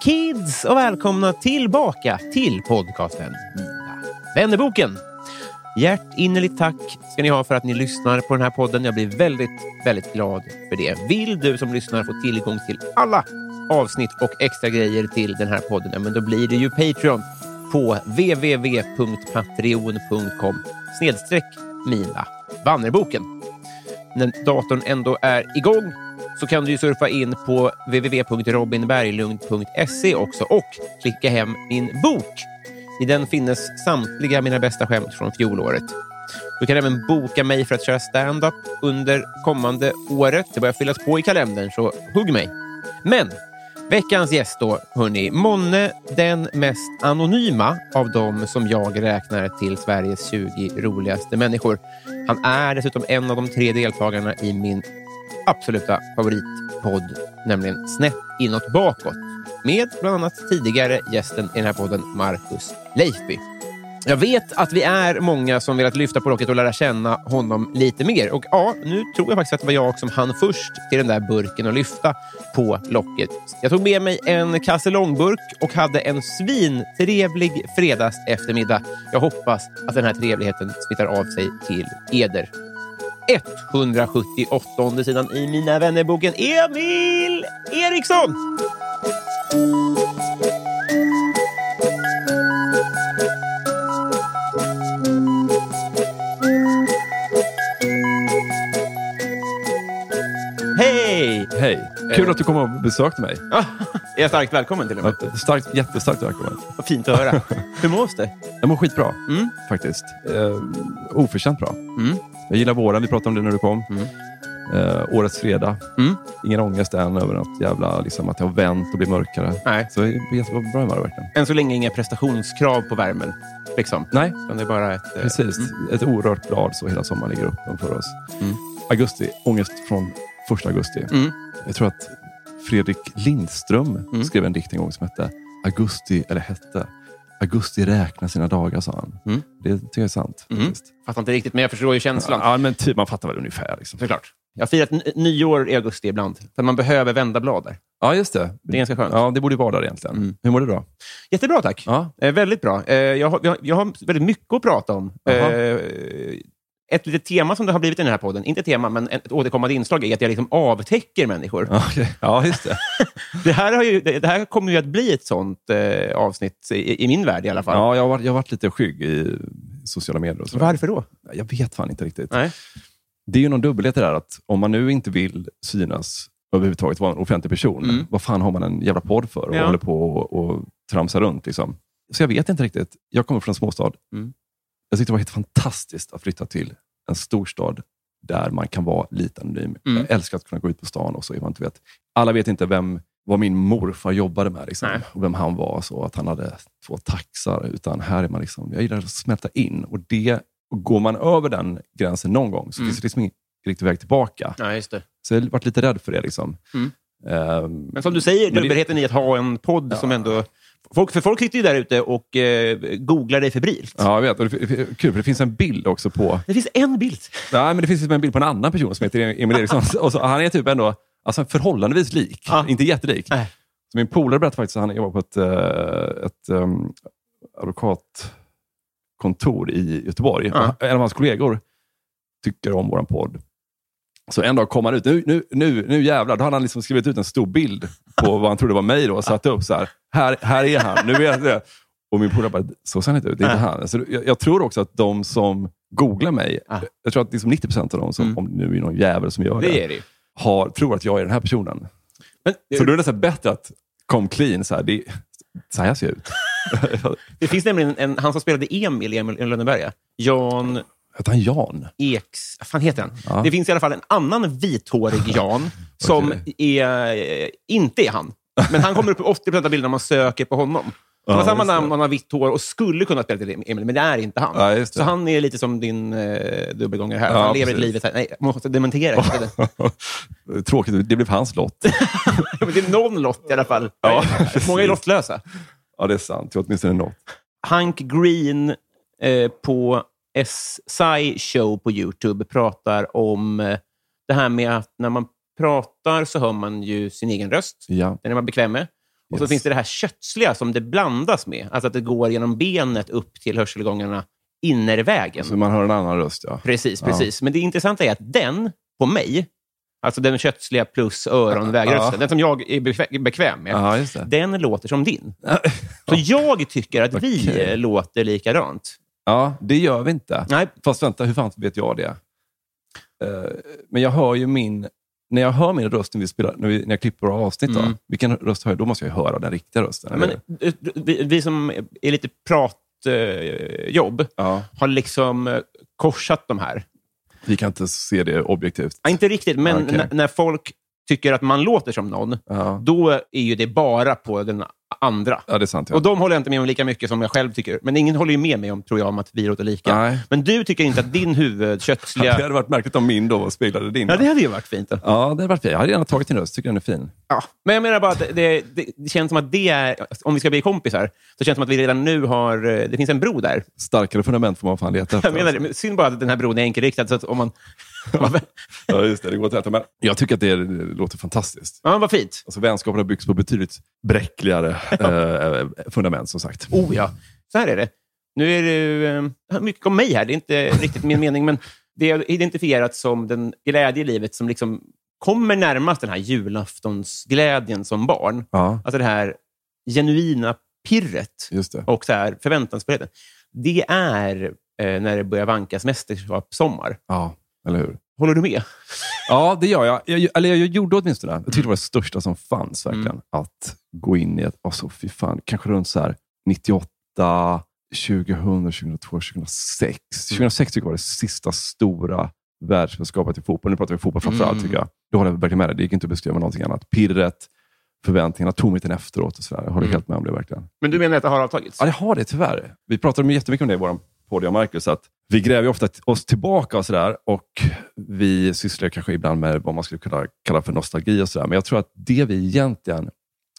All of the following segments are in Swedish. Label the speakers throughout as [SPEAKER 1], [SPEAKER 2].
[SPEAKER 1] Kids och välkomna tillbaka till podcasten Mina vännerboken. Hjärtinnerligt tack ska ni ha för att ni lyssnar på den här podden. Jag blir väldigt, väldigt glad för det. Vill du som lyssnar få tillgång till alla avsnitt och extra grejer till den här podden, ja, men då blir det ju Patreon på www.patreon.com snedstreck Mina Vannerboken. När datorn ändå är igång så kan du ju surfa in på www.robinberglund.se också och klicka hem min bok. I den finns samtliga mina bästa skämt från fjolåret. Du kan även boka mig för att köra stand-up under kommande året. Det börjar fyllas på i kalendern, så hugg mig. Men veckans gäst då, hörni. Månne den mest anonyma av dem som jag räknar till Sveriges 20 roligaste människor. Han är dessutom en av de tre deltagarna i min absoluta favoritpodd, nämligen Snett inåt bakåt med bland annat tidigare gästen i den här podden, Marcus Leifby. Jag vet att vi är många som velat lyfta på locket och lära känna honom lite mer. Och ja, nu tror jag faktiskt att det var jag som hann först till den där burken och lyfta på locket. Jag tog med mig en kasse långburk och hade en svintrevlig fredags eftermiddag. Jag hoppas att den här trevligheten smittar av sig till eder. 178 sidan i Mina vännerboken Emil Eriksson! Hej!
[SPEAKER 2] Hej! Kul att du kom och besökte mig.
[SPEAKER 1] Är jag starkt välkommen till och med?
[SPEAKER 2] Ja, Starkt, jättestarkt välkommen.
[SPEAKER 1] Vad fint att höra. Hur mås det?
[SPEAKER 2] Jag mår skitbra,
[SPEAKER 1] Mm.
[SPEAKER 2] faktiskt. Eh, oförtjänt bra.
[SPEAKER 1] Mm.
[SPEAKER 2] Jag gillar våren, vi pratade om det när du kom.
[SPEAKER 1] Mm.
[SPEAKER 2] Eh, årets fredag.
[SPEAKER 1] Mm.
[SPEAKER 2] Ingen ångest än över något jävla, liksom, att det har vänt och blivit mörkare.
[SPEAKER 1] Nej.
[SPEAKER 2] Så jag är jättebra humör verkligen.
[SPEAKER 1] Än så länge inga prestationskrav på värmen. Liksom.
[SPEAKER 2] Nej,
[SPEAKER 1] Utan det är bara ett... eh,
[SPEAKER 2] precis. Ett orört blad så hela sommaren ligger upp framför oss.
[SPEAKER 1] Mm.
[SPEAKER 2] Augusti, ångest från första augusti.
[SPEAKER 1] Mm.
[SPEAKER 2] Jag tror att Fredrik Lindström
[SPEAKER 1] Mm.
[SPEAKER 2] skrev en dikt en gång som hette Augusti, eller hette Augusti räknar sina dagar, sa han.
[SPEAKER 1] Mm.
[SPEAKER 2] Det tycker jag är sant.
[SPEAKER 1] Mm. Fattar inte riktigt, men jag förstår ju känslan.
[SPEAKER 2] Ja, men typ, man fattar väl ungefär. Liksom.
[SPEAKER 1] Såklart. Jag har firat nyår i augusti ibland. För man behöver vända blad där.
[SPEAKER 2] Ja, just det.
[SPEAKER 1] Det är ganska skönt.
[SPEAKER 2] Ja, det borde vara där egentligen.
[SPEAKER 1] Mm.
[SPEAKER 2] Hur mår du då?
[SPEAKER 1] Jättebra, tack.
[SPEAKER 2] Ja.
[SPEAKER 1] Eh, väldigt bra. Eh, jag, har, jag, har- väldigt mycket att prata om. Eh, ett litet tema som det har blivit i den här podden, inte tema, men ett återkommande inslag är att jag liksom avtäcker människor.
[SPEAKER 2] Ja, just det.
[SPEAKER 1] Det, här har ju, det, här kommer ju att bli ett sånt eh, avsnitt i, i min värld i alla fall.
[SPEAKER 2] Ja, jag, har jag har varit lite skygg i sociala medier. Och så.
[SPEAKER 1] Varför då?
[SPEAKER 2] Jag vet fan inte riktigt.
[SPEAKER 1] Nej.
[SPEAKER 2] Det är ju någon dubbelhet i det där att om man nu inte vill synas överhuvudtaget, vara en offentlig person,
[SPEAKER 1] Mm.
[SPEAKER 2] vad fan har man en jävla podd för och
[SPEAKER 1] Ja.
[SPEAKER 2] håller på och, och tramsar runt? Liksom. Så jag vet inte riktigt. Jag kommer från en småstad.
[SPEAKER 1] Mm.
[SPEAKER 2] Jag tyckte det var helt fantastiskt att flytta till en storstad där man kan vara lite anonym.
[SPEAKER 1] Mm.
[SPEAKER 2] Jag älskar att kunna gå ut på stan och så. Man inte vet. Alla vet inte vem vad min morfar jobbade med liksom, och vem han var. Så att han hade två taxar. Utan här är man liksom, jag gillar att smälta in. Och det, och går man över den gränsen någon gång så
[SPEAKER 1] Mm.
[SPEAKER 2] finns det liksom ingen riktig väg tillbaka.
[SPEAKER 1] Ja, just det.
[SPEAKER 2] Så jag har varit lite rädd för det. Liksom.
[SPEAKER 1] Mm.
[SPEAKER 2] Ehm,
[SPEAKER 1] Men som du säger, dubbelheten i att ha en podd
[SPEAKER 2] Ja.
[SPEAKER 1] som ändå... Folk, för folk sitter ju där ute och eh, googlar dig febrilt.
[SPEAKER 2] ja, jag vet. Det, kul, för det finns en bild också på...
[SPEAKER 1] Det finns en bild.
[SPEAKER 2] Nej, men det finns liksom en bild på en annan person som heter Emil Eriksson. och så, han är typ ändå alltså, förhållandevis lik.
[SPEAKER 1] Ja.
[SPEAKER 2] Inte jättelik.
[SPEAKER 1] Nej.
[SPEAKER 2] Så min polare berättade faktiskt att han jobbar på ett, eh, ett um, advokatkontor i Göteborg.
[SPEAKER 1] Ja.
[SPEAKER 2] En av hans kollegor tycker om vår podd. Så en dag kom han ut. Nu, nu, nu, nu jävlar. Då hade han liksom skrivit ut en stor bild på vad han trodde var mig då, och satt upp så här. Här, här är han. Nu vet jag. Och min polare bara, så ser han inte ut. Det är inte han. Så jag, jag tror också att de som googlar mig,
[SPEAKER 1] Ja.
[SPEAKER 2] jag tror att liksom 90 procent av dem, som,
[SPEAKER 1] Mm.
[SPEAKER 2] om det nu är någon jävel som gör det,
[SPEAKER 1] Det det
[SPEAKER 2] har, tror att jag är den här personen.
[SPEAKER 1] Men,
[SPEAKER 2] Så då är det nästan bättre att kom clean. Så här, det, så här ser jag ut.
[SPEAKER 1] det finns nämligen en, han som spelade Emil i Emil Lönneberga, Jan
[SPEAKER 2] Hette han Jan?
[SPEAKER 1] Eks... Vad fan heter han?
[SPEAKER 2] Ja.
[SPEAKER 1] Det finns i alla fall en annan vithårig Jan som är, eh, inte är han. Men han kommer upp i 80 av bilderna man söker på honom. Han har
[SPEAKER 2] Ja,
[SPEAKER 1] samma namn, han har vitt hår och skulle kunna spela till Emil, men det är inte han.
[SPEAKER 2] Ja.
[SPEAKER 1] Så han är lite som din eh, dubbelgångare här.
[SPEAKER 2] Ja,
[SPEAKER 1] han lever
[SPEAKER 2] precis.
[SPEAKER 1] ett livet här. Nej, man måste dementera.
[SPEAKER 2] Tråkigt, det blev hans lott.
[SPEAKER 1] men det är någon lott i alla fall.
[SPEAKER 2] Ja,
[SPEAKER 1] Många är lottlösa.
[SPEAKER 2] ja, det är sant. Jag åtminstone något.
[SPEAKER 1] Hank Green eh, på SI Show på YouTube pratar om eh, det här med att när man pratar så hör man ju sin egen röst.
[SPEAKER 2] Ja.
[SPEAKER 1] Den är man bekväm med. Och så
[SPEAKER 2] Yes.
[SPEAKER 1] finns det det här kötsliga som det blandas med. Alltså att det går genom benet upp till hörselgångarna innervägen.
[SPEAKER 2] Så man hör en annan röst, ja.
[SPEAKER 1] Precis,
[SPEAKER 2] Ja.
[SPEAKER 1] precis. Men det intressanta är att den, på mig, alltså den kötsliga plus öronvägrösten,
[SPEAKER 2] Ja.
[SPEAKER 1] den som jag är bekvä- bekväm med,
[SPEAKER 2] Ja, just det.
[SPEAKER 1] den låter som din. Så jag tycker att vi låter likadant.
[SPEAKER 2] Ja, det gör vi inte.
[SPEAKER 1] Nej,
[SPEAKER 2] Fast vänta, hur fan vet jag det? Eh, men jag hör ju min... När jag hör min röst när, vi spelar, när, vi, när jag klipper avsnitt, då,
[SPEAKER 1] Mm.
[SPEAKER 2] vilken röst hör jag? Då måste jag höra den riktiga rösten.
[SPEAKER 1] men eh, vi, vi som är lite pratjobb
[SPEAKER 2] ja,
[SPEAKER 1] har liksom eh, korsat de här.
[SPEAKER 2] vi kan inte se det objektivt.
[SPEAKER 1] Ja, inte riktigt, men
[SPEAKER 2] Okej.
[SPEAKER 1] n- när folk tycker att man låter som någon,
[SPEAKER 2] Ja,
[SPEAKER 1] då är ju det bara på den andra.
[SPEAKER 2] ja det är sant. Ja.
[SPEAKER 1] Och de håller jag inte med om lika mycket som jag själv tycker. Men ingen håller ju med mig om, tror jag, om att vi låter lika.
[SPEAKER 2] Nej.
[SPEAKER 1] Men du tycker inte att din
[SPEAKER 2] Det
[SPEAKER 1] huvudkötsliga...
[SPEAKER 2] hade varit märkligt om min då speglade din.
[SPEAKER 1] Ja, det hade ju varit fint. Då.
[SPEAKER 2] Ja, det hade varit fint. Jag hade gärna tagit din röst. Tycker den är fin.
[SPEAKER 1] Ja. Men jag menar bara att det, det, det känns som att det är... Om vi ska bli kompisar, så känns det som att vi redan nu har... eh, Det finns en bro där.
[SPEAKER 2] Starkare fundament får man fan leta efter.
[SPEAKER 1] Jag menar det. Men Synd bara att den här bron är enkelriktad, så att om man...
[SPEAKER 2] Ja, just det. Det går åt rätt. Men jag tycker att det, det låter fantastiskt.
[SPEAKER 1] Ja, vad fint.
[SPEAKER 2] Alltså, vänskapen har byggts på betydligt bräckligare eh, fundament, som sagt.
[SPEAKER 1] Oh ja, så här är det. Nu är det eh, mycket om mig här. Det är inte riktigt min mening, men det är identifierat som den glädje i livet som liksom kommer närmast den här julaftonsglädjen som barn.
[SPEAKER 2] Ja,
[SPEAKER 1] Alltså det här genuina pirret
[SPEAKER 2] just det.
[SPEAKER 1] och så här förväntansfullheten. Det är eh, när det börjar vankas mästerskapssommar.
[SPEAKER 2] Ja, eller hur?
[SPEAKER 1] Håller du med?
[SPEAKER 2] Ja, det gör jag. jag eller jag gjorde åtminstone. Jag tyckte det var det största som fanns, verkligen.
[SPEAKER 1] Mm.
[SPEAKER 2] Att gå in i ett, alltså, fy fan, kanske runt så här 98, 2000, 2002, 2006. 2006 tycker jag var det sista stora världsmästerskapet i fotboll. Nu pratar vi fotboll framför allt,
[SPEAKER 1] Mm.
[SPEAKER 2] tycker jag. Då håller jag verkligen med dig. Det gick inte att beskriva någonting annat. Pirret, förväntningarna, tomheten efteråt och sådär. Jag håller
[SPEAKER 1] Mm.
[SPEAKER 2] helt med om det verkligen.
[SPEAKER 1] Men du menar att det har avtagits?
[SPEAKER 2] Ja, det har det tyvärr. Vi pratar om jättemycket om det i vår podd, jag och Marcus, att vi gräver ofta oss tillbaka och sådär och vi sysslar kanske ibland med vad man skulle kunna kalla för nostalgi och sådär. Men jag tror att det vi egentligen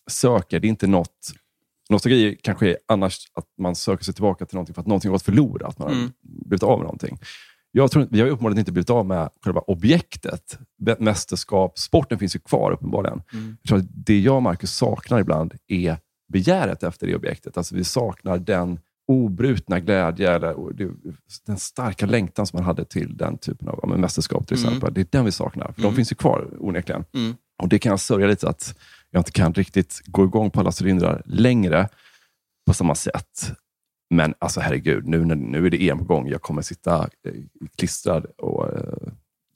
[SPEAKER 2] söker, det är inte något Nostalgi kanske är annars att man söker sig tillbaka till någonting för att någonting har gått förlorat. Man har
[SPEAKER 1] Mm.
[SPEAKER 2] blivit av med någonting. Jag tror, vi har uppenbarligen inte blivit av med själva objektet. Mä- Mästerskap, sporten finns ju kvar uppenbarligen.
[SPEAKER 1] Mm.
[SPEAKER 2] Jag tror att det jag och Marcus saknar ibland är begäret efter det objektet. Alltså vi saknar den obrutna glädje, eller den starka längtan som man hade till den typen av ja, mästerskap till
[SPEAKER 1] Mm.
[SPEAKER 2] exempel. Det är den vi saknar, för
[SPEAKER 1] Mm.
[SPEAKER 2] de finns ju kvar onekligen.
[SPEAKER 1] Mm.
[SPEAKER 2] Och Det kan jag sörja lite att jag inte kan riktigt gå igång på alla cylindrar längre på samma sätt. Men alltså herregud, nu, nu är det EM på gång. Jag kommer sitta eh, klistrad och eh,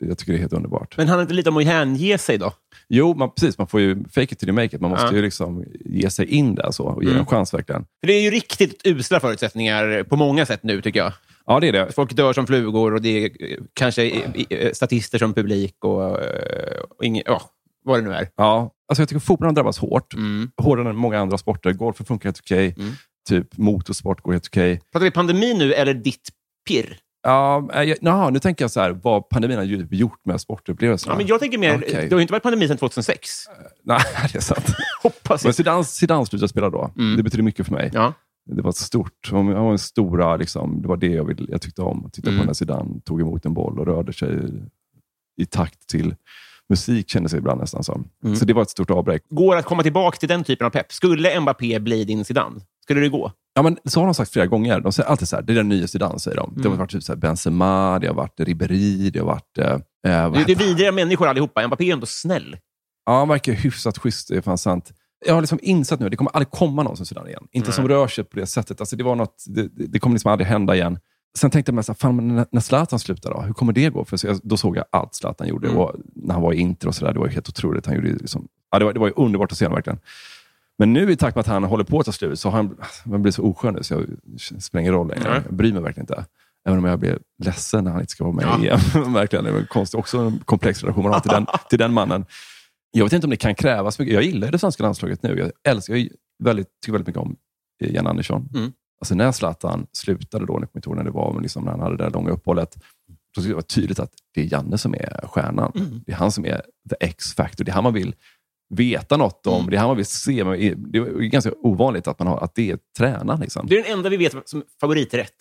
[SPEAKER 2] jag tycker det är helt underbart.
[SPEAKER 1] Men handlar inte lite om att hänge sig då?
[SPEAKER 2] Jo, man, precis. Man får ju fake it till you make it. Man måste
[SPEAKER 1] Ja.
[SPEAKER 2] ju liksom ge sig in där så och ge
[SPEAKER 1] Mm.
[SPEAKER 2] en chans verkligen.
[SPEAKER 1] För det är ju riktigt usla förutsättningar på många sätt nu, tycker jag.
[SPEAKER 2] Ja, det är det.
[SPEAKER 1] Folk dör som flugor och det är eh, kanske eh, statister som publik och, eh, och ingen, ja, vad det nu är.
[SPEAKER 2] Ja, alltså jag tycker fotbollen har drabbats hårt.
[SPEAKER 1] Mm.
[SPEAKER 2] Hårdare än många andra sporter. Golfen funkar helt okej.
[SPEAKER 1] Mm.
[SPEAKER 2] Typ motorsport går helt okej.
[SPEAKER 1] Pratar vi pandemi nu eller ditt pirr?
[SPEAKER 2] Ja, jaha, nu tänker jag så här, vad pandemin har ju gjort med sportupplevelserna.
[SPEAKER 1] Ja, men jag tänker mer,
[SPEAKER 2] Okej.
[SPEAKER 1] det har ju inte varit pandemi sedan 2006.
[SPEAKER 2] Nej, det är sant.
[SPEAKER 1] Hoppas
[SPEAKER 2] Men
[SPEAKER 1] jag.
[SPEAKER 2] Zidane, Zidane slutade spela då.
[SPEAKER 1] Mm.
[SPEAKER 2] Det betyder mycket för mig.
[SPEAKER 1] Ja.
[SPEAKER 2] Det var stort. Han var en stora, liksom, det var det jag, vill, jag tyckte om. Att titta
[SPEAKER 1] Mm.
[SPEAKER 2] på när Zidane tog emot en boll och rörde sig i takt till musik, kändes det ibland nästan som.
[SPEAKER 1] Mm.
[SPEAKER 2] Så det var ett stort avbräck.
[SPEAKER 1] Går att komma tillbaka till den typen av pepp? Skulle Mbappé bli din Zidane? Skulle det gå?
[SPEAKER 2] Ja, men så har de sagt flera gånger. De säger alltid så här, det är den nya Zidane, säger de. Det har
[SPEAKER 1] Mm.
[SPEAKER 2] varit typ så här Benzema, det har varit Ribéry, det har varit... Eh, eh,
[SPEAKER 1] Det, är vidriga människor allihopa. Mbappé är ändå snäll.
[SPEAKER 2] Ja, han verkar hyfsat schysst. Det är fan sant. Jag har liksom insett nu, det kommer aldrig komma någon som Zidane igen. Inte som rör sig på det sättet. Alltså, det, var något, det, det kommer liksom aldrig hända igen. Sen tänkte jag mig, så fan, när- när Zlatan slutar då? Hur kommer det gå? För så jag, då såg jag allt Zlatan gjorde.
[SPEAKER 1] Mm.
[SPEAKER 2] Och när han var i Inter och sådär, det var helt otroligt. Han gjorde liksom, ja, det, var, det var underbart att se honom verkligen. Men nu i takt med att han håller på att ta slut så har han, han blivit så oskön nu så jag, det spelar ingen roll längre. Jag bryr mig verkligen inte. Även om jag blir ledsen när han inte ska vara med
[SPEAKER 1] Ja.
[SPEAKER 2] i EM. verkligen, det är konstigt. Också en komplex relation man har till den, till den mannen. Jag vet inte om det kan krävas mycket. Jag gillar det svenska landslaget nu. Jag älskar, jag väldigt, tycker väldigt mycket om Jan Andersson.
[SPEAKER 1] Mm.
[SPEAKER 2] Alltså när Zlatan slutade då, när jag kommer inte ihåg när det var, men liksom när han hade det där långa uppehållet, då skulle det vara tydligt att det är Janne som är stjärnan.
[SPEAKER 1] Mm.
[SPEAKER 2] Det är han som är the X-factor. Det är han man vill veta något om.
[SPEAKER 1] Mm.
[SPEAKER 2] Det är vill se. Men Det är ganska ovanligt att, man har, att det är tränaren. Liksom.
[SPEAKER 1] Det är den enda vi vet som favoriträtt.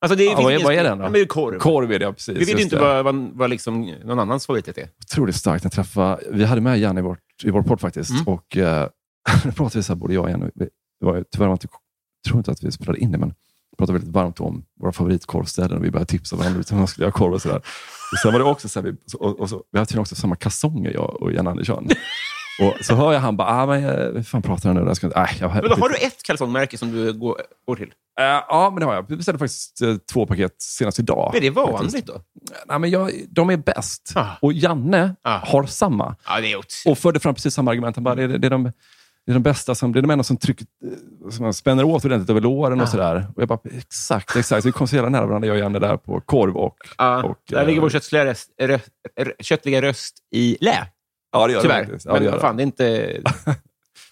[SPEAKER 1] Alltså det
[SPEAKER 2] Ja, vad är- vad är den då?
[SPEAKER 1] Men är korv.
[SPEAKER 2] Korv är det, ja, precis.
[SPEAKER 1] Vi vet inte
[SPEAKER 2] det.
[SPEAKER 1] vad, vad, vad liksom någon annans favoriträtt är.
[SPEAKER 2] otroligt starkt. Jag träffade, vi hade med Janne i, vårt, i vår podd faktiskt.
[SPEAKER 1] Mm.
[SPEAKER 2] Och eh, då pratade vi, så här, både jag och Janne, vi- var, tyvärr var inte, tror inte att vi spelade in det, men vi pratade väldigt varmt om våra favoritkorvställen och vi började tipsa varandra hur man skulle göra korv och sådär. Och sen var det också så här, vi, och, och så, vi hade tydligen också samma kalsonger, jag och Janne Andersson. Och så hör jag han bara, ah, men, eh, vad fan pratar han nu? Jag ska, inte- äh, jag,
[SPEAKER 1] Men då har du ett kalsongmärke som du går, går till.
[SPEAKER 2] Eh, ja, men det har jag. Vi beställde faktiskt eh, två paket senast idag.
[SPEAKER 1] Är det
[SPEAKER 2] faktiskt.
[SPEAKER 1] vanligt då?
[SPEAKER 2] Nej, men jag, de är bäst.
[SPEAKER 1] Ah.
[SPEAKER 2] Och Janne
[SPEAKER 1] Ah.
[SPEAKER 2] har samma.
[SPEAKER 1] Ja, det är.
[SPEAKER 2] Och förde fram precis samma argument. Han bara, det, är- det, är de, det är de bästa, som, det är de enda som, trycker, eh, som spänner åt ordentligt över låren och
[SPEAKER 1] Ah.
[SPEAKER 2] sådär. Och jag bara, exakt, exakt. Så vi kom så jävla nära varandra, jag och Janne, där på korv och...
[SPEAKER 1] Ja,
[SPEAKER 2] och
[SPEAKER 1] där
[SPEAKER 2] eh,
[SPEAKER 1] ligger vår köttliga röst, rö, rö, köttliga röst i lä.
[SPEAKER 2] Ja, det gör
[SPEAKER 1] Tyvärr.
[SPEAKER 2] det faktiskt. Ja,
[SPEAKER 1] Men
[SPEAKER 2] det, gör
[SPEAKER 1] fan, det är inte...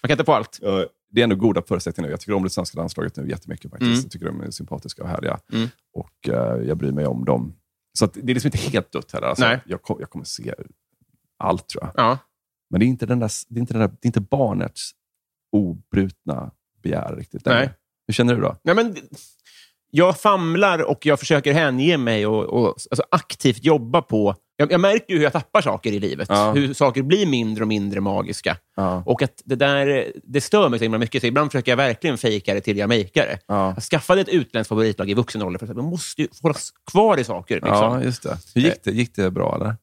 [SPEAKER 1] Man kan inte få allt.
[SPEAKER 2] Ja, det är ändå goda förutsättningar nu. Jag tycker om det svenska landslaget nu jättemycket faktiskt.
[SPEAKER 1] Mm.
[SPEAKER 2] Jag tycker de är sympatiska och härliga.
[SPEAKER 1] Mm.
[SPEAKER 2] Och eh, jag bryr mig om dem. Så det är liksom inte helt dött heller. Alltså,
[SPEAKER 1] Nej.
[SPEAKER 2] jag, kom, jag kommer se allt tror jag.
[SPEAKER 1] Ja.
[SPEAKER 2] Men det är inte, den där, det är inte, den där, det är inte barnets obrutna begär riktigt.
[SPEAKER 1] Nej.
[SPEAKER 2] Hur känner du då?
[SPEAKER 1] Nej, men, jag famlar och jag försöker hänge mig och, och alltså, aktivt jobba på... Jag, jag märker ju hur jag tappar saker i livet.
[SPEAKER 2] Ja.
[SPEAKER 1] Hur saker blir mindre och mindre magiska.
[SPEAKER 2] Ja.
[SPEAKER 1] Och att det där det stör mig så himla mycket. Så ibland försöker jag verkligen fejka det till jag makear det.
[SPEAKER 2] Ja.
[SPEAKER 1] Jag skaffade ett utländskt favoritlag i vuxen ålder för att man måste ju hållas kvar i saker. Liksom.
[SPEAKER 2] ja, just det. Hur gick det? Gick det bra eller?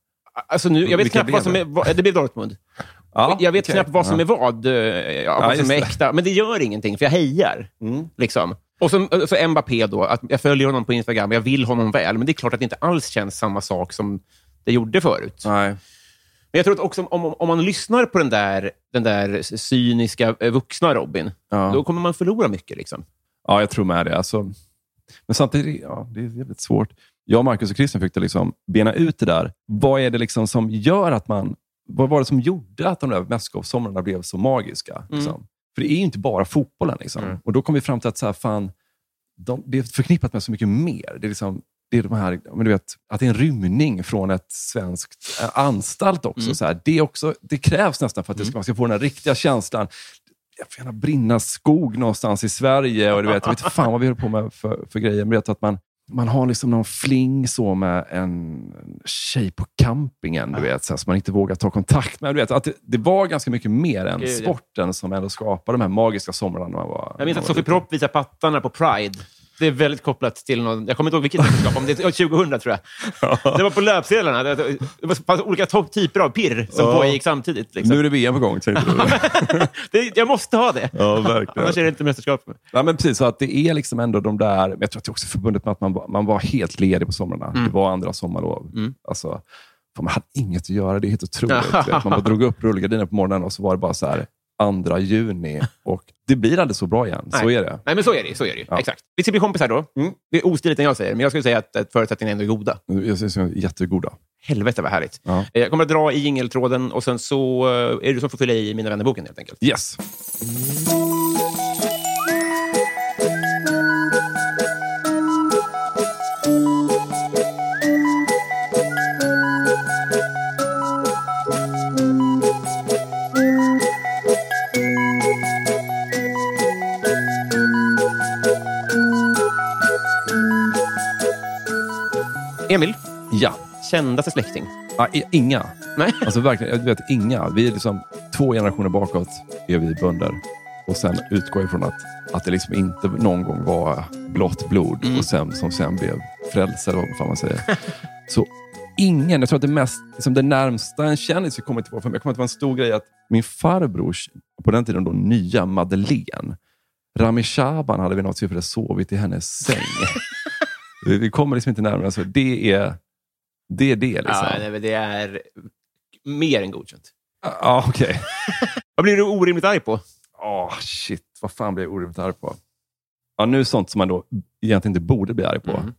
[SPEAKER 1] Alltså nu, jag vet
[SPEAKER 2] Vilka
[SPEAKER 1] knappt vad som är... vad- Det blev Dortmund.
[SPEAKER 2] Ja,
[SPEAKER 1] jag vet
[SPEAKER 2] okej.
[SPEAKER 1] knappt vad som är vad, eh, ja, vad som är
[SPEAKER 2] det.
[SPEAKER 1] äkta. Men det gör ingenting, för jag hejar.
[SPEAKER 2] Mm.
[SPEAKER 1] Liksom. Och så, så Mbappé då, att jag följer honom på Instagram, jag vill honom väl, men det är klart att det inte alls känns samma sak som det gjorde förut.
[SPEAKER 2] Nej.
[SPEAKER 1] Men jag tror att också om, om, man lyssnar på den där, den där cyniska eh, vuxna Robin,
[SPEAKER 2] Ja.
[SPEAKER 1] då kommer man förlora mycket. Liksom.
[SPEAKER 2] Ja, jag tror med det. Alltså, men samtidigt, ja, det är jävligt svårt. Jag, Marcus och Christian fick liksom bena ut det där. Vad är det liksom som gör att man... Vad var det som gjorde att de där mästerskapssomrarna blev så magiska? Liksom? För det är ju inte bara fotbollen. Liksom.
[SPEAKER 1] Mm.
[SPEAKER 2] Och då kom vi fram till att så här, fan, de, det är förknippat med så mycket mer. Det är, liksom, det är de här, men du vet, att det är en rymning från ett svenskt äh, anstalt också.
[SPEAKER 1] Mm.
[SPEAKER 2] Så här, det, också det krävs nästan för att det ska, man ska få den här riktiga känslan jag får gärna brinna skog någonstans i Sverige. Och du vet, jag vet fan vad vi håller på med för, för grejer. Men vet att man, man har liksom någon fling så med en tjej på campingen, du vet, så, här, som man inte vågar ta kontakt med. Du vet, att det, det var ganska mycket mer än
[SPEAKER 1] Gud, ja.
[SPEAKER 2] sporten som ändå skapade de här magiska somrarna. När man var,
[SPEAKER 1] Jag minns att Sofie. Propp visar pattarna på Pride. Det är väldigt kopplat till någon, jag kommer inte ihåg vilket mästerskap, om det är 2000 tror jag. Det var på löpsedlarna. Det det fanns olika typer av pirr som
[SPEAKER 2] Ja.
[SPEAKER 1] pågick samtidigt. Liksom.
[SPEAKER 2] Nu är det VM på gång, tänkte du.
[SPEAKER 1] det, jag måste ha det.
[SPEAKER 2] ja, verkligen.
[SPEAKER 1] Annars är det inte mästerskap.
[SPEAKER 2] Ja, men precis, så att det är liksom ändå de där... Jag tror att det är också förbundet med att man, man var helt ledig på somrarna.
[SPEAKER 1] Mm.
[SPEAKER 2] Det var andra sommarlov. Alltså, fan, man hade inget att göra. Det är helt otroligt. Man bara drog upp rullgardinen på morgonen och så var det bara så här, andra juni. Och det blir aldrig så bra igen. Så
[SPEAKER 1] Nej.
[SPEAKER 2] är det.
[SPEAKER 1] Nej, men så är det. Så är det.
[SPEAKER 2] Ja.
[SPEAKER 1] Exakt. Vi ska bli kompisar då. Det är ostiligt när jag säger men jag skulle säga att, att förutsättningarna ändå är goda.
[SPEAKER 2] Jag som jättegoda.
[SPEAKER 1] Helvete vad härligt.
[SPEAKER 2] Ja.
[SPEAKER 1] Eh, Jag kommer att dra i jingeltråden och sen så eh, är det du som får fylla i Mina vännerboken helt enkelt.
[SPEAKER 2] Yes.
[SPEAKER 1] Emil,
[SPEAKER 2] Ja.
[SPEAKER 1] kändaste släkting?
[SPEAKER 2] ja i- inga.
[SPEAKER 1] Nej.
[SPEAKER 2] Alltså verkligen, jag vet inga. Vi är liksom två generationer bakåt är vi bönder. och sen utgå ifrån att, att det liksom inte någon gång var blått blod
[SPEAKER 1] Mm.
[SPEAKER 2] och sen, som sen blev frälse, eller vad fan man säger. Så ingen, jag tror att det mest, liksom det närmsta en kändis jag kommer inte på, för mig, jag kommer att det var en stor grej att min farbrors, på den tiden då nya Madeleine, Rami Shaban hade vid något tillfälle sovit i hennes säng. vi, kommer liksom inte närmare, alltså, det är det. Är det liksom.
[SPEAKER 1] Ja, nej, men det är mer än godkänt.
[SPEAKER 2] Ja, okej.
[SPEAKER 1] Vad blir du orimligt arg på?
[SPEAKER 2] Åh, shit. Vad fan blir jag orimligt arg på? Ja, nu sånt som man då egentligen inte borde bli arg på.
[SPEAKER 1] Mm.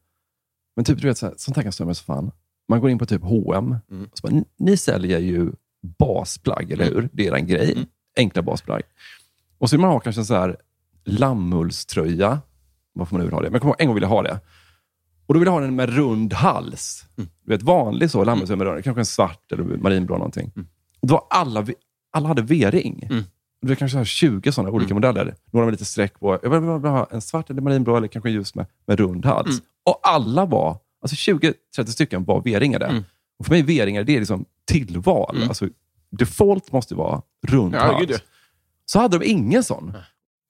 [SPEAKER 2] Men typ, du vet, så här, sånt här kan störa mig så fan. Man går in på typ H&M
[SPEAKER 1] Mm.
[SPEAKER 2] och så bara, "Ni- ni säljer ju basplagg, eller hur? Det är en grej.
[SPEAKER 1] Mm.
[SPEAKER 2] Enkla basplagg. Och så vill man ha kanske en så här lammullströja. Varför man nu vill ha det. Men jag kommer ihåg, en gång ville jag ha det. Och då ville jag ha den med rund hals.
[SPEAKER 1] Mm.
[SPEAKER 2] Du vet, vanlig så, lammullströja med rund. Kanske en svart eller marinblå någonting. Och då var alla, alla hade V-ring.
[SPEAKER 1] Mm.
[SPEAKER 2] Det var kanske så här 20 sådana olika modeller. Några med lite streck på. Jag vill ha en svart eller marinblå eller kanske ljus med, med rund hals.
[SPEAKER 1] Mm.
[SPEAKER 2] Och alla var, alltså 20-30 stycken var V-ringade.
[SPEAKER 1] Mm.
[SPEAKER 2] Och för mig V-ringar, det är liksom tillval.
[SPEAKER 1] Mm.
[SPEAKER 2] Alltså, default måste vara rund
[SPEAKER 1] Ja,
[SPEAKER 2] hals. Så hade de ingen sån.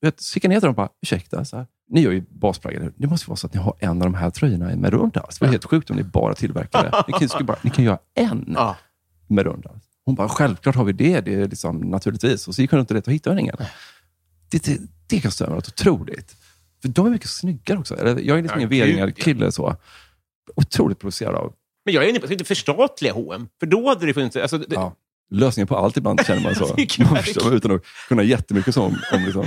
[SPEAKER 2] Vet, Så gick jag ner till dem och bara, ursäkta, så här, ni gör ju basplagg. Det måste vara så att ni har en av de här tröjorna med rund hals. Det var helt sjukt om ni bara tillverkade. Ni kan, skulle bara, ni kan göra en
[SPEAKER 1] Ja.
[SPEAKER 2] med rund hals. Hon bara, självklart har vi det. Det är liksom naturligtvis. Och så gick hon runt och letade och hittade ingen. Det, det, det kan störa något otroligt. För de är mycket snyggare också. Eller, jag är liksom ingen
[SPEAKER 1] ja.
[SPEAKER 2] V-ringar-kille. så. Otroligt provocerad av.
[SPEAKER 1] Men jag är inne på att inte förstatliga H&M för då hade det funnits... Alltså, det,
[SPEAKER 2] Ja. Lösningen på allt ibland känner man så. Man förstår, utan att kunna jättemycket så om, om liksom,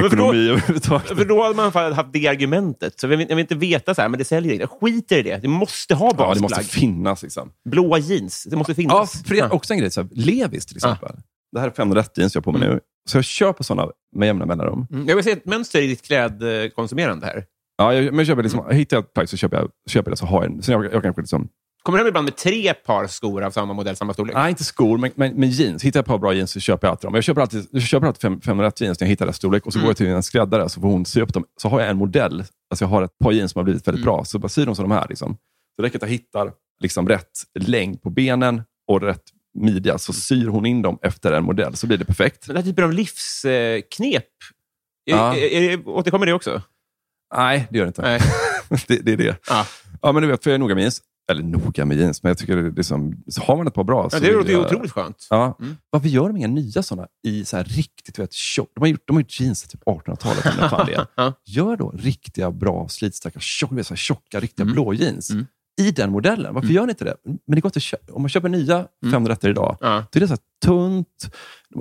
[SPEAKER 2] ekonomi överhuvudtaget.
[SPEAKER 1] För då hade man haft det argumentet. Så jag vill, jag vill inte veta så här, men det säljer inte. Skiter i det. Det måste ha
[SPEAKER 2] Ja, det
[SPEAKER 1] basplagg.
[SPEAKER 2] måste finnas. Liksom.
[SPEAKER 1] Blåa jeans. Det måste
[SPEAKER 2] Ja,
[SPEAKER 1] finnas.
[SPEAKER 2] är också en grej. Så här, Levis till exempel. Det här är 501 jeans jag har på mig
[SPEAKER 1] Mm.
[SPEAKER 2] nu. Så jag köper sådana med jämna mellanrum.
[SPEAKER 1] Mm. Jag vill se ett mönster i ditt klädkonsumerande här.
[SPEAKER 2] Ja, jag, men jag köper liksom, hittar jag ett plagg så köper jag, köper det så har jag en. Så jag, jag kanske liksom,
[SPEAKER 1] Kommer du hem ibland med tre par skor av samma modell, samma storlek?
[SPEAKER 2] nej, inte skor, men, men, men jeans. Hittar jag ett par bra jeans så köper jag alltid dem. Jag köper alltid, jag köper alltid fem- 501 jeans när jag hittar rätt storlek och så
[SPEAKER 1] Mm.
[SPEAKER 2] går jag till en skräddare så får hon sy upp dem. Så har jag en modell. Alltså jag har ett par jeans som har blivit väldigt
[SPEAKER 1] Mm.
[SPEAKER 2] bra. Så bara syr de som de här. Liksom. Så det räcker att jag hittar liksom rätt längd på benen och rätt midja. Så syr hon in dem efter en modell så blir det perfekt.
[SPEAKER 1] Den här typen av livsknep,
[SPEAKER 2] Ja.
[SPEAKER 1] återkommer det också?
[SPEAKER 2] Nej, det gör det inte.
[SPEAKER 1] Nej.
[SPEAKER 2] det, det är det.
[SPEAKER 1] Ja.
[SPEAKER 2] Ja, men du vet, för jag är noga med jeans. Eller noga med jeans, men jag tycker det är liksom, så har man ett par bra
[SPEAKER 1] Ja,
[SPEAKER 2] så
[SPEAKER 1] det låter ju otroligt skönt.
[SPEAKER 2] Ja.
[SPEAKER 1] Mm.
[SPEAKER 2] Varför gör de inga nya sådana i så här riktigt vet, tjock... De har gjort, de har gjort jeans typ 1800-talet. eller vad fan det är.
[SPEAKER 1] Ja.
[SPEAKER 2] Gör då riktiga, bra, slitstarka, tjocka, så här tjocka riktiga
[SPEAKER 1] Mm.
[SPEAKER 2] blå jeans.
[SPEAKER 1] Mm.
[SPEAKER 2] I den modellen. Varför
[SPEAKER 1] Mm.
[SPEAKER 2] gör ni inte det? Men det går att köpa. Om man köper nya 500 idag,
[SPEAKER 1] Ja.
[SPEAKER 2] då är det så tunt.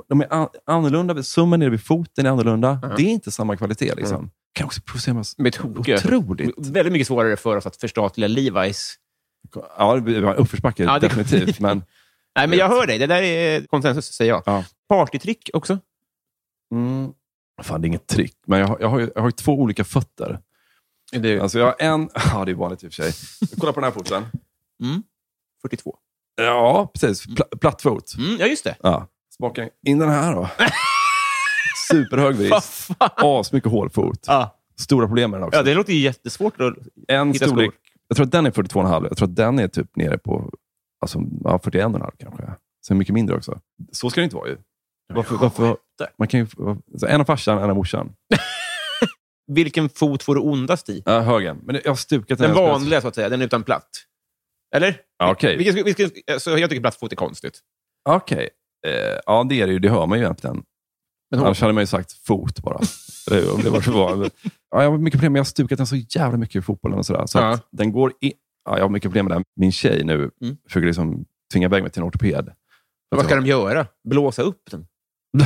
[SPEAKER 2] De är an- annorlunda. Summan nere vid foten är annorlunda.
[SPEAKER 1] Ja.
[SPEAKER 2] Det är inte samma kvalitet. Liksom. Kan också provocera mig otroligt.
[SPEAKER 1] Väldigt mycket svårare för oss att förstatliga Levi's.
[SPEAKER 2] Ja, det var uppförsbacke,
[SPEAKER 1] Ja, det-
[SPEAKER 2] definitivt. Men,
[SPEAKER 1] Nej, men jag hör dig. Det där är konsensus, säger jag.
[SPEAKER 2] Ja.
[SPEAKER 1] Partytrick också.
[SPEAKER 2] mm, fan, det är inget trick, men jag har, jag har, ju, jag har ju två olika fötter.
[SPEAKER 1] Det,
[SPEAKER 2] Alltså jag har en... Ja, det är vanligt i och för sig. Kolla på den här foten.
[SPEAKER 1] mm. 42.
[SPEAKER 2] Ja, precis. Pla, platt fot.
[SPEAKER 1] Mm, ja, just det.
[SPEAKER 2] Ja. Smaka in den här då. Superhög
[SPEAKER 1] fan?
[SPEAKER 2] Asmycket hålfot.
[SPEAKER 1] Ja.
[SPEAKER 2] Stora problem med den också.
[SPEAKER 1] ja, det låter ju jättesvårt att
[SPEAKER 2] en
[SPEAKER 1] hitta
[SPEAKER 2] storlek,
[SPEAKER 1] skor.
[SPEAKER 2] Jag tror att den är 42,5. Jag tror att den är typ nere på alltså, ja, 41,5 kanske. Sen mycket mindre också. Så ska det inte vara ju. Varför, varför, man kan ju så en av farsan, en av morsan.
[SPEAKER 1] Vilken fot får du ondast i?
[SPEAKER 2] Ja, högen. Men jag har stukat
[SPEAKER 1] Den
[SPEAKER 2] spelar-
[SPEAKER 1] vanliga, så att säga. Den utan platt. Eller?
[SPEAKER 2] Ja, Okej.
[SPEAKER 1] Vilken, vilken, alltså, jag tycker platt fot är konstigt.
[SPEAKER 2] Okej. Eh, ja, det är det ju. Det hör man ju egentligen.
[SPEAKER 1] Men hon,
[SPEAKER 2] Annars hade man ju sagt fot bara. Det- det var var. Ja, jag har mycket problem, men jag har stukat den så jävla mycket i fotbollen och sådär. Så
[SPEAKER 1] Ja.
[SPEAKER 2] att den går i, ja, jag har mycket problem med den. Min tjej nu
[SPEAKER 1] Mm.
[SPEAKER 2] försöker liksom tvinga iväg mig till en ortoped.
[SPEAKER 1] vad ska de göra? Blåsa upp den?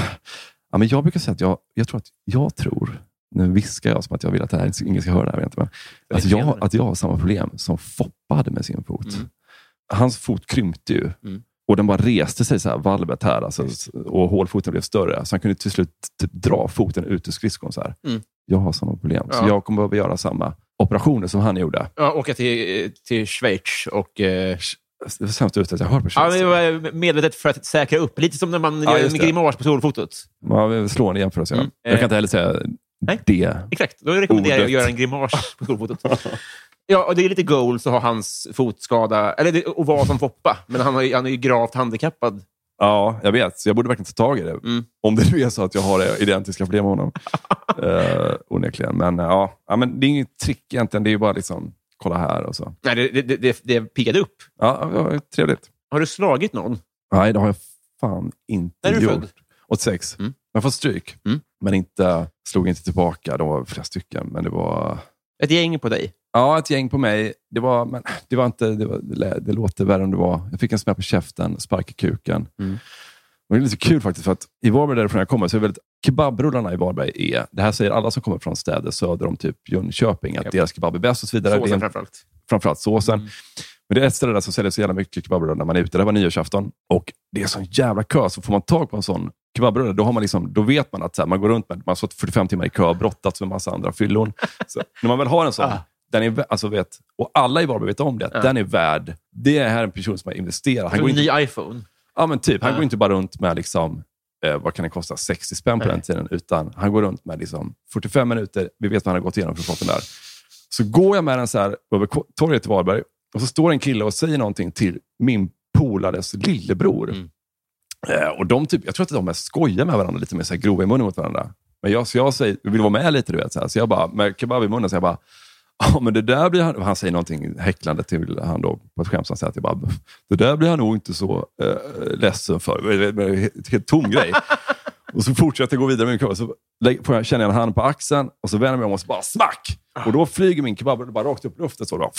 [SPEAKER 2] Ja, men jag brukar säga att jag, jag tror att jag tror, nu viskar jag som att jag vill att det här, ingen ska höra det här, inte, men, att, jag, att jag har samma problem som Foppa hade med sin fot.
[SPEAKER 1] Mm.
[SPEAKER 2] Hans fot krympte ju.
[SPEAKER 1] Mm.
[SPEAKER 2] Och den bara reste sig, så här, valvet här, alltså, och hålfoten blev större. Så han kunde till slut typ, dra foten ut ur skridskon. Så här.
[SPEAKER 1] Mm.
[SPEAKER 2] Jag har samma problem, så
[SPEAKER 1] Ja.
[SPEAKER 2] jag kommer behöva göra samma operationer som han gjorde.
[SPEAKER 1] Ja, åka till, till Schweiz och... Eh,
[SPEAKER 2] Det var sämst ut att jag hör på
[SPEAKER 1] ja,
[SPEAKER 2] Schweiz.
[SPEAKER 1] det var medvetet för att säkra upp. Lite som när man
[SPEAKER 2] Ja,
[SPEAKER 1] gör en grimas på solfotot.
[SPEAKER 2] Man slår en jämförelse.
[SPEAKER 1] Mm.
[SPEAKER 2] Jag kan inte heller säga
[SPEAKER 1] Nej.
[SPEAKER 2] det.
[SPEAKER 1] Exakt, då rekommenderar jag att
[SPEAKER 2] Ordet.
[SPEAKER 1] göra en grimas på solfotot. Ja, och det är lite goals att ha hans fotskada, eller det, att vara som Foppa. Men han, har han är ju gravt handikappad
[SPEAKER 2] Ja, jag vet. Så jag borde verkligen ta tag i det.
[SPEAKER 1] Mm.
[SPEAKER 2] Om det nu är så att jag har identiska problem med honom. uh, onekligen. Men, uh, ja, ja, men det är inget trick egentligen. Det är ju bara liksom, kolla här och så.
[SPEAKER 1] Nej, det, det, det, det piggade upp.
[SPEAKER 2] Ja, ja, trevligt.
[SPEAKER 1] Har du slagit någon?
[SPEAKER 2] Nej, det har jag fan inte
[SPEAKER 1] När är du
[SPEAKER 2] gjort.
[SPEAKER 1] född?
[SPEAKER 2] 86.
[SPEAKER 1] Mm.
[SPEAKER 2] Jag fått stryk,
[SPEAKER 1] Mm.
[SPEAKER 2] men inte, slog inte tillbaka. De var flera stycken, men det var...
[SPEAKER 1] Ett gäng på dig?
[SPEAKER 2] Ja, ett gäng på mig. Det var, men det var inte, det, var, det, låter värre än det var. Jag fick en smäll på käften, spark i kuken.
[SPEAKER 1] Mm.
[SPEAKER 2] Det är lite kul faktiskt, för att i Varberg därifrån jag kommer, så är väldigt, kebabrullarna i Varberg är, det här säger alla som kommer från städer söder om typ Jönköping, att
[SPEAKER 1] Japp.
[SPEAKER 2] deras kebab är bäst och så vidare.
[SPEAKER 1] Såsen
[SPEAKER 2] en,
[SPEAKER 1] framförallt.
[SPEAKER 2] framförallt såsen.
[SPEAKER 1] Mm.
[SPEAKER 2] Men det är ett ställe där som säljer så jävla mycket kebabrullar när man är ute. Det var nyårsafton och det är sån jävla kö, så får man tag på en sån kebabrulle, då, har man liksom, då vet man att så här, man går runt med, man har stått 45 timmar i kö och brottats med massa andra fyllon. Så när man väl har en sån,
[SPEAKER 1] Ah.
[SPEAKER 2] Den är, alltså vet, och alla i Varberg vet om det, att
[SPEAKER 1] Ja.
[SPEAKER 2] den är värd, det är här en person som har investerat. Han går
[SPEAKER 1] en
[SPEAKER 2] inte,
[SPEAKER 1] ny iPhone.
[SPEAKER 2] ja, men typ, han
[SPEAKER 1] Ja.
[SPEAKER 2] går inte bara runt med liksom, eh, vad kan det kosta, 60 spänn på
[SPEAKER 1] Nej.
[SPEAKER 2] den tiden, utan han går runt med liksom 45 minuter, vi vet vad han har gått igenom för att få den där. Så går jag med den så här över torget i Varberg och så står en kille och säger någonting till min polares lillebror.
[SPEAKER 1] Mm.
[SPEAKER 2] Eh, och de typ, jag tror att de är skojar med varandra lite mer så här grova i munnen mot varandra. Men jag, så jag säger, vill vara med lite, du vet. Så, här. så jag bara, med kebab i munnen, så jag bara, ja men det där blir han... Han säger någonting häcklande till han då på ett skämt. Han säger att jag bara, det där blir han nog inte så eh, ledsen för. Det är en helt, helt tom grej. Och så fortsätter jag gå vidare med min kebab. Så får jag en hand på axeln och så vänder jag mig om och så bara smack! Och då flyger min kebab bara rakt upp i luften. Så då,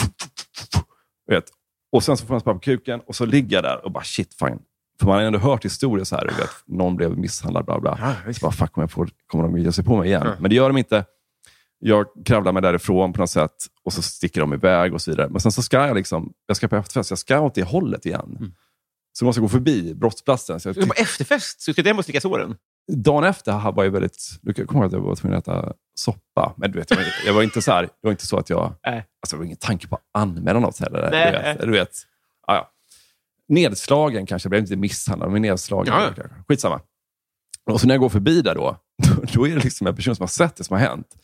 [SPEAKER 2] vet. Och sen så får man spara på kuken och så ligger jag där och bara shit fine. För man har ändå hört historier så här, vet, någon blev misshandlad, bla bla.
[SPEAKER 1] Ja,
[SPEAKER 2] så bara, fuck, om jag får, kommer de ge sig på mig igen?
[SPEAKER 1] Ja.
[SPEAKER 2] Men det gör de inte. Jag kravlar mig därifrån på något sätt och så sticker de iväg och så vidare. Men sen så ska jag liksom, jag ska på efterfest, jag ska åt det hållet igen.
[SPEAKER 1] Mm.
[SPEAKER 2] Så jag måste gå förbi brottsplatsen. Så jag
[SPEAKER 1] Du på efterfest, så du ska hem och slicka såren.
[SPEAKER 2] dagen efter var jag väldigt... Du kommer ihåg att jag var tvungen att äta soppa. Men du vet, jag var, jag var inte så här, det var inte så att jag...
[SPEAKER 1] Nej.
[SPEAKER 2] Alltså, det var ingen tanke på att anmäla något heller.
[SPEAKER 1] Nej.
[SPEAKER 2] Du vet, du vet. Ja, ja. Nedslagen kanske, jag blev inte misshandlad, men nedslagen.
[SPEAKER 1] Ja.
[SPEAKER 2] kanske. Skitsamma. Och så när jag går förbi där då, då, då är det liksom en person som har sett det som har hänt.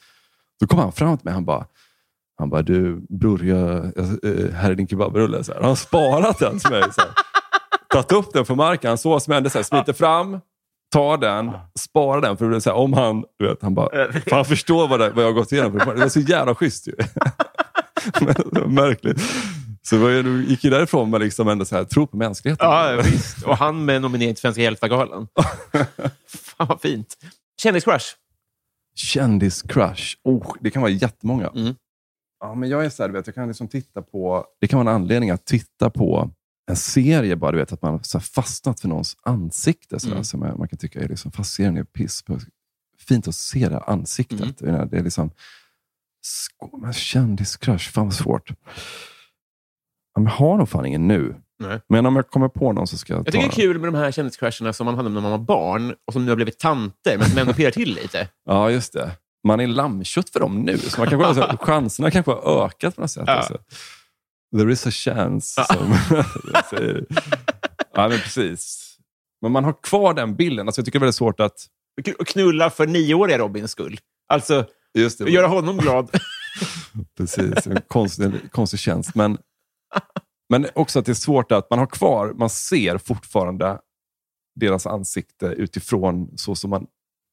[SPEAKER 2] Då kommer han fram till mig han bara, han bara, du bror, jag, jag, eh, här är din kebabrulle. Så här. Han har sparat den till mig. Så här. Tagit upp den från marken, som hände, så här, smiter fram, tar den, sparar den. För så här, om han, du vet, han bara, för han förstår vad, det, vad jag har gått igenom. Det var så jävla schysst ju. Märkligt. Så du gick ju därifrån med liksom ändå så här, tro på mänskligheten.
[SPEAKER 1] Ja, visst. Och han med nominering till Svenska Hjältargalan. Fan vad fint. Kändiscrush?
[SPEAKER 2] Kändiscrush. Oh, det kan vara jättemånga.
[SPEAKER 1] Mm.
[SPEAKER 2] Ja, men jag är så här, vet, jag kan liksom titta på... Det kan vara en anledning att titta på en serie, bara du vet, att man har fastnat för någons ansikte. Så
[SPEAKER 1] Mm.
[SPEAKER 2] som man, man kan tycka är liksom, fast serien är piss. på- Fint att se det ansiktet.
[SPEAKER 1] Mm.
[SPEAKER 2] Det är liksom... Kändiscrush, fan vad svårt. Ja, men Jag har nog fan ingen nu.
[SPEAKER 1] Nej.
[SPEAKER 2] Men om jag kommer på någon så ska jag,
[SPEAKER 1] Jag
[SPEAKER 2] ta
[SPEAKER 1] tycker det är
[SPEAKER 2] den.
[SPEAKER 1] kul med de här kändiscrusherna som man hade när man var barn och som nu har blivit tanter, men som ändå pirrar till lite.
[SPEAKER 2] Ja, just det. Man är lammkött för dem nu, så man kanske, alltså, chanserna kanske har ökat på något sätt.
[SPEAKER 1] Ja.
[SPEAKER 2] Alltså. There is a chance.
[SPEAKER 1] Ja.
[SPEAKER 2] Som säger. ja, men precis. Men man har kvar den bilden. Alltså, jag tycker det är väldigt svårt att...
[SPEAKER 1] Och knulla för nioåriga Robins skull. Alltså,
[SPEAKER 2] Just det,
[SPEAKER 1] göra honom glad.
[SPEAKER 2] precis. En konstig, konstig tjänst. Men, men också att det är svårt att man har kvar, man ser fortfarande deras ansikte utifrån så som man,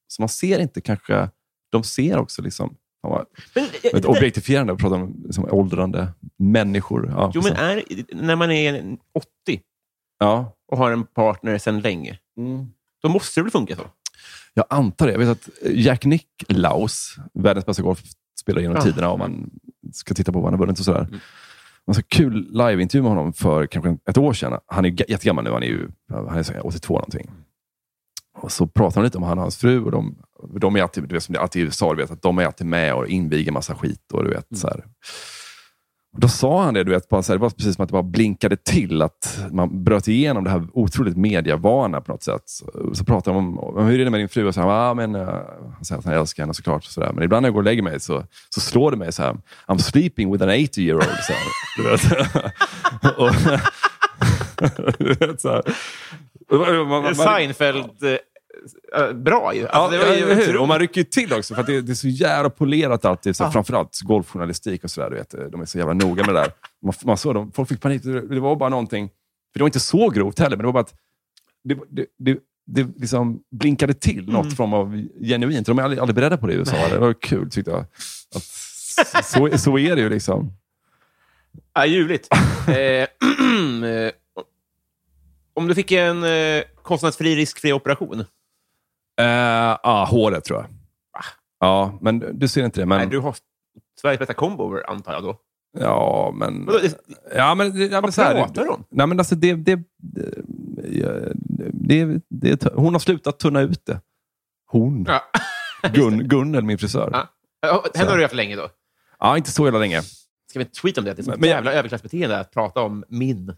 [SPEAKER 2] som man ser inte kanske... De ser också liksom... vad-
[SPEAKER 1] Men,
[SPEAKER 2] Ett objektifierande, vi pratar om liksom, åldrande människor. Ja,
[SPEAKER 1] jo, men är, när man är 80
[SPEAKER 2] ja.
[SPEAKER 1] och har en partner sedan länge, då måste det väl funka så?
[SPEAKER 2] Jag antar det. Jag vet att Jack Nicklaus, världens bästa golfspelare genom
[SPEAKER 1] Ja.
[SPEAKER 2] tiderna, om man ska titta på vad han har vunnit och sådär.
[SPEAKER 1] Mm.
[SPEAKER 2] En så kul liveintervju med honom för kanske ett år sedan. Han är ga- jättegammal nu, han är ju han är så här 82 någonting. Och så pratar de lite om han och hans fru. Och de, de är alltid, du vet, som det är alltid i USA, du vet, att de är alltid med och inviger massa skit. Och, du vet, så här. Då sa han det, du vet, bara så här, det var precis som att det bara blinkade till. Att man bröt igenom det här otroligt medievana på något sätt. Så, så pratade han om, om hur är det med din fru? Och så här, ah, men, uh, han säger att han älskar henne såklart. Så där. Men ibland när jag går och lägger mig så, så slår det mig så här, I'm sleeping with an 80 year old. Så här, du vet. och, du vet, så här. Man- man- man-
[SPEAKER 1] Seinfeld... Eh, eh, eh, bra ju. Alltså, ju
[SPEAKER 2] ja, eller hur? Och man rycker ju till också, för det, det är så jävla polerat alltid. Så
[SPEAKER 1] Ja.
[SPEAKER 2] Framförallt golfjournalistik och sådär. De är så jävla noga med det där. Man, man såg dem, folk fick panik. Det var bara någonting, för det var inte så grovt heller, men det var bara att det, det, det, det liksom blinkade till något
[SPEAKER 1] Mm.
[SPEAKER 2] form av genuint. De är aldrig, aldrig beredda på det i USA. Det var kul tyckte jag. Att, så, så är det ju liksom.
[SPEAKER 1] Ja, ljuvligt. eh, eh, om du fick en eh, kostnadsfri, riskfri operation.
[SPEAKER 2] Eh, ja, håret tror jag. Ja, men du ser inte det. Men,
[SPEAKER 1] Nej, du har Sveriges bästa combo, antar jag då.
[SPEAKER 2] Ja, men...
[SPEAKER 1] Vadå, det-
[SPEAKER 2] Ja, men, ja, men så här,
[SPEAKER 1] pratar du om?
[SPEAKER 2] Nej, men alltså det, det, det, det, hon har slutat tunna ut det. Hon.
[SPEAKER 1] Ja.
[SPEAKER 2] Gun, Gunnel, min frisör.
[SPEAKER 1] Ja.
[SPEAKER 2] Ja.
[SPEAKER 1] Henne har du haft länge då.
[SPEAKER 2] inte så jävla länge.
[SPEAKER 1] Ska vi tweeta om det? Det är
[SPEAKER 2] men-
[SPEAKER 1] jävla överklassbeteende att prata om min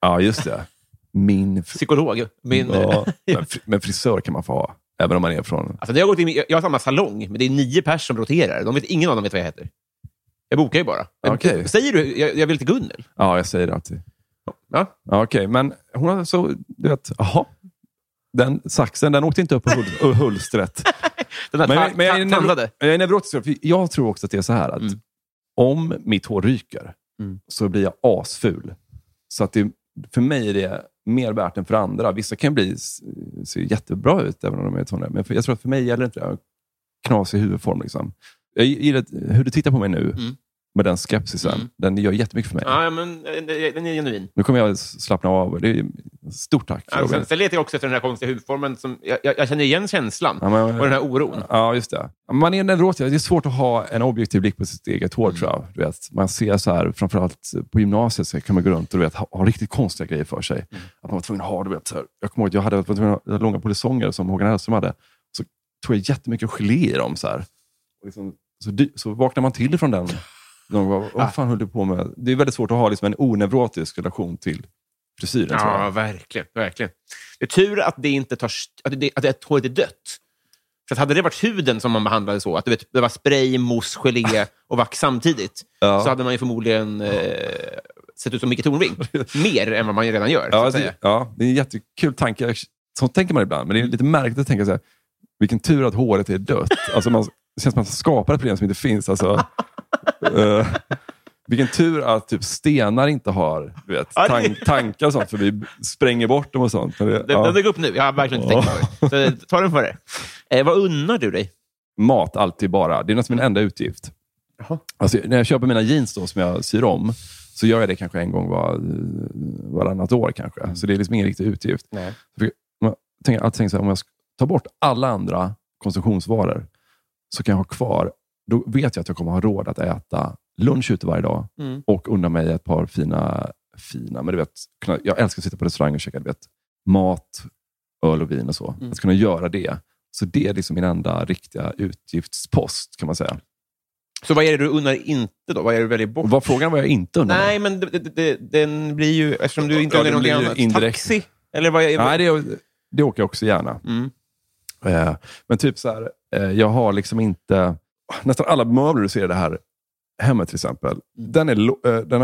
[SPEAKER 2] Ja, just det. Min...
[SPEAKER 1] psykolog. Min,
[SPEAKER 2] Ja, men, fri- men frisör kan man få ha, även om man är från...
[SPEAKER 1] Alltså, jag, har gått in, jag har samma salong, men det är nio pers som roterar. De vet, ingen av dem vet vad jag heter. Jag bokar ju bara. Men,
[SPEAKER 2] Okej.
[SPEAKER 1] Säger du jag, jag vill till Gunnel?
[SPEAKER 2] Ja, jag säger det alltid.
[SPEAKER 1] Ja.
[SPEAKER 2] Okej, men hon har så... Du vet, jaha. Den saxen, den åkte inte upp på hulstret.
[SPEAKER 1] Den där
[SPEAKER 2] Men, men jag, är neuro, jag är neurotisk, jag tror också att det är så här att
[SPEAKER 1] Mm.
[SPEAKER 2] om mitt hår ryker
[SPEAKER 1] Mm.
[SPEAKER 2] så blir jag asful. Så att det, för mig är det mer värt än för andra. Vissa kan bli, se jättebra ut även om de är tonåringar. Men för, jag tror att för mig gäller inte det. Jag Knasig huvudform. Liksom. Jag gillar hur du tittar på mig nu
[SPEAKER 1] Mm
[SPEAKER 2] med den skepsisen.
[SPEAKER 1] Mm.
[SPEAKER 2] Den gör jättemycket för mig.
[SPEAKER 1] Ja, men eh, den är genuin.
[SPEAKER 2] Nu kommer jag slappna av. Det är, stort tack.
[SPEAKER 1] Ja, sen, sen letar jag också efter den här konstiga huvudformen. Som, jag, jag, jag känner igen känslan
[SPEAKER 2] Ja, men-
[SPEAKER 1] och den här oron.
[SPEAKER 2] Ja, just det. Man är neurotisk. Det är svårt att ha en objektiv blick på sitt eget hår, tror jag. Du vet, man ser så här, framförallt på gymnasiet så kan man gå runt och du vet, ha, ha riktigt konstiga grejer för sig. Att man var tvungen att ha, du vet, så här, jag kommer ihåg att jag hade, var tvungen att ha långa polisonger som Håkan Hellström hade. Så tog jag jättemycket gelé i dem. Så, här. Och liksom, så, så vaknar man till från den. Någon gång, vad fan höll du på med? Det är väldigt svårt att ha liksom, en oneurotisk relation till frisyren.
[SPEAKER 1] Ja, verkligen, verkligen. Det är tur att det inte tar, att, det, att det, håret är dött. För att hade det varit huden som man behandlade så, att du vet, det var spray, mousse, gelé och vax samtidigt,
[SPEAKER 2] Ja.
[SPEAKER 1] så hade man ju förmodligen eh, sett ut som Micke Tornving. Mer än vad man redan gör.
[SPEAKER 2] Ja, det, ja, det är en jättekul tanke. Så tänker man ibland, men det är lite märkligt att tänka så här, vilken tur att håret är dött. Alltså man, det känns som att man skapar ett problem som inte finns. Alltså, eh, vilken tur att typ stenar inte har du vet, tan- tankar och sånt, för vi spränger bort dem och sånt. Det,
[SPEAKER 1] Den,
[SPEAKER 2] ja.
[SPEAKER 1] den dök upp nu. Jag har verkligen inte tänkt på det. Så ta den för det. Eh, vad unnar du dig?
[SPEAKER 2] Mat alltid bara. Det är nästan min enda utgift.
[SPEAKER 1] Jaha.
[SPEAKER 2] Alltså, när jag köper mina jeans då, som jag syr om, så gör jag det kanske en gång var, varannat år. kanske. Så det är liksom ingen riktig utgift.
[SPEAKER 1] Nej.
[SPEAKER 2] Om jag tänker, alltid tänker så här, om jag ska ta bort alla andra konsumtionsvaror, så kan jag ha kvar, då vet jag att jag kommer ha råd att äta lunch ute varje dag
[SPEAKER 1] Mm.
[SPEAKER 2] och unna mig ett par fina, fina men du vet, kunna, jag älskar att sitta på restaurang och käka du vet, mat, öl och vin och så.
[SPEAKER 1] Mm.
[SPEAKER 2] Att kunna göra det. Så det är liksom min enda riktiga utgiftspost, kan man säga.
[SPEAKER 1] Så vad är det du unnar inte då? Vad är det du väljer bort?
[SPEAKER 2] Vad frågan var jag inte undrar
[SPEAKER 1] Nej, men det, det, det, den blir ju... Eftersom du inte
[SPEAKER 2] Ja,
[SPEAKER 1] dig
[SPEAKER 2] blir
[SPEAKER 1] någonting annat.
[SPEAKER 2] indirekt.
[SPEAKER 1] Taxi? Eller vad är,
[SPEAKER 2] Nej, det, det åker jag också gärna.
[SPEAKER 1] Mm.
[SPEAKER 2] Eh, men typ så här, eh, jag har liksom inte... Nästan alla möbler du ser i det här hemmet till exempel,
[SPEAKER 1] Mm.
[SPEAKER 2] den, är, eh, den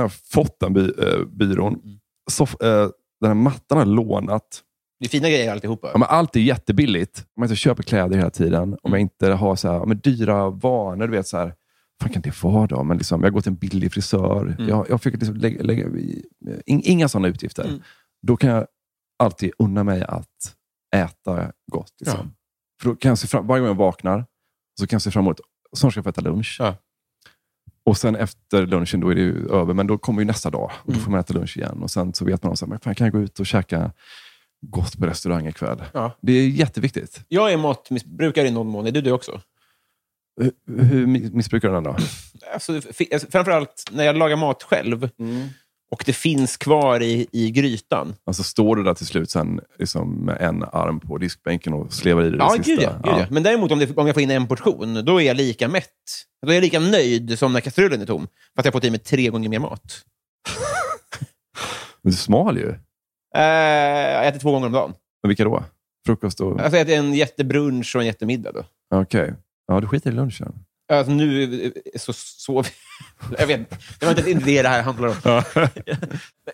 [SPEAKER 2] den by, eh, byrån.
[SPEAKER 1] Mm.
[SPEAKER 2] Soff, eh, den här mattan har lånat.
[SPEAKER 1] Det är fina grejer alltihopa.
[SPEAKER 2] Ja, men allt är jättebilligt. Om jag inte köper kläder hela tiden, om
[SPEAKER 1] Mm.
[SPEAKER 2] jag inte har så här, men dyra vanor, du vet så här, vad kan det vara då? Men liksom, jag går till en billig frisör.
[SPEAKER 1] Mm.
[SPEAKER 2] Jag, jag fick liksom lägga, lägga, in, inga sådana utgifter.
[SPEAKER 1] Mm.
[SPEAKER 2] Då kan jag alltid unna mig att äta gott. Liksom.
[SPEAKER 1] Ja.
[SPEAKER 2] För då kan jag se fram, varje gång jag vaknar så kan jag se fram emot snart ska jag få äta lunch.
[SPEAKER 1] Ja.
[SPEAKER 2] Och sen efter lunchen, då är det ju över, men då kommer ju nästa dag. Och då
[SPEAKER 1] Mm.
[SPEAKER 2] får man äta lunch igen. Och sen så vet man, här, men fan, kan gå ut och käka gott på restaurang ikväll?
[SPEAKER 1] Ja.
[SPEAKER 2] Det är jätteviktigt.
[SPEAKER 1] Jag är matmissbrukare i någon mån. Är du det också?
[SPEAKER 2] Hur, hur missbrukar du den då?
[SPEAKER 1] Alltså, alltså, framförallt när jag lagar mat själv och det finns kvar i, i grytan.
[SPEAKER 2] Alltså står du där till slut sen liksom, med en arm på diskbänken och slevar i dig
[SPEAKER 1] Ja,
[SPEAKER 2] det sista?
[SPEAKER 1] gud ja, gud ja. Men däremot om, det, om jag får in en portion, då är jag lika mätt. Då är jag lika nöjd som när kastrullen är tom. För att jag fått i mig tre gånger mer mat.
[SPEAKER 2] Men du är smal ju.
[SPEAKER 1] Eh, jag äter två gånger om dagen.
[SPEAKER 2] Men vilka då? Frukost och...
[SPEAKER 1] Alltså, jag äter en jättebrunch och en jättemiddag.
[SPEAKER 2] Okej. Ja, du skiter i lunchen.
[SPEAKER 1] Alltså, nu så sover jag. vet inte. Det var inte det det här handlar om.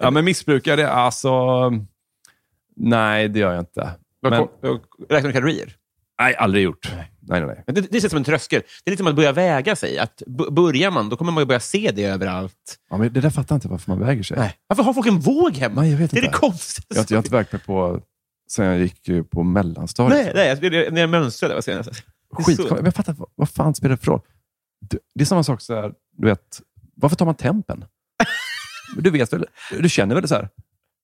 [SPEAKER 2] Ja, men missbrukar det? Alltså... Nej, det gör jag inte. Men,
[SPEAKER 1] Räknar du kalorier?
[SPEAKER 2] nej, aldrig gjort. Nej, nej, nej.
[SPEAKER 1] Men Det, det ut som en tröskel. Det är lite som att börja väga sig. Att börjar man, då kommer man ju börja se det överallt.
[SPEAKER 2] Ja, men det där fattar jag inte varför man väger sig.
[SPEAKER 1] Nej. Varför har folk en våg hemma?
[SPEAKER 2] Nej, jag vet
[SPEAKER 1] det är
[SPEAKER 2] inte.
[SPEAKER 1] det konstigaste.
[SPEAKER 2] Jag, har inte- jag har inte vägt mig på sen jag gick på mellanstadiet.
[SPEAKER 1] Nej, nej jag spelade, när jag mönstrade var senast. Det är
[SPEAKER 2] Skit,
[SPEAKER 1] så-
[SPEAKER 2] men jag fattar, vad, vad fan spelar det för roll? Det, det är samma sak så här, du vet, varför tar man tempen? du vet väl, du känner väl det så här,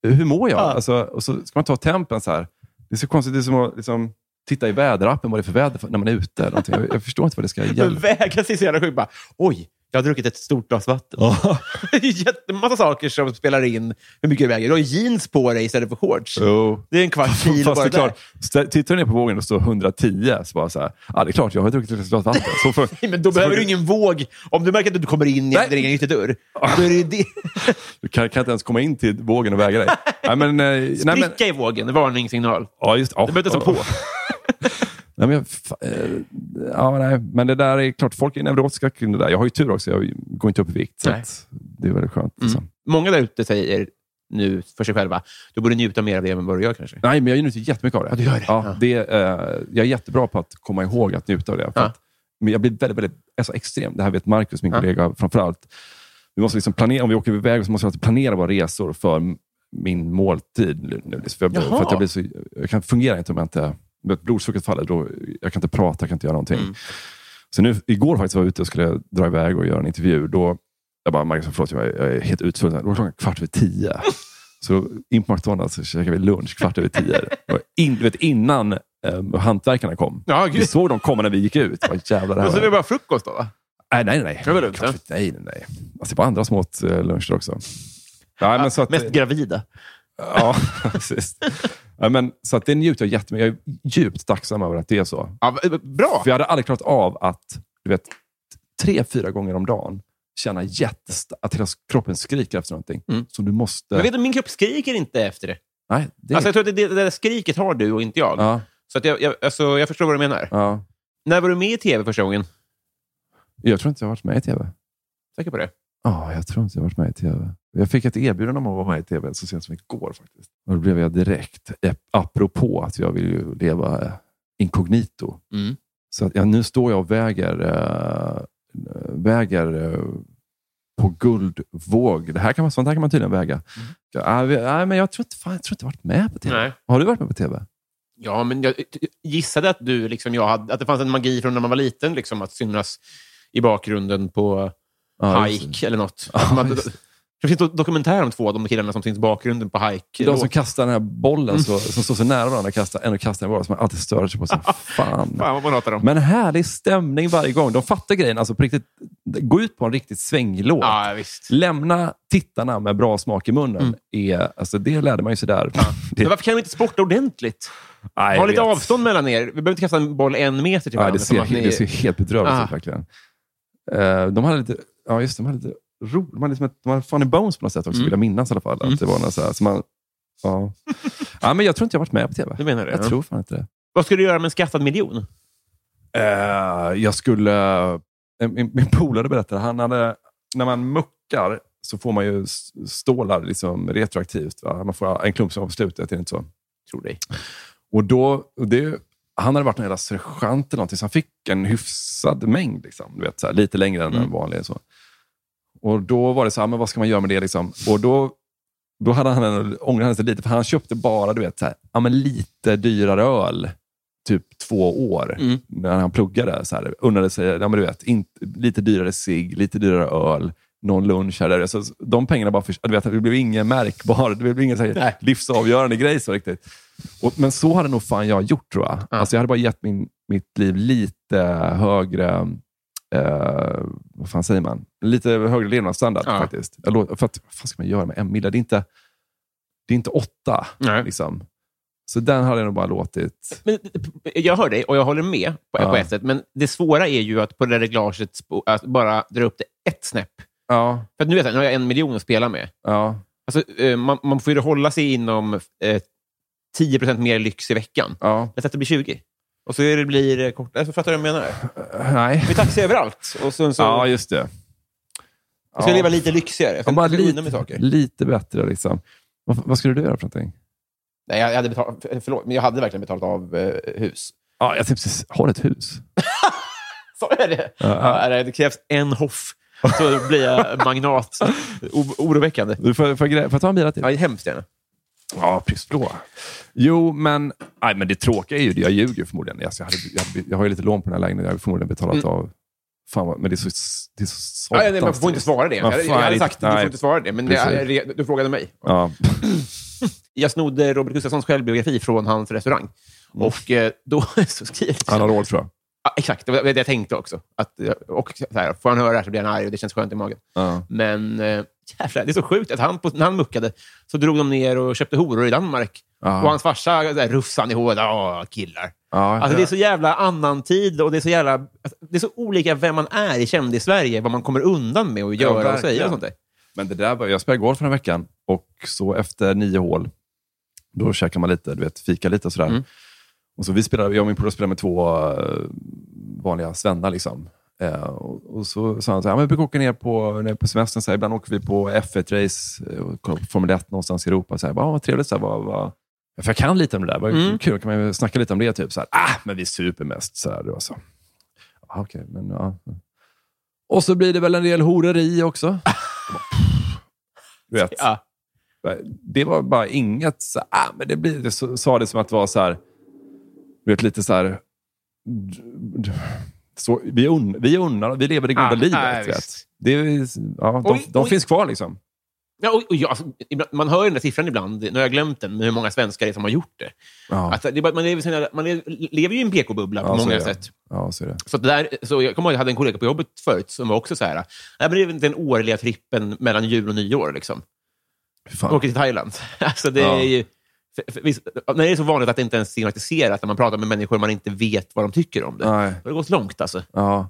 [SPEAKER 2] hur mår jag?
[SPEAKER 1] Ja.
[SPEAKER 2] Alltså, och så ska man ta tempen så här. Det är så konstigt, det är som att liksom, titta i väderappen vad det är för väder när man är ute. Jag, jag förstår inte vad det ska gälla.
[SPEAKER 1] väga sig så jävla sjukt. Oj, jag har druckit ett stort glas vatten. det är jättemassa saker som spelar in hur mycket du väger. Du har jeans på dig istället för shorts.
[SPEAKER 2] Jo.
[SPEAKER 1] Det är en kvart kilo
[SPEAKER 2] Fast
[SPEAKER 1] bara
[SPEAKER 2] det är
[SPEAKER 1] där.
[SPEAKER 2] klart, tittar du ner på vågen och står 110, så bara så här, ja det är klart, jag har druckit ett glas vatten. Så för,
[SPEAKER 1] Nej, Men då behöver du ingen våg. Om du märker att du kommer in
[SPEAKER 2] Nej.
[SPEAKER 1] genom en ytterdörr, då är det ju det.
[SPEAKER 2] Du kan, kan inte ens komma in till vågen och väga dig. nej, men, eh, nej, men,
[SPEAKER 1] Spricka i vågen, varningssignal.
[SPEAKER 2] ja, just, ja,
[SPEAKER 1] Det behöver inte stå på.
[SPEAKER 2] Nej, men, eh, ja, nej, men det där är klart, folk är neurotiska kring det där. Jag har ju tur också, jag går inte upp i vikt. Så det är väldigt skönt. Liksom.
[SPEAKER 1] Många där ute säger nu för sig själva, du borde njuta mer av det än vad du gör kanske.
[SPEAKER 2] Nej, men jag njuter jättemycket av det.
[SPEAKER 1] Ja, du gör det.
[SPEAKER 2] Ja,
[SPEAKER 1] Ja.
[SPEAKER 2] det eh, jag är jättebra på att komma ihåg att njuta av det. För
[SPEAKER 1] Ja.
[SPEAKER 2] att, men jag blir väldigt, väldigt alltså extrem. Det här vet Marcus, min
[SPEAKER 1] Ja.
[SPEAKER 2] kollega, framför allt. Vi måste liksom planera, om vi åker iväg så måste vi alltid planera våra resor för min måltid. nu- nu. För, jag,
[SPEAKER 1] Jaha.
[SPEAKER 2] för att jag, blir så, jag kan fungera inte om jag inte... Blodsockret faller, då, jag kan inte prata, jag kan inte göra någonting.
[SPEAKER 1] Mm.
[SPEAKER 2] Så nu, igår faktiskt var jag ute och skulle dra iväg och göra en intervju. Då, jag bara, Marcus, förlåt, jag är, jag är helt utsvulten. Då var klockan kvart över tio. Så in på McDonalds så käkade vi lunch kvart över tio. Det In, vet, innan um, hantverkarna kom.
[SPEAKER 1] Ja,
[SPEAKER 2] Vi såg dem komma när vi gick ut. Vad jävlar det
[SPEAKER 1] så
[SPEAKER 2] här
[SPEAKER 1] det
[SPEAKER 2] var.
[SPEAKER 1] bara frukost då, va?
[SPEAKER 2] Nej, nej, nej.
[SPEAKER 1] Det var lugnt,
[SPEAKER 2] nej, nej, nej. Alltså, det var andra smått uh, luncher också. Nej, men så att,
[SPEAKER 1] Mest gravida.
[SPEAKER 2] Ja, precis. Ja, men, så att det njuter jag jättemycket. Jag är djupt tacksam över att det är så.
[SPEAKER 1] Ja, bra!
[SPEAKER 2] För jag hade aldrig klarat av att du vet, tre, fyra gånger om dagen känna jättest- att hela kroppen skriker efter någonting.
[SPEAKER 1] Mm.
[SPEAKER 2] Som du måste...
[SPEAKER 1] Men vet du, min kropp skriker inte efter det.
[SPEAKER 2] nej, det...
[SPEAKER 1] Alltså, jag tror att det, det där skriket har du och inte jag.
[SPEAKER 2] ja,
[SPEAKER 1] Så att jag, jag, alltså, jag förstår vad du menar.
[SPEAKER 2] ja.
[SPEAKER 1] När var du med i tv första gången?
[SPEAKER 2] Jag tror inte jag har varit med i tv.
[SPEAKER 1] Säker på det?
[SPEAKER 2] Ja, jag tror inte jag har varit med i tv. Jag fick ett erbjudande om att vara med i tv så sent som igår faktiskt. Och då blev jag direkt, apropå att jag vill ju leva eh, inkognito.
[SPEAKER 1] Mm.
[SPEAKER 2] Så att, ja, nu står jag och väger, äh, väger äh, på guldvåg. Det här kan man, sånt här kan man tydligen väga. Ja, vi- nej, men jag tror inte, fan, jag tror inte jag varit med på tv.
[SPEAKER 1] Nej.
[SPEAKER 2] Har du varit med på tv?
[SPEAKER 1] Ja, men jag gissade att, du, liksom, jag hade, att det fanns en magi från när man var liten, liksom, att synas i bakgrunden på
[SPEAKER 2] Ja,
[SPEAKER 1] Hike eller något.
[SPEAKER 2] Ja,
[SPEAKER 1] det finns en dokumentär om två av de killarna som syns i bakgrunden på Hike.
[SPEAKER 2] De som kastar den här bollen,
[SPEAKER 1] Mm.
[SPEAKER 2] så, som står så nära varandra, kastar, en och kastar en boll, som man alltid stör sig på. Så, fan.
[SPEAKER 1] Fan vad man hatar dem.
[SPEAKER 2] Men härlig stämning varje gång. De fattar grejen. Alltså på riktigt, gå ut på en riktigt svängig låt.
[SPEAKER 1] Ja, visst.
[SPEAKER 2] Lämna tittarna med bra smak i munnen.
[SPEAKER 1] Mm.
[SPEAKER 2] Är, alltså det lärde man ju sig där. Det,
[SPEAKER 1] Men varför kan de inte sporta ordentligt?
[SPEAKER 2] Nej,
[SPEAKER 1] ha lite
[SPEAKER 2] vet.
[SPEAKER 1] avstånd mellan er. Vi behöver inte kasta en boll en meter till
[SPEAKER 2] Ja,
[SPEAKER 1] varandra.
[SPEAKER 2] det,
[SPEAKER 1] som
[SPEAKER 2] ser,
[SPEAKER 1] ni-
[SPEAKER 2] det ser helt bedrövligt
[SPEAKER 1] Ah.
[SPEAKER 2] ut verkligen. Eh, de hade lite, ja just det, de hade lite ro, hade, liksom de hade funny bones på något sätt också,
[SPEAKER 1] Mm.
[SPEAKER 2] vill jag minnas i alla fall. Att det var något så här, så man, ja. ja, men jag tror inte jag har varit med på tv.
[SPEAKER 1] Du menar det?
[SPEAKER 2] Jag
[SPEAKER 1] ja.
[SPEAKER 2] tror fan inte det.
[SPEAKER 1] Vad ska du göra med en skattad miljon?
[SPEAKER 2] Eh, jag skulle... eh, Min, min polare berättade, han hade, när man muckar så får man ju stålar liksom retroaktivt. Va? Man får en klump som på slutet, är det inte så?
[SPEAKER 1] Tror dig.
[SPEAKER 2] Och då, det, han hade varit en jävla sergeant eller någonting, så han fick en hyfsad mängd. Liksom, du vet, så här, lite längre än
[SPEAKER 1] Mm.
[SPEAKER 2] en vanlig. Så. Och då var det så här, men vad ska man göra med det? Liksom? Och då, då hade han ångrade han sig lite, för han köpte bara du vet, så här, ja, men lite dyrare öl, typ två år,
[SPEAKER 1] Mm.
[SPEAKER 2] när han pluggade. Så här, unnade sig ja, men du vet, inte, lite dyrare cigg, lite dyrare öl, någon lunch. Här, där. Så de pengarna bara för, du vet, det blev ingen märkbar, det blev ingen så här, livsavgörande grej. Så riktigt. Och, men så hade nog fan jag gjort tror jag.
[SPEAKER 1] Ja.
[SPEAKER 2] Alltså, jag hade bara gett min, mitt liv lite högre, eh, vad fan säger man? Lite högre levnadsstandard
[SPEAKER 1] Ja.
[SPEAKER 2] faktiskt. För att, vad fan ska man göra med en mille? Det är inte, det är inte åtta.
[SPEAKER 1] Nej.
[SPEAKER 2] Liksom. Så den hade jag nog bara låtit.
[SPEAKER 1] Men, jag hör dig och jag håller med på,
[SPEAKER 2] Ja.
[SPEAKER 1] på ett sätt, men det svåra är ju att på det reglaget att bara dra upp det ett snäpp.
[SPEAKER 2] Ja,
[SPEAKER 1] För nu, vet jag, nu har jag en miljon att spela med.
[SPEAKER 2] ja,
[SPEAKER 1] Alltså, eh, man, man får ju hålla sig inom eh, 10% mer lyx i veckan.
[SPEAKER 2] ja.
[SPEAKER 1] Jag att det blir 20. Och så är det blir eh, kort. Alltså, fattar du vad jag menar?
[SPEAKER 2] Nej.
[SPEAKER 1] Vi taxi överallt. Och så, så
[SPEAKER 2] Ja, just det.
[SPEAKER 1] jag ska
[SPEAKER 2] Ja.
[SPEAKER 1] leva lite lyxigare. Jag
[SPEAKER 2] Ja, bara
[SPEAKER 1] bli med
[SPEAKER 2] lite,
[SPEAKER 1] saker.
[SPEAKER 2] lite bättre. Liksom. Vad, vad skulle du göra för någonting?
[SPEAKER 1] Nej, jag hade betalt, förlåt, men jag hade verkligen betalat av eh, hus.
[SPEAKER 2] Ja, jag tänkte precis, har ett hus.
[SPEAKER 1] Så är det.
[SPEAKER 2] Ja.
[SPEAKER 1] Ja, det krävs en hoff, så blir jag magnat. O- oroväckande.
[SPEAKER 2] Du får, får, jag grä- får jag ta en bira till?
[SPEAKER 1] Ja, hemskt gärna.
[SPEAKER 2] Ja, pissblå. Jo, men, nej, men det tråkiga är ju det. Jag ljuger förmodligen. Alltså, jag, hade, jag, jag har ju lite lån på den här lägenheten. Jag har förmodligen betalat av... Fan, vad, men det är så, det är så
[SPEAKER 1] Ja, nej, man får inte svara det.
[SPEAKER 2] Man
[SPEAKER 1] Jag, jag hade sagt att du
[SPEAKER 2] nej.
[SPEAKER 1] får inte svara det, men det, du frågade mig.
[SPEAKER 2] Ja.
[SPEAKER 1] Jag snodde Robert Gustafssons självbiografi från hans restaurang. Och eh, då så skriver
[SPEAKER 2] Han har råd, tror jag.
[SPEAKER 1] Ja, exakt, det var det jag tänkte också. Att, eh, och så här, får han höra det här så blir han arg och det känns skönt i magen.
[SPEAKER 2] Ja.
[SPEAKER 1] Men äh, jävlar, det är så sjukt att han, på, när han muckade så drog de ner och köpte horor i Danmark.
[SPEAKER 2] Ja.
[SPEAKER 1] Och hans farsa han i håret. Åh, killar.
[SPEAKER 2] Ja,
[SPEAKER 1] Alltså, det är så jävla annan tid och det är så jävla... Alltså, det är så olika vem man är i kändis-Sverige, vad man kommer undan med att göra och
[SPEAKER 2] verkligen.
[SPEAKER 1] säga och sånt där.
[SPEAKER 2] Men det där var, jag spelade golf den veckan och så efter nio hål, då käkar man lite, du vet, fika lite och sådär.
[SPEAKER 1] Mm.
[SPEAKER 2] Och så vi spelade, jag och min polare spelade med två eh, vanliga svennar. Liksom. Eh, och, och så sa han så här, "Ja, men vi brukar åka ner på, ner på semestern, så här, ibland åker vi på F1-race och kollar på Formel 1 någonstans i Europa. Så här, "Ja, vad trevligt, så här, vad, vad... För jag kan lite om det där. Vad
[SPEAKER 1] Mm.
[SPEAKER 2] kul, kan man snacka lite om det. Typ så här, ah, men vi super mest. Så här, var så. Ah, okej, men ja. Och så blir det väl en del horeri också. Du vet,
[SPEAKER 1] Ja.
[SPEAKER 2] det var bara inget... Så, ah, men det blir, det så, sa det som att det var så här... Du vet, lite så här... Så, vi, un, vi unnar, vi lever det goda
[SPEAKER 1] Ah,
[SPEAKER 2] livet.
[SPEAKER 1] nej,
[SPEAKER 2] vet. Det ja, de
[SPEAKER 1] Oj,
[SPEAKER 2] de
[SPEAKER 1] oj.
[SPEAKER 2] finns kvar liksom.
[SPEAKER 1] Ja, och, och, ja, alltså, man hör den där siffran ibland, nu har jag glömt den, med hur många svenskar det är som har gjort det.
[SPEAKER 2] Ja,
[SPEAKER 1] Att det man, lever, sina- man lever, lever ju i en PK-bubbla på
[SPEAKER 2] Ja,
[SPEAKER 1] många sätt.
[SPEAKER 2] ja så.
[SPEAKER 1] Så, där, så jag kommer ihåg att jag hade en kollega på jobbet förut som var också så här, "Nej, men det är väl den årliga trippen mellan jul och nyår. Liksom. Åker till Thailand. Alltså, det är ju, för, för, visst, när det är så vanligt att det inte ens är stigmatiserat, när man pratar med människor man inte vet vad de tycker om det.
[SPEAKER 2] Nej.
[SPEAKER 1] Då har det gått långt alltså.
[SPEAKER 2] Ja.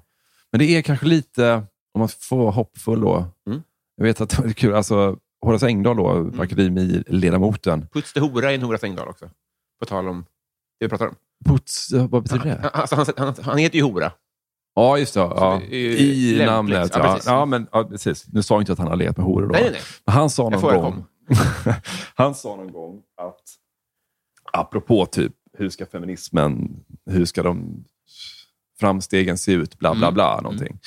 [SPEAKER 2] Men det är kanske lite, om man får vara hoppfull då.
[SPEAKER 1] Mm.
[SPEAKER 2] Jag vet att det är kul, alltså Horace Engdahl, då, akademiledamoten.
[SPEAKER 1] Puts till hora i en hora Stängdahl också. På tal om det vi pratar om.
[SPEAKER 2] Puts, vad betyder det?
[SPEAKER 1] Alltså, han, han, han heter ju hora.
[SPEAKER 2] Ja, just det. Ja.
[SPEAKER 1] det är
[SPEAKER 2] I
[SPEAKER 1] lämpligt.
[SPEAKER 2] namnet.
[SPEAKER 1] Ja,
[SPEAKER 2] Ja,
[SPEAKER 1] precis.
[SPEAKER 2] ja, men, ja, precis. Nu sa jag inte att han har legat med horor. Då.
[SPEAKER 1] Nej, nej, nej.
[SPEAKER 2] Men han sa någon gång, han sa någon gång att, apropå typ, hur ska feminismen, hur ska de framstegen se ut, bla bla
[SPEAKER 1] Mm.
[SPEAKER 2] bla. Någonting.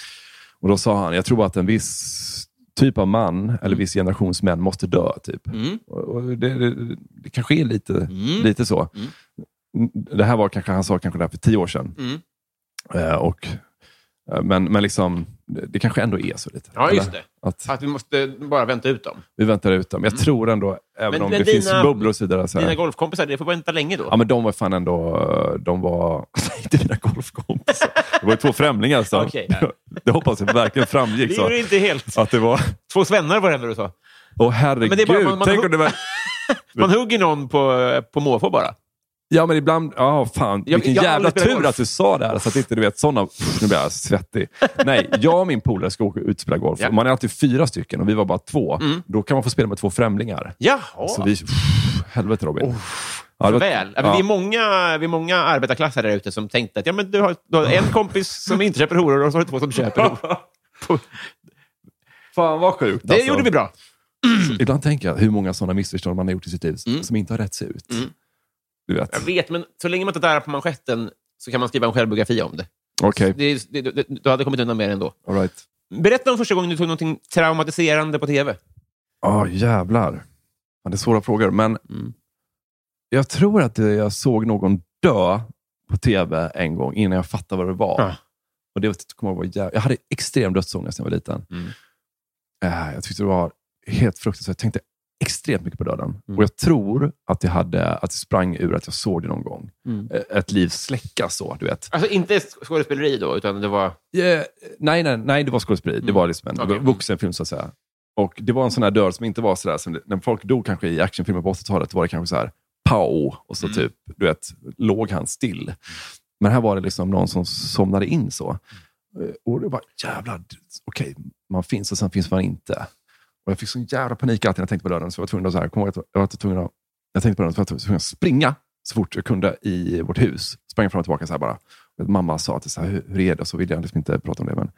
[SPEAKER 2] Och då sa han, jag tror att en viss typ av man, eller viss generations män, måste dö. Typ.
[SPEAKER 1] Mm.
[SPEAKER 2] Och och det, det, det kanske är lite,
[SPEAKER 1] Mm.
[SPEAKER 2] lite så.
[SPEAKER 1] Mm.
[SPEAKER 2] Det här var kanske, han sa kanske det här för tio år sedan.
[SPEAKER 1] Mm.
[SPEAKER 2] Eh, och, eh, men, men liksom, det, kanske ändå är så lite.
[SPEAKER 1] Ja, just det.
[SPEAKER 2] Att
[SPEAKER 1] Att vi måste bara vänta ut dem.
[SPEAKER 2] vi väntar ut dem. Jag tror ändå, även
[SPEAKER 1] Men-
[SPEAKER 2] om
[SPEAKER 1] men
[SPEAKER 2] det finns
[SPEAKER 1] dina-
[SPEAKER 2] bubblor och så vidare. Så här,
[SPEAKER 1] Dina golfkompisar, det får vänta länge då?
[SPEAKER 2] ja, men de var fan ändå, de var, inte mina golfkompisar. Det var ju två främlingar. Så.
[SPEAKER 1] Ja.
[SPEAKER 2] Det hoppas jag verkligen framgick.
[SPEAKER 1] det gjorde inte helt.
[SPEAKER 2] Att det var,
[SPEAKER 1] Två svennar var det enda du sa.
[SPEAKER 2] åh herregud,
[SPEAKER 1] Men det är bara- man- man-
[SPEAKER 2] tänk om det var...
[SPEAKER 1] Man hugger någon på, på måfå bara.
[SPEAKER 2] Ja, men ibland... Ja, fan.
[SPEAKER 1] Jag-
[SPEAKER 2] Vilken
[SPEAKER 1] jag
[SPEAKER 2] jävla tur
[SPEAKER 1] golf.
[SPEAKER 2] att du sa det här, så att inte du vet sådana... Nu blir jag svettig. Nej, jag och min polare ska åka ut och spela golf.
[SPEAKER 1] Ja.
[SPEAKER 2] Man är alltid fyra stycken och vi var bara två.
[SPEAKER 1] Mm.
[SPEAKER 2] Då kan man få spela med två främlingar.
[SPEAKER 1] Jaha.
[SPEAKER 2] Så vi... Helvete Robin. Ja, det var-
[SPEAKER 1] Väl. Ja.
[SPEAKER 2] ja.
[SPEAKER 1] Vi är många, vi är många arbetarklasser där ute som tänkte att ja, men du, har, du har en kompis som inte köper horor och så har du två som köper horor.
[SPEAKER 2] Fan vad sjukt.
[SPEAKER 1] Det
[SPEAKER 2] alltså.
[SPEAKER 1] gjorde vi bra.
[SPEAKER 2] Ibland tänker jag hur många sådana missförstånd man har gjort i sitt liv
[SPEAKER 1] Mm.
[SPEAKER 2] som inte har rätts ut. Du vet.
[SPEAKER 1] Jag vet, men så länge man inte där på manschetten så kan man skriva en självbiografi om det.
[SPEAKER 2] Okej,
[SPEAKER 1] det, det, det du hade kommit undan med det ändå.
[SPEAKER 2] all right.
[SPEAKER 1] Berätta om första gången du tog något traumatiserande på tv.
[SPEAKER 2] Ja, jävlar. Ja, det är svåra frågor, men
[SPEAKER 1] Mm.
[SPEAKER 2] jag tror att jag såg någon dö på tv en gång innan jag fattade vad det var.
[SPEAKER 1] Ja.
[SPEAKER 2] Och det kommer jag, ihåg var jä- jag hade extrem dödsångest när jag var liten.
[SPEAKER 1] Mm.
[SPEAKER 2] Eh, Jag tyckte det var helt fruktansvärt. Jag tänkte extremt mycket på döden.
[SPEAKER 1] Mm.
[SPEAKER 2] Och Jag tror att det, hade, att det sprang ur att jag såg det någon gång.
[SPEAKER 1] Mm.
[SPEAKER 2] Eh, Ett liv släckas så, du vet.
[SPEAKER 1] Alltså inte skådespeleri då, utan det var...
[SPEAKER 2] Eh, nej, nej, nej, det var skådespeleri. Det
[SPEAKER 1] Mm.
[SPEAKER 2] var liksom en
[SPEAKER 1] Okej.
[SPEAKER 2] vuxenfilm, så att säga. Och Det var en sån här död som inte var sådär, som det, när folk dog kanske i actionfilmer på 80-talet, var det kanske så här pow, och så
[SPEAKER 1] Mm.
[SPEAKER 2] typ, du vet, låg han still. Men här var det liksom någon som somnade in så. Eh, Och det var jävlar, okej, man finns och sen finns man inte. Och Jag fick sån jävla panik alltid när jag tänkte på döden, så jag var tvungen att, så här, kom ihåg att jag var tvungen att, jag tänkte på döden, så var jag tvungen att springa så fort jag kunde i vårt hus. Sprang fram och tillbaka så här bara. Mamma sa att så här, hur, är det? Så ville jag liksom inte prata om det. Men,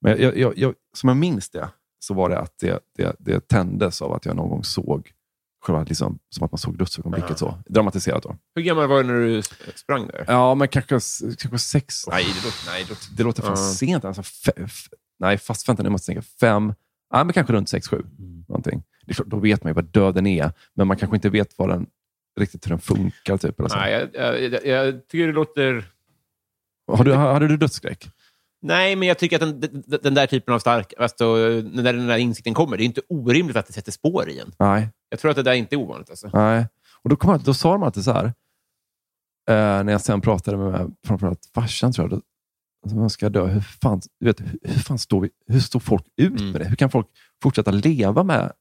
[SPEAKER 2] men jag, jag, jag, som jag minns det, så var det att det, det, det tändes av att jag någon gång såg själva, liksom, som att man såg dödsögonblicket. så Dramatiserat då.
[SPEAKER 1] Hur gammal var du när du sprang där?
[SPEAKER 2] Ja, men kanske, kanske sex...
[SPEAKER 1] Nej, det låter... Nej, det låter...
[SPEAKER 2] Det låter fan
[SPEAKER 1] Ja.
[SPEAKER 2] sent. Alltså, nej, fast vänta nu måste jag tänka. Fem, ja, men kanske runt sex, sju. Någonting. det är klart, då vet man ju vad döden är, men man kanske inte vet vad den, riktigt hur den funkar. Typ, eller så.
[SPEAKER 1] Nej, jag, jag, jag, tycker det låter...
[SPEAKER 2] Har du, hade du dödsskräck?
[SPEAKER 1] Nej, men jag tycker att den, den, där typen av stark... Alltså, när den där insikten kommer, det är inte orimligt att det sätter spår i en.
[SPEAKER 2] Nej.
[SPEAKER 1] Jag tror att det där inte är ovanligt. Alltså.
[SPEAKER 2] Nej. Och då, kom då sa de alltid så här, eh, när jag sen pratade med framförallt farsan, tror jag, då, alltså, man ska dö, hur fan, du vet, hur, fan står, vi, hur står folk ut
[SPEAKER 1] Mm.
[SPEAKER 2] med det? Hur kan folk fortsätta leva med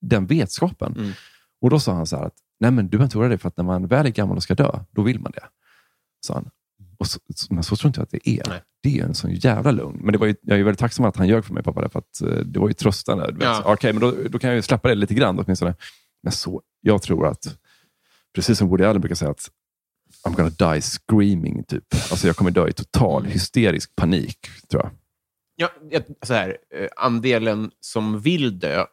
[SPEAKER 2] den vetskapen?
[SPEAKER 1] Mm.
[SPEAKER 2] Och Då sa han så här, att nej men du behöver inte oroa dig för att när man väl är gammal och ska dö, då vill man det. Sa han. Och så, men så tror inte jag att det är.
[SPEAKER 1] Nej.
[SPEAKER 2] Det är en sån jävla lugn. Men det var ju, jag är väldigt tacksam att han ljög för mig, pappa, för att eh, det var ju tröstande.
[SPEAKER 1] Ja.
[SPEAKER 2] Okej, men då, då kan jag ju släppa det lite grann åtminstone. Men så, jag tror att, precis som Woody Allen brukar säga, att I'm gonna die screaming. Typ. Alltså jag kommer dö i total
[SPEAKER 1] Mm.
[SPEAKER 2] hysterisk panik, tror jag.
[SPEAKER 1] Ja, så här, eh, andelen som vill dö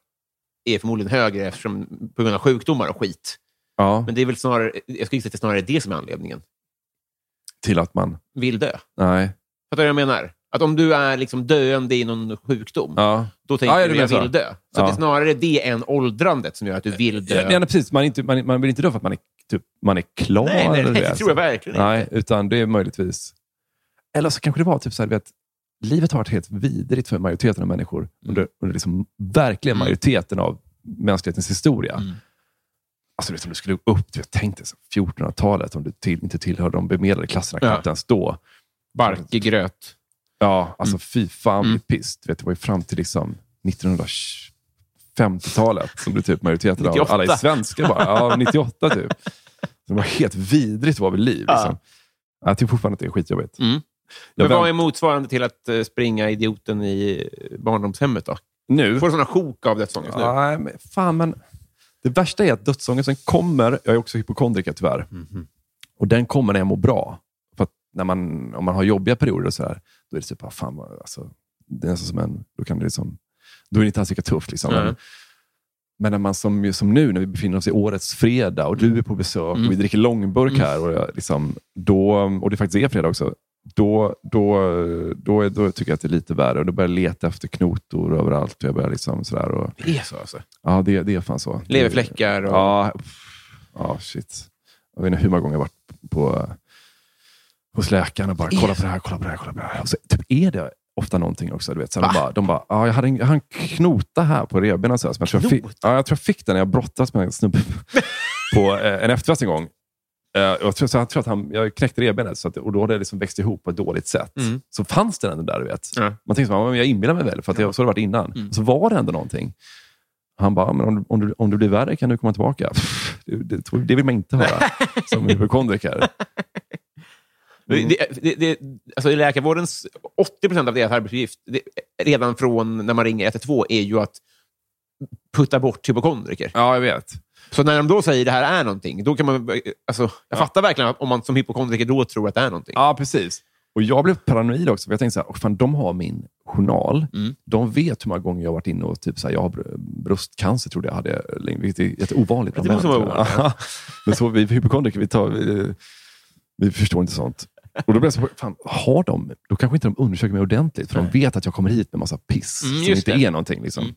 [SPEAKER 1] är förmodligen högre eftersom, på grund av sjukdomar och skit.
[SPEAKER 2] Ja,
[SPEAKER 1] Men det är väl snarare, jag skulle gissa att det är snarare det som är anledningen.
[SPEAKER 2] till att man...
[SPEAKER 1] Vill dö.
[SPEAKER 2] Nej.
[SPEAKER 1] Fattar du vad jag menar? Att om du är liksom döende i någon sjukdom,
[SPEAKER 2] Ja.
[SPEAKER 1] då tänker
[SPEAKER 2] Ja,
[SPEAKER 1] du jag
[SPEAKER 2] så.
[SPEAKER 1] vill dö. Så
[SPEAKER 2] Ja.
[SPEAKER 1] det är snarare det än åldrandet som gör att du vill dö.
[SPEAKER 2] Ja, precis. Man, är inte, man, man vill inte dö för att man är, typ, man är klar.
[SPEAKER 1] nej, nej,
[SPEAKER 2] det,
[SPEAKER 1] det tror jag verkligen
[SPEAKER 2] Nej,
[SPEAKER 1] inte.
[SPEAKER 2] utan det är möjligtvis... Eller så kanske det var typ så här, vet, livet har varit helt vidrigt för majoriteten av människor under, under liksom verkligen
[SPEAKER 1] Mm.
[SPEAKER 2] majoriteten av mänsklighetens historia.
[SPEAKER 1] Mm.
[SPEAKER 2] Alltså, vet, om du skulle upp, du vet, tänk dig så 1400-talet, om du till, inte tillhörde de bemedlade klasserna,
[SPEAKER 1] Ja.
[SPEAKER 2] knappt ens då.
[SPEAKER 1] Barkegröt.
[SPEAKER 2] Ja, alltså fy fan
[SPEAKER 1] Mm.
[SPEAKER 2] mm. Du vet, det var ju fram till liksom 1950-talet som det typ majoriteten av
[SPEAKER 1] 98.
[SPEAKER 2] alla är svenskar bara. Ja, 98 typ. Det var helt vidrigt att vara vid liv.
[SPEAKER 1] Ja.
[SPEAKER 2] Liksom. Jag tycker fortfarande att det är skitjobbigt.
[SPEAKER 1] Mm. Men vad är motsvarande till att eh, springa idioten i eh, barndomshemmet då?
[SPEAKER 2] nu?
[SPEAKER 1] Får du sådana sjok av dödsångest nu?
[SPEAKER 2] Nej, men fan, men det värsta är att dödsångesten kommer, jag är också hypokondriker tyvärr,
[SPEAKER 1] Mhm.
[SPEAKER 2] och den kommer när jag mår bra. För när man, om man har jobbiga perioder och så här, då är det typ, ah, fan, alltså, det är nästan som en, då kan det liksom, då är det inte alls lika tufft. Liksom.
[SPEAKER 1] Nej.
[SPEAKER 2] Men, när man som, som nu, när vi befinner oss i årets fredag och du är på besök
[SPEAKER 1] Mm.
[SPEAKER 2] och vi dricker långburk här, och, jag, liksom, då, och det faktiskt är fredag också, då, då, då, då tycker jag att det är lite värre. Och då börjar jag leta efter knotor överallt. Och jag börjar liksom sådär och,
[SPEAKER 1] Det är så alltså?
[SPEAKER 2] Ja, det, det är fan så.
[SPEAKER 1] Leverfläckar och...
[SPEAKER 2] Ja, ja, shit. Jag vet inte hur många gånger jag har varit på, hos läkaren och bara kolla på det här, kolla på det här, kolla på det här. Och så, typ är det ofta någonting också. Du vet. Så de bara, de bara ja, jag, hade en, jag hade en knota här på revbenen. Så här, som jag, tror jag, fick, ja, jag tror jag fick den när jag brottades med en snubbe på eh, en efterfest en gång. Eh, jag, tror, så jag tror att han, jag knäckte revbenet så att, och då hade det liksom växt ihop på ett dåligt sätt.
[SPEAKER 1] Mm.
[SPEAKER 2] Så fanns den ändå där. Du vet.
[SPEAKER 1] Ja.
[SPEAKER 2] Man tänkte, men jag inbillar mig väl, för att jag, så har det varit innan.
[SPEAKER 1] Mm.
[SPEAKER 2] Så var det ändå någonting. Han bara, men om, du- om, du, om du blir värre kan du komma tillbaka. Pff, Det, det, det vill man inte höra som hypokondriker.
[SPEAKER 1] Det, det, det, alltså i läkarvårdens 80 procent av deras arbetsuppgift, det, redan från när man ringer 112, är ju att putta bort hypokondriker.
[SPEAKER 2] Ja, jag vet.
[SPEAKER 1] Så när de då säger det här är någonting, då kan man... Alltså, jag fattar verkligen att om man som hypokondriker då tror att det är någonting.
[SPEAKER 2] Ja, precis. Och Jag blev paranoid också, för jag tänkte så här, "Åh, fan, de har min journal.
[SPEAKER 1] Mm.
[SPEAKER 2] De vet hur många gånger jag har varit inne och typ så här, jag har br- bröstcancer, trodde jag hade vilket är jätteovanligt.
[SPEAKER 1] Det måste vara
[SPEAKER 2] jag. Men så vi hypokondriker, vi, tar, vi, vi förstår inte sånt. Och då blev jag så, fan, har de, då kanske inte de undersöker mig ordentligt, för de vet att jag kommer hit med massa piss
[SPEAKER 1] Mm,
[SPEAKER 2] som inte
[SPEAKER 1] det.
[SPEAKER 2] är någonting. Liksom.
[SPEAKER 1] Mm.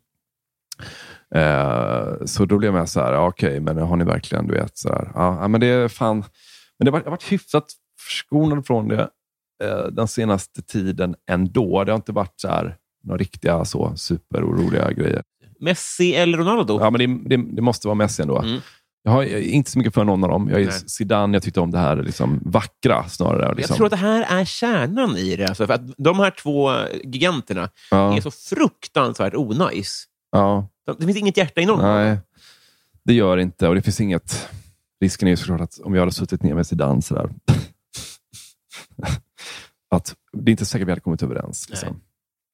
[SPEAKER 2] Eh, så då blev jag så här, okej, men har ni verkligen, du vet, så här, ja, men det är fan, men det var, jag har varit hyfsat förskonad från det eh, den senaste tiden ändå. Det har inte varit så här, några riktiga så superoroliga grejer.
[SPEAKER 1] Messi eller Ronaldo?
[SPEAKER 2] Ja, men det, det, det måste vara Messi ändå.
[SPEAKER 1] Mm.
[SPEAKER 2] Jag har inte så mycket för någon av dem. Jag är
[SPEAKER 1] Nej.
[SPEAKER 2] Zidane, jag tyckte om det här liksom, vackra snarare. Liksom.
[SPEAKER 1] Jag tror att det här är kärnan i det. Alltså, för att de här två giganterna
[SPEAKER 2] ja,
[SPEAKER 1] är så fruktansvärt onajs.
[SPEAKER 2] ja,
[SPEAKER 1] De- Det finns inget hjärta i någon
[SPEAKER 2] nej, det gör inte. Och det finns inget... Risken är ju såklart att om jag hade suttit ner med Zidane sådär, att det är inte säkert vi hade kommit överens. Liksom.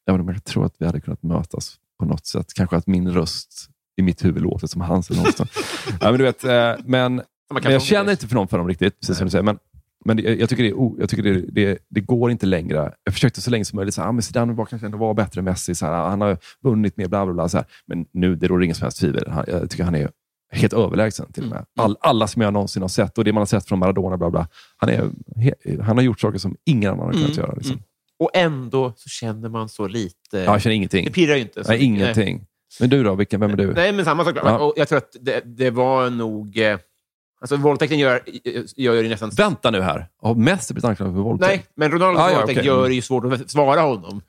[SPEAKER 2] Även om jag tror att vi hade kunnat mötas på något sätt. Kanske att min röst i mitt huvud låter som hans. Eller något sånt. ja, men, du vet, eh, men, men jag känner inte för någon för dem riktigt, precis som du säger. Men, men det, jag tycker, det, är, jag tycker det, det, det går inte längre. Jag försökte så länge som möjligt. Så här, ah, men Zidane var kanske ändå var bättre än Messi. Så här, han har vunnit mer, bla bla bla. Så här. Men nu, det råder ingen som helst tvivel. Han, jag tycker han är helt överlägsen till och med. All, alla som jag någonsin har sett och det man har sett från Maradona, bla bla. Han, är, he, han har gjort saker som ingen annan har kunnat
[SPEAKER 1] Mm,
[SPEAKER 2] göra. Liksom.
[SPEAKER 1] Och ändå så känner man så lite.
[SPEAKER 2] Ja, jag känner ingenting.
[SPEAKER 1] Det pirrar ju inte. så
[SPEAKER 2] Nej, ingenting. Men du då? Vilken, vem är du?
[SPEAKER 1] Nej, men samma sak.
[SPEAKER 2] Ja.
[SPEAKER 1] Och jag tror att det, det var nog... Eh, alltså, våldtäkten gör, gör ju nästan...
[SPEAKER 2] Vänta nu här. Har Messi blivit anklagad för våldtäkt?
[SPEAKER 1] Nej, men Ronaldos
[SPEAKER 2] Ah, ja,
[SPEAKER 1] våldtäkt
[SPEAKER 2] okej.
[SPEAKER 1] gör det ju svårt att svara honom.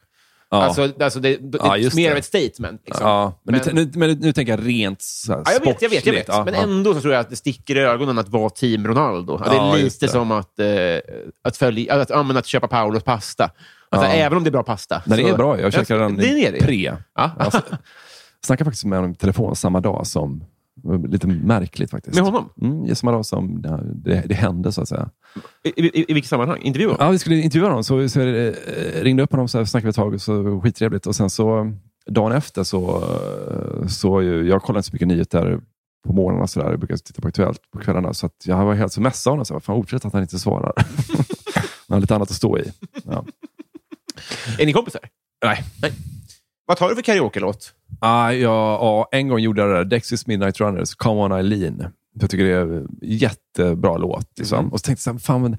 [SPEAKER 2] Ja.
[SPEAKER 1] Alltså, alltså det, det,
[SPEAKER 2] Ja,
[SPEAKER 1] är mer
[SPEAKER 2] det.
[SPEAKER 1] av ett statement. Liksom.
[SPEAKER 2] ja, men,
[SPEAKER 1] Men-
[SPEAKER 2] Nu, nu, men nu tänker jag rent så här,
[SPEAKER 1] Ja, jag vet, jag vet. Jag vet.
[SPEAKER 2] Ja,
[SPEAKER 1] men ändå så tror jag att det sticker i ögonen att vara team Ronaldo. Det är lite
[SPEAKER 2] det.
[SPEAKER 1] som att, eh, att, följa, att, men att köpa Paulos pasta. Alltså. Även om det är bra pasta.
[SPEAKER 2] Nej, det
[SPEAKER 1] så-
[SPEAKER 2] är bra. Jag käkade den
[SPEAKER 1] det det.
[SPEAKER 2] pre.
[SPEAKER 1] Ja.
[SPEAKER 2] Jag snackade faktiskt med honom i telefon samma dag som... Lite märkligt faktiskt.
[SPEAKER 1] Med honom?
[SPEAKER 2] Mm, samma dag som det, det, hände, så att säga.
[SPEAKER 1] I, i, I vilket sammanhang? Intervjua?
[SPEAKER 2] Ja, vi skulle intervjua honom, så, så eh, ringde upp honom, så här, snackade vi ett tag, och så skittrevligt. Och sen så dagen efter så, så jag kollar inte så mycket nyheter på morgnarna, så där. jag brukar titta på Aktuellt på kvällarna. Så att jag var helt så mässad honom, så här, fan otroligt att han inte svarar. han har lite annat att stå i. Ja.
[SPEAKER 1] Är ni kompisar?
[SPEAKER 2] Nej.
[SPEAKER 1] Vad tar du för karaoke-låt?
[SPEAKER 2] Ah, ja, ja, en gång gjorde jag det där, Dexys Midnight Runners, Come On Eileen. Jag tycker det är en jättebra låt. Liksom.
[SPEAKER 1] Mm.
[SPEAKER 2] Och så tänkte jag, fan, men,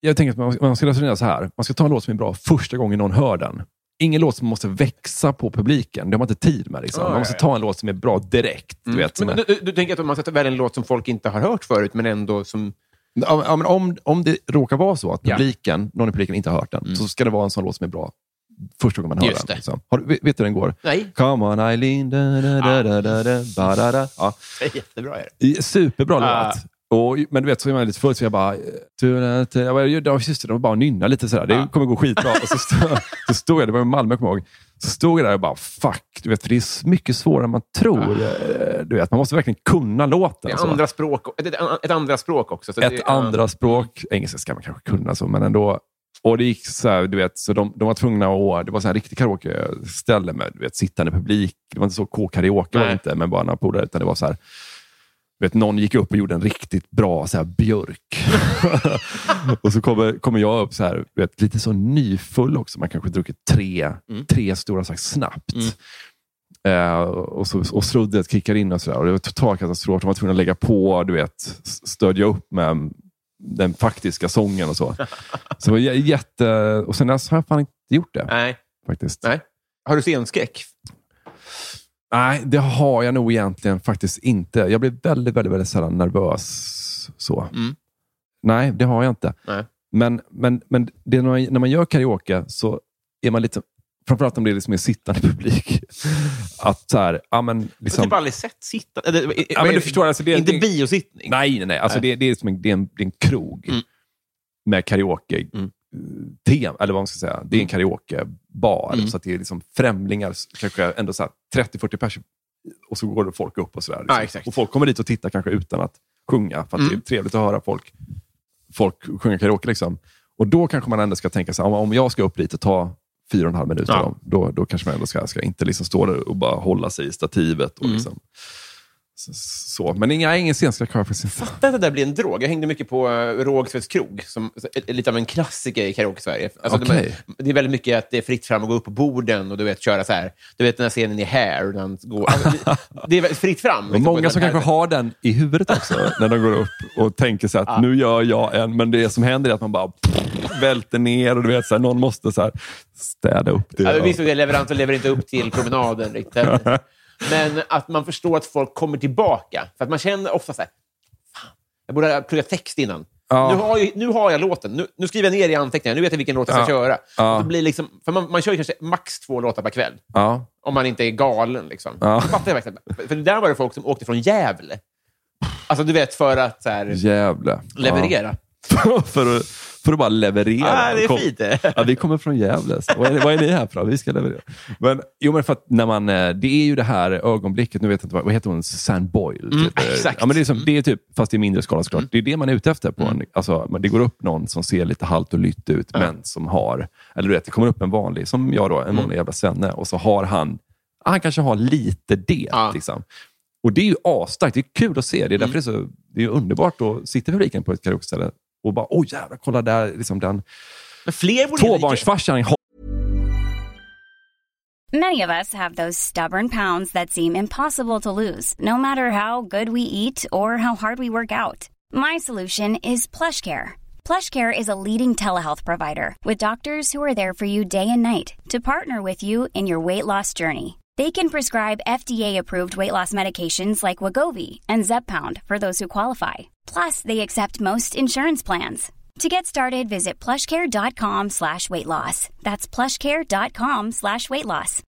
[SPEAKER 2] jag tänker att man, man ska resonera så här. Man ska ta en låt som är bra första gången någon hör den. Ingen låt som måste växa på publiken. Det har man inte tid med. Liksom.
[SPEAKER 1] Ah,
[SPEAKER 2] man måste
[SPEAKER 1] ja, ja.
[SPEAKER 2] ta en låt som är bra direkt. Du vet,
[SPEAKER 1] Men,
[SPEAKER 2] är,
[SPEAKER 1] du, du tänker att man ska välja en låt som folk inte har hört förut, men ändå som...
[SPEAKER 2] ja, men om, om det råkar vara så att publiken, någon i publiken inte har hört den, så ska det vara en sån låt som är bra första gången man hör
[SPEAKER 1] Just
[SPEAKER 2] den. Liksom. Har, vet, du hur den går?
[SPEAKER 1] Nej,
[SPEAKER 2] Come on Eileen, da, da, da, da, da, da, ba, da, da. Ja.
[SPEAKER 1] jättebra. Är det.
[SPEAKER 2] Superbra
[SPEAKER 1] Ah.
[SPEAKER 2] låt. Och, men du vet, så är man lite full så jag bara... Jag bara, just det, de bara nynna lite sådär. Det
[SPEAKER 1] Ah.
[SPEAKER 2] kommer gå skitbra. och så stod, så stod jag, det var i Malmö kommer jag ihåg. Så stod jag där och bara, fuck. Du vet, för det är mycket svårare än man tror. Du vet, man måste verkligen kunna låten.
[SPEAKER 1] Det är
[SPEAKER 2] och så.
[SPEAKER 1] andra språk, ett, ett, andra språk också. Så
[SPEAKER 2] Ett
[SPEAKER 1] det,
[SPEAKER 2] andra språk. Engelska ska man kanske kunna, så, men ändå. Och det gick så här, du vet, så de, de var tvungna att... Det var så här riktigt karaoke-ställe med du vet, sittande publik. Det var inte så K-karaoke, var inte, men bara några polare, utan det var så här... Du vet, någon gick upp och gjorde en riktigt bra så här, björk. och så kommer, kommer jag upp så här, vet, lite så nyfull också. Man kanske druckit tre, tre stora sak snabbt. Eh, och, så, och struddet kickar in och sådär. Det var total katastrof. De var tvungna att lägga på, du vet, stödja upp med den faktiska sången och så. så var jä- jätte... Och sen dess har jag fan inte gjort det.
[SPEAKER 1] Nej.
[SPEAKER 2] faktiskt.
[SPEAKER 1] Nej. Har du scenskräck?
[SPEAKER 2] Nej, det har jag nog egentligen faktiskt inte. Jag blir väldigt, väldigt, väldigt sällan nervös. så.
[SPEAKER 1] Mm.
[SPEAKER 2] Nej, det har jag inte.
[SPEAKER 1] Nej.
[SPEAKER 2] Men, men, men det är när, man, när man gör karaoke så är man lite, framförallt om det är liksom en sittande publik, att så här, ja men
[SPEAKER 1] Jag har
[SPEAKER 2] liksom...
[SPEAKER 1] typ aldrig sett sitta. Eller,
[SPEAKER 2] Ja, men du förstår, alltså, det-
[SPEAKER 1] inte
[SPEAKER 2] det-
[SPEAKER 1] biosittning.
[SPEAKER 2] Nej, nej, nej. Alltså,
[SPEAKER 1] Nej.
[SPEAKER 2] Det, det, är som en, det, är en, det är en krog
[SPEAKER 1] Mm.
[SPEAKER 2] med karaoke.
[SPEAKER 1] Mm.
[SPEAKER 2] Tema, eller vad man ska säga. Det är en karaokebar.
[SPEAKER 1] Mm.
[SPEAKER 2] Så att det är liksom främlingar, kanske ändå så här 30-40 personer. Och så går folk upp och sådär. Liksom.
[SPEAKER 1] Ja,
[SPEAKER 2] och folk kommer dit och tittar kanske utan att sjunga. För att
[SPEAKER 1] Mm.
[SPEAKER 2] det är trevligt att höra folk, folk sjunga karaoke. Liksom. Och då kanske man ändå ska tänka sig, om jag ska upp dit och ta fyra och en halv minuter,
[SPEAKER 1] Ja.
[SPEAKER 2] då, då kanske man ändå ska, ska inte liksom stå där och bara hålla sig i stativet. Och
[SPEAKER 1] Mm.
[SPEAKER 2] liksom, så. Men inga, ingen scenskräck har jag faktiskt inte.
[SPEAKER 1] Fattar att det där blir en drog. Jag hängde mycket på uh, Rågsveds krog, som är lite av en klassiker i karaoke-Sverige. Alltså,
[SPEAKER 2] Okej.
[SPEAKER 1] de- det är väldigt mycket att det är fritt fram att gå upp på borden och du vet, köra så här. Du vet den här scenen i Hair. han går, alltså, det, är fritt fram. Liksom,
[SPEAKER 2] många
[SPEAKER 1] den
[SPEAKER 2] som
[SPEAKER 1] här-
[SPEAKER 2] kanske har den i huvudet också, när de går upp och tänker så att nu gör jag en, men det som händer är att man bara välter ner och du vet, så här, någon måste så här, städa upp det.
[SPEAKER 1] Ja, visst, det är leverant och lever inte upp till promenaden riktigt. Men att man förstår att folk kommer tillbaka. För att man känner ofta så här, fan, jag borde ha pluggat text innan.
[SPEAKER 2] Ja.
[SPEAKER 1] Nu, har jag, nu har jag låten. Nu, nu skriver jag ner i anteckningarna. Nu vet jag vilken låt jag ska
[SPEAKER 2] Ja.
[SPEAKER 1] köra.
[SPEAKER 2] Ja.
[SPEAKER 1] Det blir liksom, för man, man kör kanske max två låtar per kväll. Om man inte är galen. Liksom.
[SPEAKER 2] Ja.
[SPEAKER 1] Fattar jag verkligen. För där var det folk som åkte från Gävle. Alltså, du vet, för att så här,
[SPEAKER 2] Jävlar.
[SPEAKER 1] leverera.
[SPEAKER 2] För, att, för att bara leverera.
[SPEAKER 1] Ja, det är fint.
[SPEAKER 2] Ja, vi kommer från Gävle. Vad är, vad är ni här för? Vi ska leverera. Men, jo, men för att när man, eh, det är ju det här ögonblicket, nu vet jag inte vad, vad heter hon, Susanne Boyle? typ.
[SPEAKER 1] Mm, exakt.
[SPEAKER 2] Ja, men det, är som, det är typ, fast i mindre skala såklart. Det är det man är ute efter. på
[SPEAKER 1] Mm.
[SPEAKER 2] en, alltså, men Det går upp någon som ser lite halt och lytt ut, men som har, eller du vet, det kommer upp en vanlig, som jag då, en
[SPEAKER 1] Mm.
[SPEAKER 2] vanlig jävla svenne, och så har han, han kanske har lite det.
[SPEAKER 1] Ja.
[SPEAKER 2] Liksom. Och det är ju asstarkt, det är kul att se. Det är
[SPEAKER 1] Mm.
[SPEAKER 2] därför det är så det är underbart att sitta i publiken på ett karaokeställe och bara, oj jävlar, kolla där, liksom den
[SPEAKER 1] Men fler borde
[SPEAKER 2] tvåbarnsfarsan
[SPEAKER 3] Many of us have those stubborn pounds that seem impossible to lose, no matter how good we eat or how hard we work out. My solution is PlushCare. PlushCare is a leading telehealth provider with doctors who are there for you day and night to partner with you in your weight loss journey. They can prescribe FDA-approved weight loss medications like Wagovi and Zepbound for those who qualify. Plus, they accept most insurance plans. To get started, visit plushcare.com slash weight loss. That's plushcare.com slash weight loss.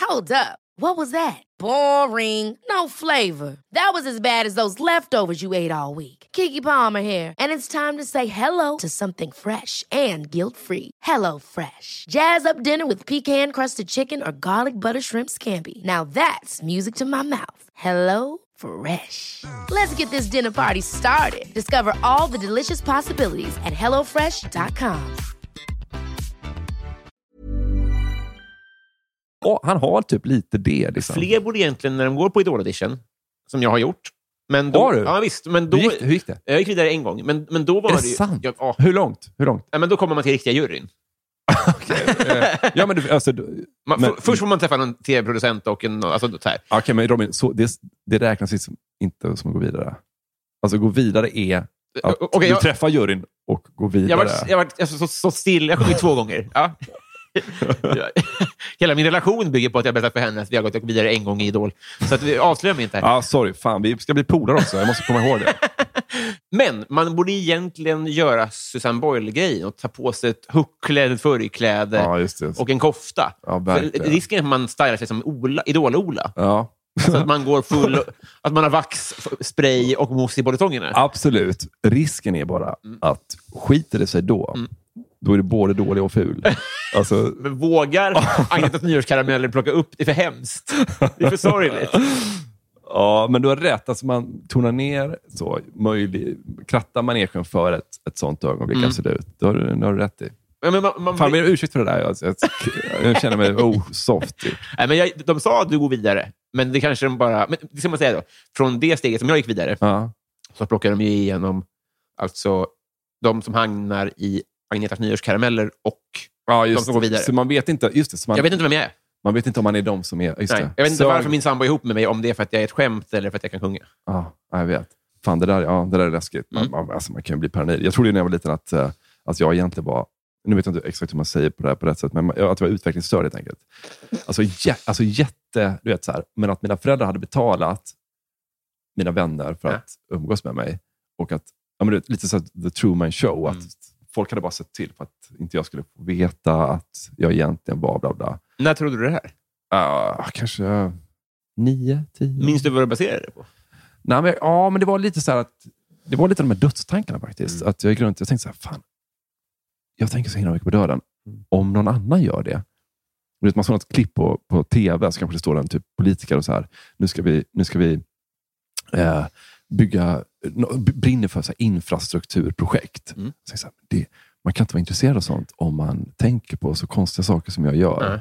[SPEAKER 4] Hold up. What was that? Boring. No flavor. That was as bad as those leftovers you ate all week. Kiki Palmer here, and it's time to say hello to something fresh and guilt-free. Hello Fresh. Jazz up dinner with pecan-crusted chicken or garlic butter shrimp scampi. Now that's music to my mouth. Hello Fresh. Let's get this dinner party started. Discover all the delicious possibilities at hellofresh.com.
[SPEAKER 2] Och han har typ lite det. Liksom.
[SPEAKER 1] Fler borde egentligen, när de går på Idol-audition, som jag har gjort... Men då,
[SPEAKER 2] Har du?
[SPEAKER 1] Ja, visst. Men då,
[SPEAKER 2] hur, gick, hur gick det?
[SPEAKER 1] Jag gick vidare en gång, men, men då var
[SPEAKER 2] Är det
[SPEAKER 1] det
[SPEAKER 2] sant?
[SPEAKER 1] Ja, ja.
[SPEAKER 2] Hur långt? Hur långt?
[SPEAKER 1] Ja, men då kommer man till riktiga juryn.
[SPEAKER 2] Eh, ja, men, du, alltså, du-
[SPEAKER 1] Man,
[SPEAKER 2] men,
[SPEAKER 1] först får man träffa någon tv-producent och en... Alltså, så här.
[SPEAKER 2] Okej, men Robin, så, det, det räknas liksom inte som att gå vidare. Alltså gå vidare är att
[SPEAKER 1] Okej,
[SPEAKER 2] du
[SPEAKER 1] jag-
[SPEAKER 2] träffar juryn och går vidare.
[SPEAKER 1] Jag var, jag var alltså, så, så still. Jag sjöng två gånger. Ja. Hela min relation bygger på att jag berättat för henne att vi har gått vidare en gång i Idol. Så att vi avslöjar mig inte. här.
[SPEAKER 2] Ja, sorry. Fan, vi ska bli polare också. Jag måste komma ihåg det.
[SPEAKER 1] Men man borde egentligen göra Susanne Boyle-grejen och ta på sig ett huckle, ett förkläde
[SPEAKER 2] Ja, just det.
[SPEAKER 1] och en kofta.
[SPEAKER 2] Ja,
[SPEAKER 1] risken är att man stylar sig som Ola, Idol-Ola.
[SPEAKER 2] Ja,
[SPEAKER 1] Så att man går full... att man har vax, spray och mousse i bodytongerna.
[SPEAKER 2] absolut. Risken är bara
[SPEAKER 1] Mm.
[SPEAKER 2] att skiter det sig då, då är det både dålig och ful. Alltså,
[SPEAKER 1] Men vågar Agnetas nyårskarameller plocka upp det? är för hemskt. Det är för sorgligt.
[SPEAKER 2] ja, men du har rätt. Alltså, man tonar ner, så, möjlig, krattar manegen för ett, ett sånt ögonblick.
[SPEAKER 1] Mm.
[SPEAKER 2] Absolut. Det har, du- det har du rätt i.
[SPEAKER 1] Ja, Men man, man,
[SPEAKER 2] Fan, ber om ursäkt för det där. Alltså, jag, jag känner mig oh, soft.
[SPEAKER 1] Nej, men jag, de sa att du går vidare, men det kanske de bara... Men det ska man säga då. Från det steget som jag gick vidare
[SPEAKER 2] Ja.
[SPEAKER 1] så plockar de ju igenom alltså, de som hamnar i Agnetas nyårskarameller och...
[SPEAKER 2] Ja,
[SPEAKER 1] De som går vidare.
[SPEAKER 2] Så man vet inte, just det, så man,
[SPEAKER 1] Jag vet inte vem jag är.
[SPEAKER 2] man vet inte om man är de som är... Just
[SPEAKER 1] Nej,
[SPEAKER 2] det.
[SPEAKER 1] jag vet inte
[SPEAKER 2] Så-
[SPEAKER 1] varför min sambo är ihop med mig, om det är för att jag är ett skämt eller för att jag kan sjunga.
[SPEAKER 2] Ja, jag vet. Fan, det där, ja, det där är läskigt. Man,
[SPEAKER 1] Mm.
[SPEAKER 2] man, alltså, man kan ju bli paranoid. Jag trodde när jag var liten att, eh, att jag egentligen var, nu vet jag inte exakt hur man säger på det här på rätt sätt, men att jag var utvecklingsstörd helt enkelt. Alltså, jä, alltså jätte, du vet så här, men att mina föräldrar hade betalat mina vänner för
[SPEAKER 1] Ja.
[SPEAKER 2] att umgås med mig. Och att, ja, men vet, lite så att The Truman Show, att
[SPEAKER 1] Mm.
[SPEAKER 2] Folk hade bara sett till för att inte jag skulle få veta att jag egentligen var bla bla.
[SPEAKER 1] När trodde du det här?
[SPEAKER 2] Uh, kanske nio, tio.
[SPEAKER 1] Minns du vad du baserade det på?
[SPEAKER 2] Nej, men, ja, men det var lite så här att det var lite de här dödstankarna faktiskt.
[SPEAKER 1] Mm.
[SPEAKER 2] Att jag gick runt jag tänkte så här, fan, jag tänker så himla mycket på döden.
[SPEAKER 1] Mm.
[SPEAKER 2] Om någon annan gör det. Vet, man såg något klipp på, på tv, så kanske det står en typ politiker och så här, nu ska vi, nu ska vi eh, bygga, brinner för så infrastrukturprojekt.
[SPEAKER 1] Mm.
[SPEAKER 2] Så jag här, det, man kan inte vara intresserad av sånt om man tänker på så konstiga saker som jag gör.
[SPEAKER 1] Nej.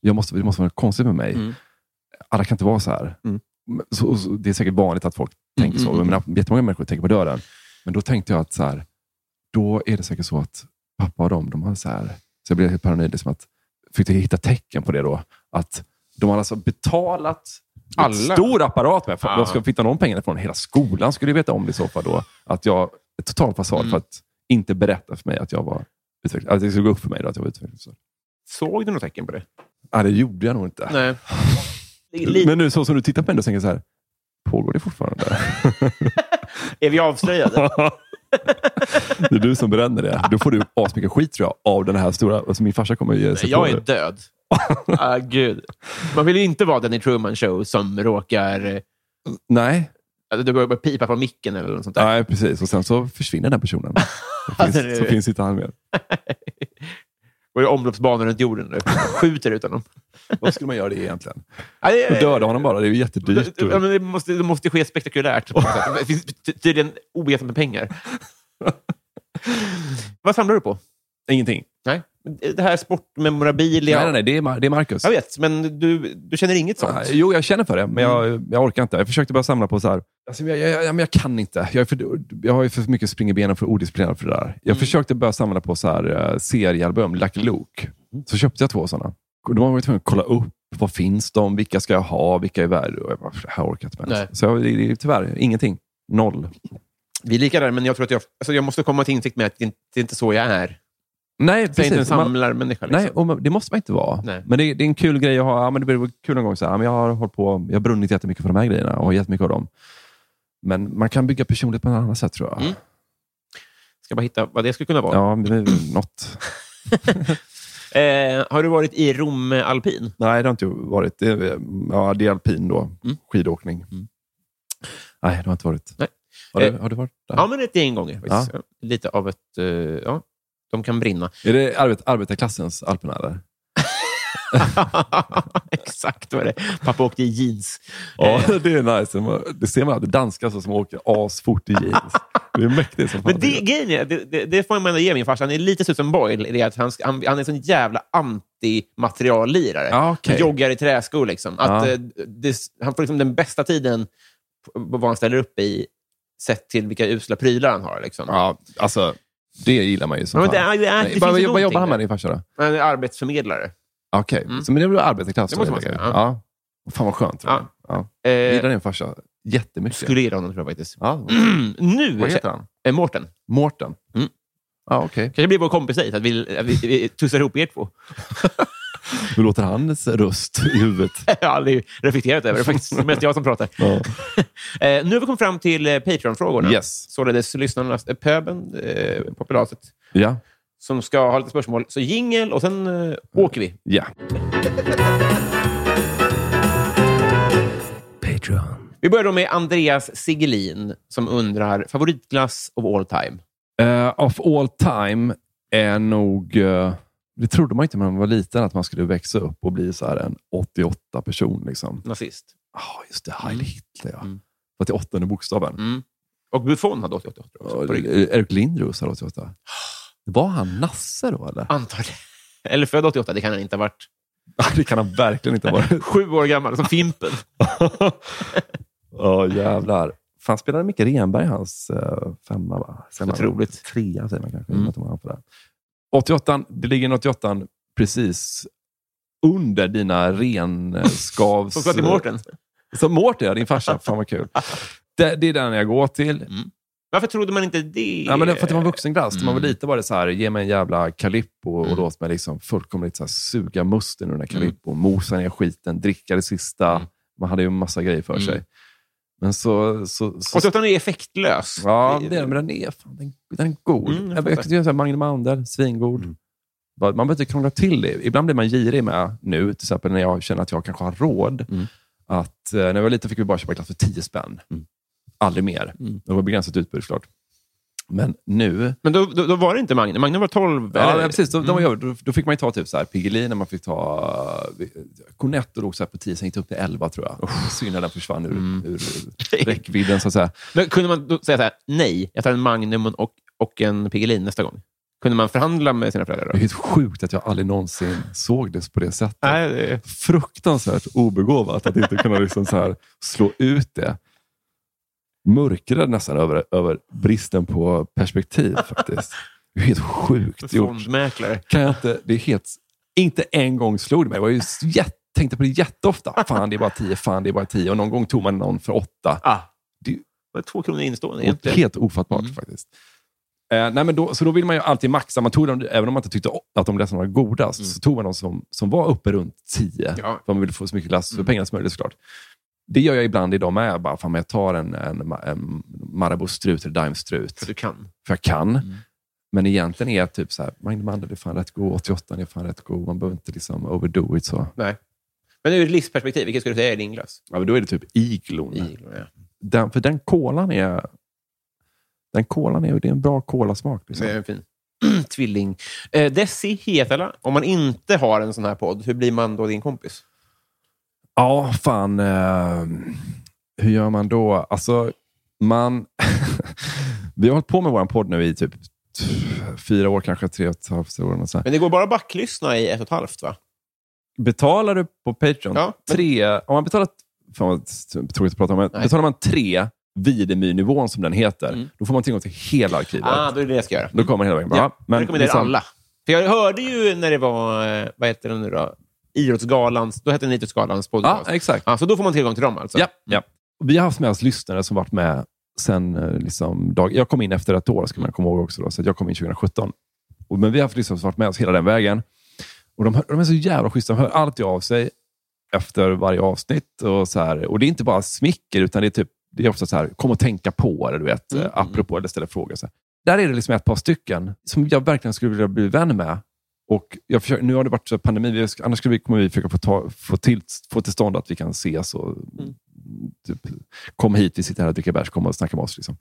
[SPEAKER 2] Jag måste, det måste vara något konstigt med mig.
[SPEAKER 1] Mm.
[SPEAKER 2] Alla kan inte vara så här.
[SPEAKER 1] Mm.
[SPEAKER 2] Så, så, det är säkert vanligt att folk tänker så.
[SPEAKER 1] mm, mm.
[SPEAKER 2] Men jättemånga människor tänker på döden. Men då tänkte jag att så här, då är det säkert så att pappa och dem, de hade så här, så jag blev helt paranoid. Liksom att, fick jag hitta tecken på det då. Att de hade alltså betalat
[SPEAKER 1] Alla?
[SPEAKER 2] stor apparat med. De ska fick de pengarna från? Hela skolan skulle ju veta om det i så fall. Då, att jag är total fasad
[SPEAKER 1] Mm.
[SPEAKER 2] för att inte berätta för mig att jag var utvecklings, att det skulle gå upp för mig då, att jag var utvecklingsstörd.
[SPEAKER 1] Såg du något tecken på det?
[SPEAKER 2] Ja, det gjorde jag nog inte.
[SPEAKER 1] Nej.
[SPEAKER 2] Men nu så som du tittar på mig, då tänker jag så här, pågår det fortfarande?
[SPEAKER 1] Är vi avslöjade?
[SPEAKER 2] det är du som bränner det. Då får du asmycket skit tror jag, av den här stora... Alltså min farsa kommer ge sig
[SPEAKER 1] Jag
[SPEAKER 2] på
[SPEAKER 1] är
[SPEAKER 2] det.
[SPEAKER 1] död. ah, gud. Man vill ju inte vara den i Truman Show som råkar... eh,
[SPEAKER 2] Nej,
[SPEAKER 1] Alltså, det börjar pipa på micken eller något sånt där.
[SPEAKER 2] nej, precis. Och sen så försvinner den personen. Så finns,
[SPEAKER 1] är-
[SPEAKER 2] så finns inte han med.
[SPEAKER 1] Och i omloppsbanor runt jorden nu. Skjuter ut honom.
[SPEAKER 2] Vad skulle man göra det egentligen? Och döda honom bara, det är ju jättedyrt.
[SPEAKER 1] Ja, men det, måste, det måste ske spektakulärt. sätt. Det finns ty- tydligen oerhört med pengar. Vad samlar du på?
[SPEAKER 2] Ingenting.
[SPEAKER 1] Det här sportmemorabilia.
[SPEAKER 2] Nej, nej, nej, det är, det är Marcus.
[SPEAKER 1] Jag vet, men du, du känner inget sånt?
[SPEAKER 2] Nej, Jo, jag känner för det, men jag, jag orkar inte. Jag försökte bara samla på så här. Alltså, jag, jag, jag, jag kan inte. Jag, för, jag har ju för mycket spring i benen för odisciplinerad för det där. Jag försökte börja samla på så här, uh, seriealbum, Lucky Luke. Så köpte jag två sådana. Då var jag tvungen att kolla upp. Vad finns de? Vilka ska jag ha? Vilka är värda? Och jag bara, det här orkar inte med. Så jag, det, det, är tyvärr ingenting. Noll.
[SPEAKER 1] Vi är lika där, men jag tror att jag, alltså jag måste komma till insikt med att det inte det är inte så jag är.
[SPEAKER 2] Nej,
[SPEAKER 1] Så är inte
[SPEAKER 2] precis.
[SPEAKER 1] en samlarmänniska. Liksom.
[SPEAKER 2] Nej, och man- det måste man inte vara.
[SPEAKER 1] Nej.
[SPEAKER 2] Men det, det är en kul grej att ha. Ja, men det blir kul någon gång. Så här, ja, men jag har hållit på, jag har brunnit jättemycket för de här grejerna och har jättemycket av dem. Men man kan bygga personlighet på ett annat sätt tror jag.
[SPEAKER 1] Mm. Ska bara hitta vad det skulle kunna vara.
[SPEAKER 2] Ja, men något.
[SPEAKER 1] Eh, har du varit i Rom alpin?
[SPEAKER 2] Nej, det har inte varit. Det är, ja, det är alpin då.
[SPEAKER 1] Mm.
[SPEAKER 2] Skidåkning. Nej, det har inte varit.
[SPEAKER 1] Nej.
[SPEAKER 2] Har, du,
[SPEAKER 1] Eh,
[SPEAKER 2] har du varit där?
[SPEAKER 1] Ja, men ett gäng gånger. faktiskt. Lite av ett... eh, ja, de kan brinna.
[SPEAKER 2] Är det arbet, arbetarklassens alperna? Eller?
[SPEAKER 1] Exakt vad det är. Pappa åkte i jeans.
[SPEAKER 2] Ja, det är nice. Det ser man alltid. Danskar så som åker asfort i jeans. Det är mäktigt som fan.
[SPEAKER 1] Men det, grejen är, det, det, det får man ändå ge min farsa. Han är lite Susan Boyle. i Det att han, han, han är en sån jävla antimateriallirare.
[SPEAKER 2] Okej.
[SPEAKER 1] Han joggar i träskor. Liksom. Att,
[SPEAKER 2] Ja.
[SPEAKER 1] eh, det, han får liksom den bästa tiden på vad han ställer upp i sett till vilka usla prylar han har. Liksom.
[SPEAKER 2] Ja, alltså, det gillar man ju som
[SPEAKER 1] Men det
[SPEAKER 2] fan.
[SPEAKER 1] det det
[SPEAKER 2] vad, vad jobbar
[SPEAKER 1] någonting
[SPEAKER 2] han med din farsa då?
[SPEAKER 1] Han är arbetsförmedlare.
[SPEAKER 2] Okej,
[SPEAKER 1] Mm.
[SPEAKER 2] så men det är väl arbetarklass?
[SPEAKER 1] Det måste man säga,
[SPEAKER 2] enkelt. Ja. Fan vad skönt.
[SPEAKER 1] Ja.
[SPEAKER 2] Ja. Jag
[SPEAKER 1] Eh,
[SPEAKER 2] gillar din farsa jättemycket.
[SPEAKER 1] skulle gilla honom, tror jag faktiskt.
[SPEAKER 2] Ja.
[SPEAKER 1] nu,
[SPEAKER 2] Vad heter han?
[SPEAKER 1] Eh, Mårten.
[SPEAKER 2] Mårten?
[SPEAKER 1] Mm.
[SPEAKER 2] Ja, okej.
[SPEAKER 1] Kanske blir vår kompis dit, att vi, att vi, vi tussar ihop er två.
[SPEAKER 2] Hur låter hans röst i huvudet?
[SPEAKER 1] Jag har aldrig reflekterat över det. faktiskt. Det är mest jag som pratar.
[SPEAKER 2] Ja.
[SPEAKER 1] Eh, nu har vi kommit fram till eh, Patreon-frågorna.
[SPEAKER 2] Yes.
[SPEAKER 1] Således lyssnarnas, eh, pöben, eh, populaset,
[SPEAKER 2] Ja.
[SPEAKER 1] som ska ha lite spörsmål. Så jingel och sen eh, åker vi.
[SPEAKER 2] ja.
[SPEAKER 1] Vi börjar då med Andreas Sigelin som undrar favoritglass of all time.
[SPEAKER 2] Eh, of all time är nog... eh, det trodde man inte när man var liten, att man skulle växa upp och bli så en 88 person. Liksom.
[SPEAKER 1] Nazist.
[SPEAKER 2] Ja, just det. Heil Hitler, ja.
[SPEAKER 1] Mm.
[SPEAKER 2] För att det är åttonde bokstaven.
[SPEAKER 1] Mm. Och Buffon hade 88 också.
[SPEAKER 2] Och. Erik Lindros har 88. Var han Nasse då, eller?
[SPEAKER 1] Antagligen. Eller född 88, det kan han inte ha varit.
[SPEAKER 2] det kan han verkligen inte ha varit.
[SPEAKER 1] Sju år gammal, som Fimpen.
[SPEAKER 2] Ja, jävlar. Fan, spelade Micke Renberg hans uh, femma? Va?
[SPEAKER 1] Otroligt.
[SPEAKER 2] Trea säger man kanske.
[SPEAKER 1] Mm.
[SPEAKER 2] Mm. De har på det. 88, det ligger en 88 precis under dina renskavs...
[SPEAKER 1] Som ska till Mårten.
[SPEAKER 2] Som Mårten, ja. Din farsa. Fan vad kul. Det, det är den jag går till.
[SPEAKER 1] Varför trodde man inte det?
[SPEAKER 2] Ja, men det, för att det var en vuxenglass. När man var
[SPEAKER 1] Mm.
[SPEAKER 2] liten var det så här, ge mig en jävla Calippo och
[SPEAKER 1] Mm.
[SPEAKER 2] låt mig liksom fullkomligt så här, suga musten ur den här Calippo. Mosa ner skiten, dricka det sista.
[SPEAKER 1] Mm.
[SPEAKER 2] Man hade ju en massa grejer för
[SPEAKER 1] Mm.
[SPEAKER 2] sig. Men så... så, så
[SPEAKER 1] 88 är effektlös.
[SPEAKER 2] Ja, det är, men den är, fan, den, den är god.
[SPEAKER 1] Mm, jag
[SPEAKER 2] jag jag tycker att Magnum Mandel, svingod.
[SPEAKER 1] Mm.
[SPEAKER 2] Man behöver inte krångla till det. Ibland blir man girig med nu, till exempel när jag känner att jag kanske har råd.
[SPEAKER 1] Mm.
[SPEAKER 2] Att, eh, när jag var liten fick vi bara köpa glass för 10 spänn.
[SPEAKER 1] Mm.
[SPEAKER 2] Aldrig mer.
[SPEAKER 1] Mm.
[SPEAKER 2] Det var begränsat utbud såklart. Men nu...
[SPEAKER 1] Men då, då, då var det inte Magnum. Magnum var 12.
[SPEAKER 2] Ja, ja, precis. Då,
[SPEAKER 1] Mm.
[SPEAKER 2] då, då fick man ju ta typ så här, Piggelin, man fick ta Cornetto låg så på 10, sen gick det upp till 11 tror jag. Synd när den försvann ur,
[SPEAKER 1] Mm.
[SPEAKER 2] ur räckvidden så att säga.
[SPEAKER 1] Men kunde man då säga så här, nej, jag tar en Magnum och, och en Piggelin nästa gång? Kunde man förhandla med sina föräldrar
[SPEAKER 2] Det är
[SPEAKER 1] då?
[SPEAKER 2] helt sjukt att jag aldrig någonsin såg det på det sättet.
[SPEAKER 1] Nej, det,
[SPEAKER 2] fruktansvärt obegåvat att inte kunna liksom så här slå ut det. Mörkrädd nästan över, över bristen på perspektiv faktiskt. Det är helt sjukt gjort.
[SPEAKER 1] fondmäklare.
[SPEAKER 2] Kan jag inte, det är helt, inte en gång slog det mig. Jag var ju jätte, tänkte på det jätteofta. Fan, det är bara tio. Fan, det är bara tio. Och någon gång tog man någon för åtta.
[SPEAKER 1] Ah,
[SPEAKER 2] Det-
[SPEAKER 1] var två kronor innestående
[SPEAKER 2] Och
[SPEAKER 1] egentligen.
[SPEAKER 2] helt ofattbart
[SPEAKER 1] Mm.
[SPEAKER 2] faktiskt. Eh, nej, men då, så då vill man ju alltid maxa. Man tog dem, även om man inte tyckte att de glassarna var godast,
[SPEAKER 1] Mm.
[SPEAKER 2] så tog man de som, som var uppe runt 10.
[SPEAKER 1] Ja.
[SPEAKER 2] För man ville få så mycket glass för
[SPEAKER 1] Mm.
[SPEAKER 2] pengarna som möjligt såklart. Det gör jag ibland idag med. Bara, fan, jag tar en, en, en Marabou strut eller Daim strut.
[SPEAKER 1] För du kan.
[SPEAKER 2] För jag kan.
[SPEAKER 1] Mm.
[SPEAKER 2] Men egentligen är jag typ så här, Magnum Mandel är fan rätt god, 88 är fan rätt god. Man behöver inte liksom overdo it så.
[SPEAKER 1] Nej. Men ur ett livsperspektiv, vilket skulle du säga är din glass?
[SPEAKER 2] Ja, men då är det typ Iglon.
[SPEAKER 1] Iglo, ja.
[SPEAKER 2] Den, för den kolan är... Den kolan är, det är en bra kolasmak. Liksom.
[SPEAKER 1] Det är fin. Tvilling. Eh, Desi Hietala, om man inte har en sån här podd, hur blir man då din kompis?
[SPEAKER 2] Ja, fan. Eh, hur gör man då? Alltså, man... vi har hållit på med vår podd nu i typ fyra år, kanske tre och ett halvt år. Och så.
[SPEAKER 1] Men det går bara att backlyssna i ett och ett halvt, va?
[SPEAKER 2] Betalar du på Patreon
[SPEAKER 1] Ja, men-
[SPEAKER 2] tre... Om man betalar... Fan vad tråkigt att prata om. men
[SPEAKER 1] Nej.
[SPEAKER 2] Betalar man tre, Videmy-nivån som den heter,
[SPEAKER 1] Mm.
[SPEAKER 2] då får man tillgång till hela arkivet.
[SPEAKER 1] Ah, då är det det jag ska göra.
[SPEAKER 2] Då kommer hela vägen.
[SPEAKER 1] Ja,
[SPEAKER 2] Ja,
[SPEAKER 1] men rekommenderar
[SPEAKER 2] liksom-
[SPEAKER 1] alla. För jag hörde ju när det var, eh, vad heter det nu då? Idrottsgalans, då hette den Idrottsgalans
[SPEAKER 2] Ja,
[SPEAKER 1] podcast.
[SPEAKER 2] exakt.
[SPEAKER 1] Ja, så då får man tillgång till dem alltså?
[SPEAKER 2] Ja, ja. Vi har haft med oss lyssnare som varit med sen eh, liksom, dag... Jag kom in efter ett år, ska man komma ihåg också. Då, så att jag kom in 2017. Och, men vi har liksom varit med oss hela den vägen. Och de, hör- de är så jävla schyssta. De hör alltid av sig efter varje avsnitt. Och, så här. och det är inte bara smicker, utan det är, typ, det är också så här, kom och tänka på det, du vet, mm. apropå, eller ställa frågor. Så här. Där är det liksom ett par stycken som jag verkligen skulle vilja bli vän med. Och försöker, nu har det varit så pandemi, annars skulle vi, kommer vi försöka få, ta, få, till, få till stånd att vi kan ses och typ, kom hit, vi sitter här och dricker bärs, kom och snacka med oss. Liksom.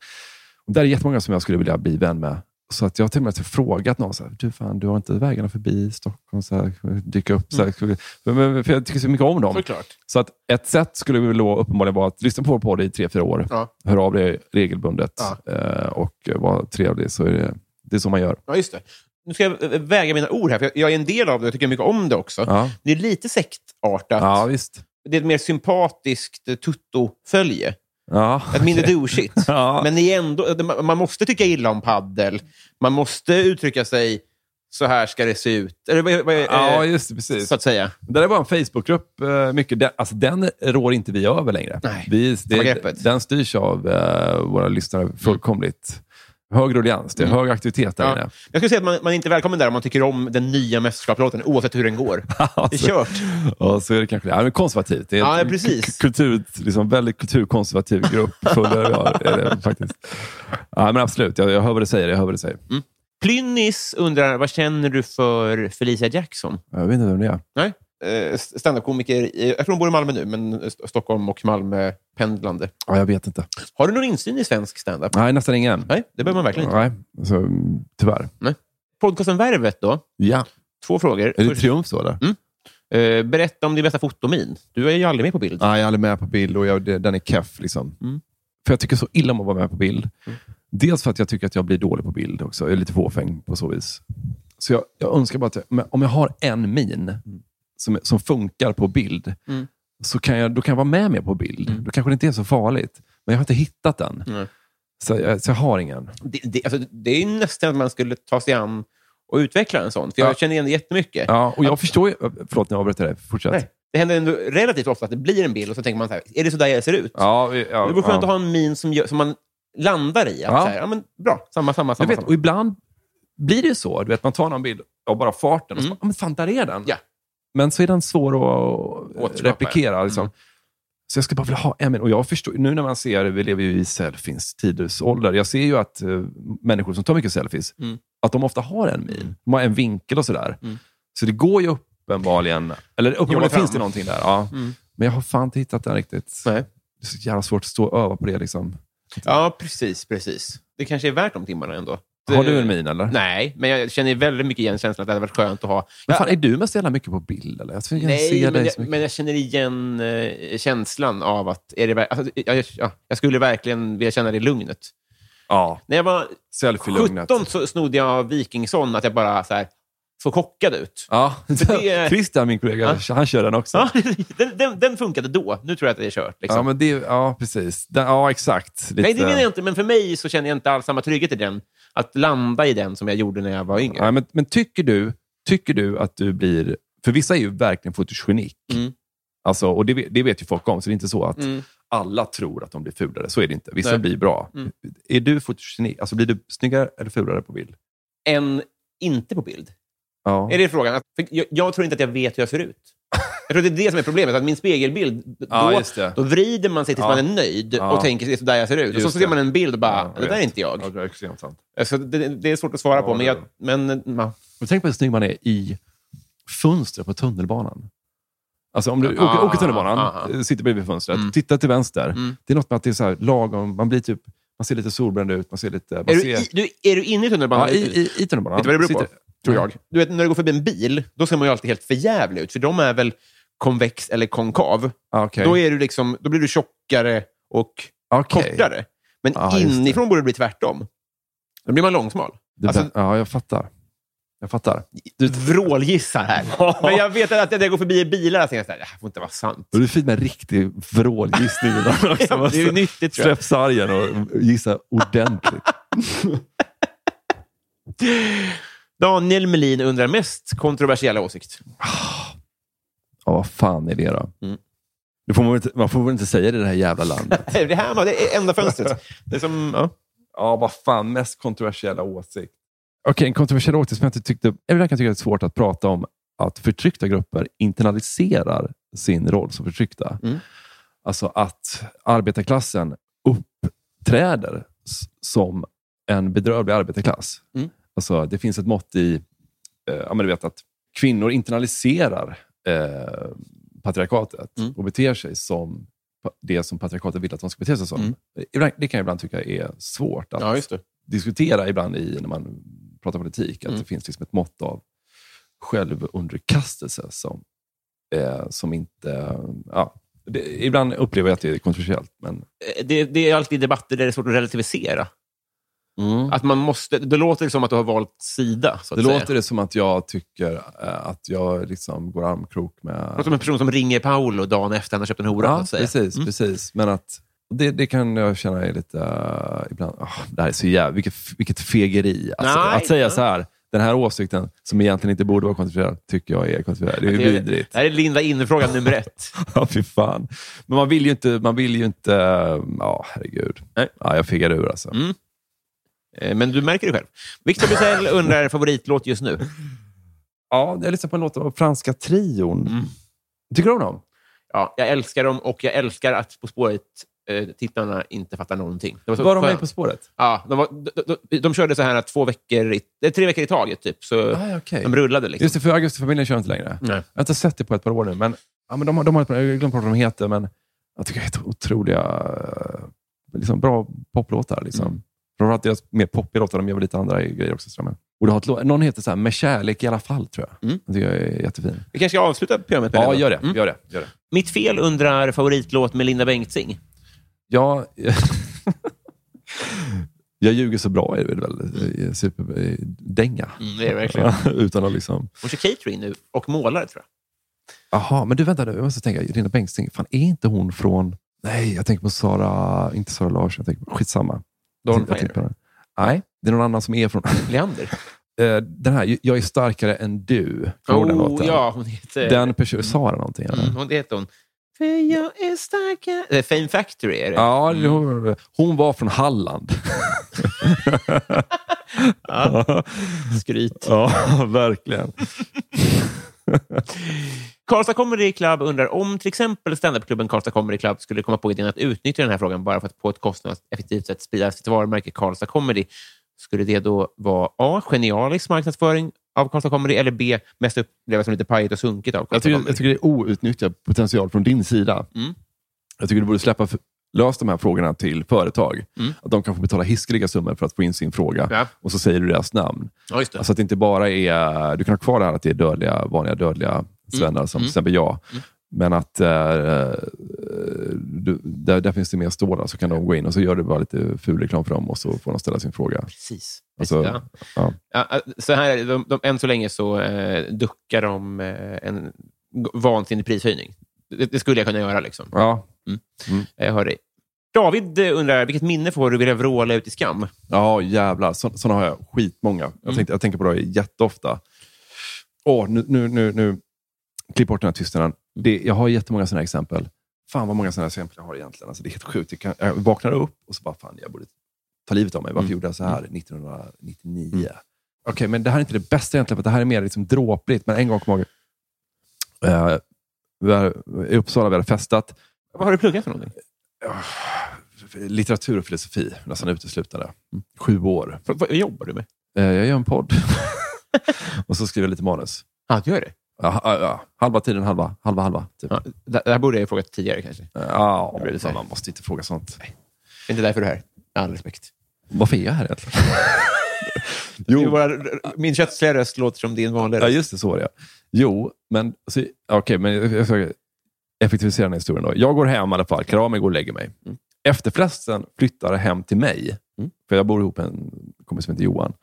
[SPEAKER 2] Och där är jättemånga som jag skulle vilja bli vän med. Så att jag har till och med frågat någon, så här, du, fan, du har inte vägarna förbi Stockholm, så här, dyka upp. Så här, skulle- för, men- för jag tycker så mycket om dem.
[SPEAKER 1] Såklart.
[SPEAKER 2] Så att ett sätt skulle väl då uppenbarligen vara att lyssna på vår podd i tre, fyra år.
[SPEAKER 1] Ja.
[SPEAKER 2] Hör av dig regelbundet
[SPEAKER 1] Ja.
[SPEAKER 2] eh, och vara trevlig. Så är det, det är så man gör.
[SPEAKER 1] Ja, just det. Nu ska jag eh, väga mina ord här, för jag- är en del av det och tycker mycket om det också.
[SPEAKER 2] Ja,
[SPEAKER 1] Det är lite sektartat.
[SPEAKER 2] ja visst.
[SPEAKER 1] Det är ett mer sympatiskt eh, tutto-följe.
[SPEAKER 2] Ja,
[SPEAKER 1] Ett mindre douchigt.
[SPEAKER 2] Ja.
[SPEAKER 1] Men ni ändå, man- måste tycka illa om paddel. Man måste uttrycka sig så här ska det se ut. Eller,
[SPEAKER 2] ja,
[SPEAKER 1] eh,
[SPEAKER 2] just det. Precis.
[SPEAKER 1] så att säga.
[SPEAKER 2] Det där är bara en Facebookgrupp. eh, Mycket. Den, alltså, den rår inte vi över längre.
[SPEAKER 1] Nej,
[SPEAKER 2] vi,
[SPEAKER 1] greppet.
[SPEAKER 2] den styrs av eh, våra lyssnare fullkomligt. Hög ruljans. Det är hög aktivitet där
[SPEAKER 1] Mm.
[SPEAKER 2] Inne.
[SPEAKER 1] Jag skulle säga att man, man är inte välkommen där om man tycker om den nya mästerskapslåten, oavsett hur den går. Det är kört.
[SPEAKER 2] Ja, så är det kanske det. Ja, men konservativt. Det är
[SPEAKER 1] Ja,
[SPEAKER 2] en
[SPEAKER 1] precis.
[SPEAKER 2] Kultur, liksom väldigt kulturkonservativ grupp. Full, ja, är det, faktiskt. Ja, men absolut, jag, jag hör vad du säger. Jag hör vad du säger.
[SPEAKER 1] Plynnis undrar, vad känner du för Felicia Jackson?
[SPEAKER 2] Jag vet inte vem det är.
[SPEAKER 1] Nej? Eh, Standup-komiker, jag tror hon bor i Malmö nu, men St- Stockholm och Malmö pendlande.
[SPEAKER 2] Ja, jag vet inte.
[SPEAKER 1] Har du någon insyn i svensk standup?
[SPEAKER 2] Nej, nästan ingen.
[SPEAKER 1] Nej, det behöver man verkligen inte.
[SPEAKER 2] Nej, alltså, mm, tyvärr.
[SPEAKER 1] Podcasten Värvet då?
[SPEAKER 2] Ja.
[SPEAKER 1] Två frågor.
[SPEAKER 2] Är det Triumf så? Eller?
[SPEAKER 1] eh, berätta om din bästa fotomin. Du är ju aldrig med på bild.
[SPEAKER 2] Nej, jag är aldrig med på bild och jag, den är keff. Liksom.
[SPEAKER 1] Mm.
[SPEAKER 2] För jag tycker så illa om att vara med på bild. Dels för att jag tycker att jag blir dålig på bild också. Jag är lite fåfäng på så vis. Så jag, jag önskar bara att jag, om jag har en min som, som funkar på bild,
[SPEAKER 1] Mm.
[SPEAKER 2] så kan jag, då kan jag vara med mer på bild. Då kanske det inte är så farligt. Men jag har inte hittat den.
[SPEAKER 1] Nej.
[SPEAKER 2] Så, jag, så jag har ingen.
[SPEAKER 1] Det, det, alltså, det är ju nästan att man skulle ta sig an och utveckla en sån. För jag
[SPEAKER 2] Ja.
[SPEAKER 1] känner igen det jättemycket.
[SPEAKER 2] Ja, och jag förstår ju... Förlåt, jag avbryter dig. Fortsätt.
[SPEAKER 1] Nej. Det händer ändå relativt ofta att det blir en bild och så tänker man så här, är det så där jag ser ut?
[SPEAKER 2] Ja, ja,
[SPEAKER 1] det vore skönt
[SPEAKER 2] ja.
[SPEAKER 1] att ha en min som, gör, som man landar i. Att
[SPEAKER 2] Ja.
[SPEAKER 1] Så här, ja, men, bra, samma, samma,
[SPEAKER 2] Jag
[SPEAKER 1] samma.
[SPEAKER 2] vet,
[SPEAKER 1] samma.
[SPEAKER 2] och ibland blir det ju så. Du vet, man tar någon bild av bara farten och så
[SPEAKER 1] Mm.
[SPEAKER 2] "Ja, men fan, där är den.
[SPEAKER 1] Ja.
[SPEAKER 2] Men så är den svår att
[SPEAKER 1] Återskapa,
[SPEAKER 2] replikera. Liksom.
[SPEAKER 1] Mm.
[SPEAKER 2] Så jag skulle bara vilja ha en. Och jag förstår, nu när man ser, vi lever ju i selfies tidsålder. Jag ser ju att eh, människor som tar mycket selfies,
[SPEAKER 1] Mm.
[SPEAKER 2] att de ofta har en min. De har en vinkel och sådär.
[SPEAKER 1] Mm.
[SPEAKER 2] Så det går ju uppenbarligen, eller uppenbarligen finns det någonting där. Ja.
[SPEAKER 1] Mm.
[SPEAKER 2] Men jag har fan inte hittat den riktigt.
[SPEAKER 1] Nej.
[SPEAKER 2] Det är så jävla svårt att stå och öva på det. Liksom.
[SPEAKER 1] Ja, precis, precis. Det kanske är värt de timmarna ändå.
[SPEAKER 2] Har du en min eller?
[SPEAKER 1] Nej, men jag känner väldigt mycket igen känslan att det hade varit skönt att ha...
[SPEAKER 2] Men fan, är du mest jävla mycket på bild? Eller? Jag, jag
[SPEAKER 1] Nej, men jag, men jag känner igen eh, känslan av att... Är det, alltså, jag, ja, jag skulle verkligen vilja känna det lugnet.
[SPEAKER 2] Ja,
[SPEAKER 1] När jag var
[SPEAKER 2] selfie-lugnet.
[SPEAKER 1] 17 så snodde jag av Wikingsson att jag bara så här, såg chockad ut.
[SPEAKER 2] Ja,
[SPEAKER 1] det-
[SPEAKER 2] Christian, min kollega, han kör den också.
[SPEAKER 1] Ja, den, den, den funkade då. Nu tror jag att det är kört. Liksom.
[SPEAKER 2] Ja, men det, ja precis. Den, ja, exakt. Lite,
[SPEAKER 1] Nej, det menar jag inte. Men för mig så känner jag inte alls samma trygghet i den. Att landa i den som jag gjorde när jag var yngre.
[SPEAKER 2] Ja, men, men tycker, du, tycker du att du blir... För vissa är ju verkligen fotogenik.
[SPEAKER 1] Mm.
[SPEAKER 2] Alltså, och det, vet- det vet ju folk om, så det är inte så att
[SPEAKER 1] Mm.
[SPEAKER 2] alla tror att de blir fulare. Så är det inte. Vissa
[SPEAKER 1] Nej.
[SPEAKER 2] blir bra.
[SPEAKER 1] Mm.
[SPEAKER 2] Är du fotogenik? Alltså, blir du snyggare eller fulare på bild?
[SPEAKER 1] Än inte på bild.
[SPEAKER 2] Ja.
[SPEAKER 1] Är det frågan? För jag, jag tror inte att jag vet hur jag ser ut. Jag tror att det är det som är problemet. Att min spegelbild,
[SPEAKER 2] Ja,
[SPEAKER 1] då,
[SPEAKER 2] det.
[SPEAKER 1] då vrider man sig tills
[SPEAKER 2] Ja.
[SPEAKER 1] man är nöjd
[SPEAKER 2] Ja.
[SPEAKER 1] och tänker det är så där jag ser ut. Och så, ser man en bild och bara,
[SPEAKER 2] Ja,
[SPEAKER 1] det där är inte jag.
[SPEAKER 2] Ja, det är extremt sant.
[SPEAKER 1] Alltså, det, det är svårt att svara
[SPEAKER 2] Ja,
[SPEAKER 1] på, men, jag, men ja.
[SPEAKER 2] Och tänk på hur snygg man är i fönstret på tunnelbanan. Alltså om du
[SPEAKER 1] Ah,
[SPEAKER 2] åker, åker tunnelbanan,
[SPEAKER 1] ah,
[SPEAKER 2] eh, sitter bredvid fönstret,
[SPEAKER 1] Mm.
[SPEAKER 2] tittar till vänster.
[SPEAKER 1] Mm.
[SPEAKER 2] Det är något med att det är så här lagom, man blir typ, man ser lite solbränd ut, man ser lite... Man
[SPEAKER 1] är, du,
[SPEAKER 2] ser,
[SPEAKER 1] i, du, är du inne i tunnelbanan?
[SPEAKER 2] ja, i, i, i tunnelbanan.
[SPEAKER 1] Vet du vad det beror på?
[SPEAKER 2] Sitter-
[SPEAKER 1] tror jag. Du vet, när du går förbi en bil, då ser man ju alltid helt förjävlig ut. För de är väl konvex eller konkav.
[SPEAKER 2] Ah, okej.
[SPEAKER 1] Då, är du liksom, då blir du tjockare och
[SPEAKER 2] Okej.
[SPEAKER 1] kortare. Men
[SPEAKER 2] Ja, just det.
[SPEAKER 1] inifrån borde det bli tvärtom. Då blir man långsmal.
[SPEAKER 2] Det
[SPEAKER 1] Alltså,
[SPEAKER 2] ja, jag fattar. Jag fattar.
[SPEAKER 1] du vrålgissar här. Men jag vet att när jag går förbi bilar så tänker här, det här får inte vara sant.
[SPEAKER 2] Och det är fint med en riktig vrålgissning.
[SPEAKER 1] Ja, det är nyttigt.
[SPEAKER 2] Släpp sargen och gissa ordentligt.
[SPEAKER 1] Daniel Melin undrar mest kontroversiella åsikt.
[SPEAKER 2] Ja, vad fan är det då?
[SPEAKER 1] Mm.
[SPEAKER 2] Det får man, inte, man får väl inte säga det i det här jävla landet?
[SPEAKER 1] Det här det är enda fönstret. Det är som, ja.
[SPEAKER 2] Ja, vad fan, mest kontroversiella åsikt. Okej, en kontroversiell åsikt som jag inte tyckte... Jag kan tycka det är svårt att prata om att förtryckta grupper internaliserar sin roll som förtryckta.
[SPEAKER 1] Mm.
[SPEAKER 2] Alltså att arbetarklassen uppträder som en bedrövlig arbetarklass.
[SPEAKER 1] Mm.
[SPEAKER 2] Alltså, det finns ett mått i eh, ja, men du vet att kvinnor internaliserar eh, patriarkatet
[SPEAKER 1] Mm.
[SPEAKER 2] och beter sig som det som patriarkatet vill att de ska bete sig som.
[SPEAKER 1] Mm.
[SPEAKER 2] Ibland, det kan jag ibland tycka är svårt att
[SPEAKER 1] Ja,
[SPEAKER 2] diskutera ibland i, när man pratar politik. Att
[SPEAKER 1] Mm.
[SPEAKER 2] det finns liksom ett mått av självunderkastelse som, eh, som inte... Ja, det, ibland upplever jag att det är kontroversiellt. Men,
[SPEAKER 1] Eh, Det, det är alltid debatter där det är svårt att relativisera.
[SPEAKER 2] Mm.
[SPEAKER 1] Att man måste, det låter som att du har valt sida. Så att
[SPEAKER 2] det
[SPEAKER 1] säga.
[SPEAKER 2] låter det som att jag tycker eh, att jag liksom går armkrok
[SPEAKER 1] Det låter
[SPEAKER 2] med...
[SPEAKER 1] som en person som ringer Paolo dagen efter han har köpt en hora.
[SPEAKER 2] Ja, precis.
[SPEAKER 1] Mm.
[SPEAKER 2] precis. Men att det, det kan jag känna är lite... eh, ibland, åh, det här är så jävla... Vilket, vilket fegeri. Alltså,
[SPEAKER 1] Nej,
[SPEAKER 2] att säga så här, den här åsikten som egentligen inte borde vara kontroversiell, tycker jag är kontroversiell. Det är vidrigt.
[SPEAKER 1] det här är Linda inne-frågan nummer ett.
[SPEAKER 2] Ja, fy fan. Men man vill ju inte... Man vill ju inte ja, herregud.
[SPEAKER 1] Nej.
[SPEAKER 2] Ja, jag fegar ur alltså.
[SPEAKER 1] Mm. Eh, Men du märker det själv. Victor Bysell undrar favoritlåt just nu.
[SPEAKER 2] Ja, jag lyssnade på en låt av Franska trion.
[SPEAKER 1] Mm.
[SPEAKER 2] Tycker du om dem?
[SPEAKER 1] Ja, jag älskar dem och jag älskar att På spåret eh, tittarna inte fattar någonting. Det var så
[SPEAKER 2] Var de med
[SPEAKER 1] skönt.
[SPEAKER 2] På spåret?
[SPEAKER 1] Ja, de, var, de, de, de körde så här att två veckor i, eh, tre veckor i taget, typ. Så
[SPEAKER 2] Ah, okej.
[SPEAKER 1] de rullade. Liksom.
[SPEAKER 2] Just det, för Augustifamiljen kör inte längre.
[SPEAKER 1] Nej.
[SPEAKER 2] Jag har inte sett det på ett par år nu, men, ja, men de, har- de har, jag glömt vad de heter, men jag tycker det är otroliga, liksom bra poplåtar. Liksom.
[SPEAKER 1] Mm.
[SPEAKER 2] Framförallt deras mer poppiga låtar, de gör lite andra grejer också. jag. Och det har ett, någon heter så här, Med kärlek i alla fall, tror jag.
[SPEAKER 1] Mm.
[SPEAKER 2] Jag är jättefin.
[SPEAKER 1] Vi kanske ska avsluta programmet med
[SPEAKER 2] Ja,
[SPEAKER 1] den då?
[SPEAKER 2] gör det.
[SPEAKER 1] Mm.
[SPEAKER 2] Gör det, gör det.
[SPEAKER 1] Mitt fel undrar favoritlåt med Linda Bengtzing.
[SPEAKER 2] Ja, jag ljuger så bra är det väl. Superdänga.
[SPEAKER 1] Mm, det är det verkligen.
[SPEAKER 2] Utan att liksom...
[SPEAKER 1] Hon kör catering nu och målare, tror jag.
[SPEAKER 2] Jaha, men du vänta nu. Jag måste tänka. Linda Bengtzing, fan är inte hon från... Nej, jag tänker på Sara... Inte Sara Larsson. Jag tänker på... Skitsamma.
[SPEAKER 1] Dawn.
[SPEAKER 2] Nej, det är någon annan som är från...
[SPEAKER 1] Leander.
[SPEAKER 2] Eh, den här, Jag är starkare än du. Ihåg den låten?
[SPEAKER 1] ja, hon heter...
[SPEAKER 2] Den personen, Sara någonting? Eller?
[SPEAKER 1] Mm, hon, heter hon. För jag är starkare... Fame Factory är det.
[SPEAKER 2] Ja, hon, hon var från Halland.
[SPEAKER 1] Ja. Skryt.
[SPEAKER 2] ja, verkligen.
[SPEAKER 1] Karlstad Comedy Club undrar om till exempel standupklubben Karlstad Comedy Club skulle komma på idén att utnyttja den här frågan bara för att på ett kostnadseffektivt sätt sprida sitt varumärke Karlstad Comedy. Skulle det då vara A. Genialisk marknadsföring av Karlstad Comedy eller B. Mest upplevas som lite pajigt och sunkigt av
[SPEAKER 2] Jag
[SPEAKER 1] Karlstad
[SPEAKER 2] tycker,
[SPEAKER 1] Comedy?
[SPEAKER 2] jag tycker det är outnyttjad potential från din sida.
[SPEAKER 1] Mm.
[SPEAKER 2] Jag tycker du borde släppa lös de här frågorna till företag.
[SPEAKER 1] Mm.
[SPEAKER 2] Att de kan få betala hiskeliga summor för att få in sin fråga.
[SPEAKER 1] Ja.
[SPEAKER 2] Och så säger du deras namn.
[SPEAKER 1] Ja, just det.
[SPEAKER 2] Alltså att det inte bara är... Du kan ha kvar det här att det är dödliga, vanliga dödliga svennar som
[SPEAKER 1] Mm.
[SPEAKER 2] till exempel jag.
[SPEAKER 1] Mm.
[SPEAKER 2] Men att eh, du, där, där finns det mer stålar, så kan de gå in och så gör du bara lite ful reklam för dem och så får de ställa sin fråga.
[SPEAKER 1] Precis.
[SPEAKER 2] Alltså,
[SPEAKER 1] ja.
[SPEAKER 2] ja.
[SPEAKER 1] Ja, så här, de, de, än så länge så eh, duckar de eh, en vansinnig prishöjning. Det, det skulle jag kunna göra. Liksom.
[SPEAKER 2] Ja.
[SPEAKER 1] Jag hör dig. David eh, undrar, vilket minne får du vilja vråla ut i skam?
[SPEAKER 2] Ja, jävlar. Så, sådana har jag skitmånga. Jag,
[SPEAKER 1] Mm.
[SPEAKER 2] tänkte, jag tänker på det jätteofta. Åh, nu, nu, nu, nu. Klipp bort den här tystnaden. Det, jag har jättemånga sådana exempel. Fan vad många sådana exempel jag har egentligen. Alltså, det är helt sjukt. Jag, kan, jag vaknar upp och så bara, fan jag borde ta livet av mig. Varför
[SPEAKER 1] Mm.
[SPEAKER 2] gjorde jag så här 1999? Okej, men det här är inte det bästa egentligen, för det här är mer liksom dråpligt. Men en gång kommer jag ihåg, eh, i Uppsala, vi hade festat.
[SPEAKER 1] Vad har du pluggat för någonting?
[SPEAKER 2] Litteratur och filosofi, nästan uteslutande. Sju år.
[SPEAKER 1] Vad, vad jobbar du med?
[SPEAKER 2] Eh, Jag gör en podd. och så skriver jag lite manus.
[SPEAKER 1] Ja, du gör det?
[SPEAKER 2] Ja, ja, halva tiden, halva, halva, halva. Typ.
[SPEAKER 1] Ja, det, här borde jag ha frågat tidigare kanske.
[SPEAKER 2] Ja,
[SPEAKER 1] Det
[SPEAKER 2] man måste inte fråga sånt.
[SPEAKER 1] Det är inte därför du är här. Med all respekt.
[SPEAKER 2] Varför är jag här egentligen?
[SPEAKER 1] Jo. Bara, min köttsliga röst låter som din vanliga
[SPEAKER 2] Ja,
[SPEAKER 1] röst.
[SPEAKER 2] just det. Så var det. ja. Jo, men, så, okej, men jag jag effektivisera den här historien. Då. Jag går hem i alla fall, klär av mig och går och lägger mig.
[SPEAKER 1] Mm.
[SPEAKER 2] Efterfesten flyttar hem till mig.
[SPEAKER 1] Mm.
[SPEAKER 2] För jag bor ihop med en kompis som heter Johan.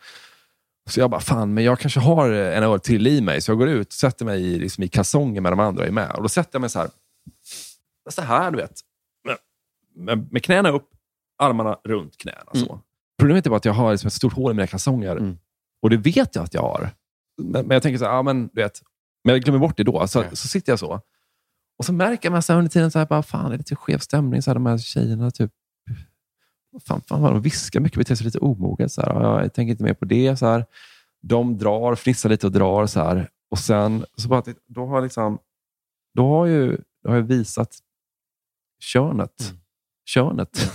[SPEAKER 2] Så jag bara, fan, men jag kanske har en öl till i mig. Så jag går ut, sätter mig i, liksom, i kalsonger med de andra är med. Och då sätter jag mig så här, så här du vet. Med, med, knäna upp, armarna runt knäna. Så. Problemet är bara att jag har liksom ett stort hål i mina kalsonger.
[SPEAKER 1] Mm.
[SPEAKER 2] Och det vet jag att jag har. Men, men jag tänker så här, ja, men, du vet, men jag glömmer bort det då. Så,
[SPEAKER 1] Ja.
[SPEAKER 2] så sitter jag så. Och så märker man så under tiden, så här, bara, fan, det är lite skev stämning. Så här, de här tjejerna typ fan, fan vad de viskar mycket, beter sig lite omoget. Så här. Ja, Jag tänker inte mer på det. Så här. De drar, fnissar lite och drar. Så här. Och sen så bara, då har, liksom, då har, ju, då har jag visat könet. Könet.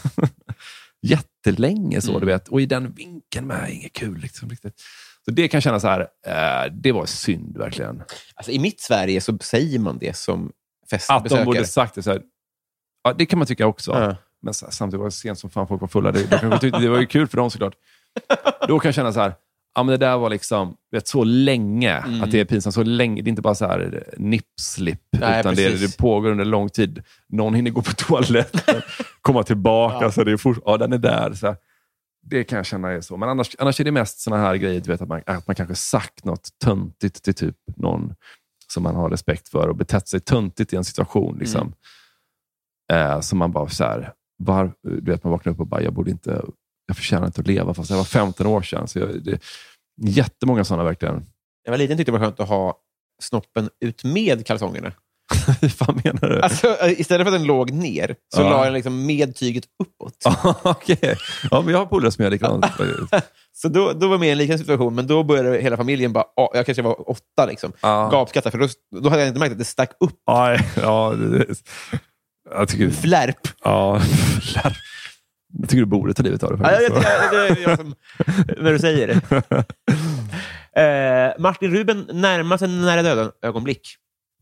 [SPEAKER 2] Jättelänge så, du vet. Och i den vinkeln med. Inget kul. Liksom, riktigt. Så det kan jag känna så här, eh, det var synd verkligen.
[SPEAKER 1] Alltså, I mitt Sverige så säger man det som
[SPEAKER 2] Att
[SPEAKER 1] festbesökare.
[SPEAKER 2] de borde sagt det. Så här, ja, det kan man tycka också.
[SPEAKER 1] Ja.
[SPEAKER 2] Men så här, samtidigt var det sent som fan folk var fulla. Det, de tyckte, det var ju kul för dem såklart. Då kan jag känna så här, ja, men det där var liksom vet, så länge att det är pinsamt. Så länge, det är inte bara så här nippslip,
[SPEAKER 1] Nej,
[SPEAKER 2] utan det, det pågår under lång tid. Någon hinner gå på toaletten, komma tillbaka, så det är fort, ja, den är där. Så här. Det kan jag känna är så. Men annars, annars är det mest såna här grejer, du vet, att man, att man kanske sagt något töntigt till typ någon som man har respekt för och betett sig töntigt i en situation. Liksom. Eh, som man bara så här, var, du vet, man vaknar upp och bara, jag borde inte, jag förtjänar inte att leva fast jag var 15 år sedan. Så jag, det, jättemånga sådana verkligen.
[SPEAKER 1] Jag var liten tyckte det var skönt att ha snoppen ut med kalsongerna.
[SPEAKER 2] Hur fan menar du?
[SPEAKER 1] Alltså, eh, istället för att den låg ner, så
[SPEAKER 2] Ja.
[SPEAKER 1] la jag den liksom med tyget uppåt.
[SPEAKER 2] Okej. Ja, men jag har polare som gör likadant.
[SPEAKER 1] Så då, då var jag med i en liknande situation, men då började hela familjen bara... ah, Jag kanske var åtta, liksom.
[SPEAKER 2] Ja.
[SPEAKER 1] Gapskratta, för då, då hade jag inte märkt att det stack upp.
[SPEAKER 2] Ja, ja, det, jag tycker...
[SPEAKER 1] Flärp!
[SPEAKER 2] Ja, jag tycker du borde ta livet av det.
[SPEAKER 1] Ja, jag, jag, det, jag, som, när du säger det. Eh, Martin Ruben närmar sig nära döden-ögonblick.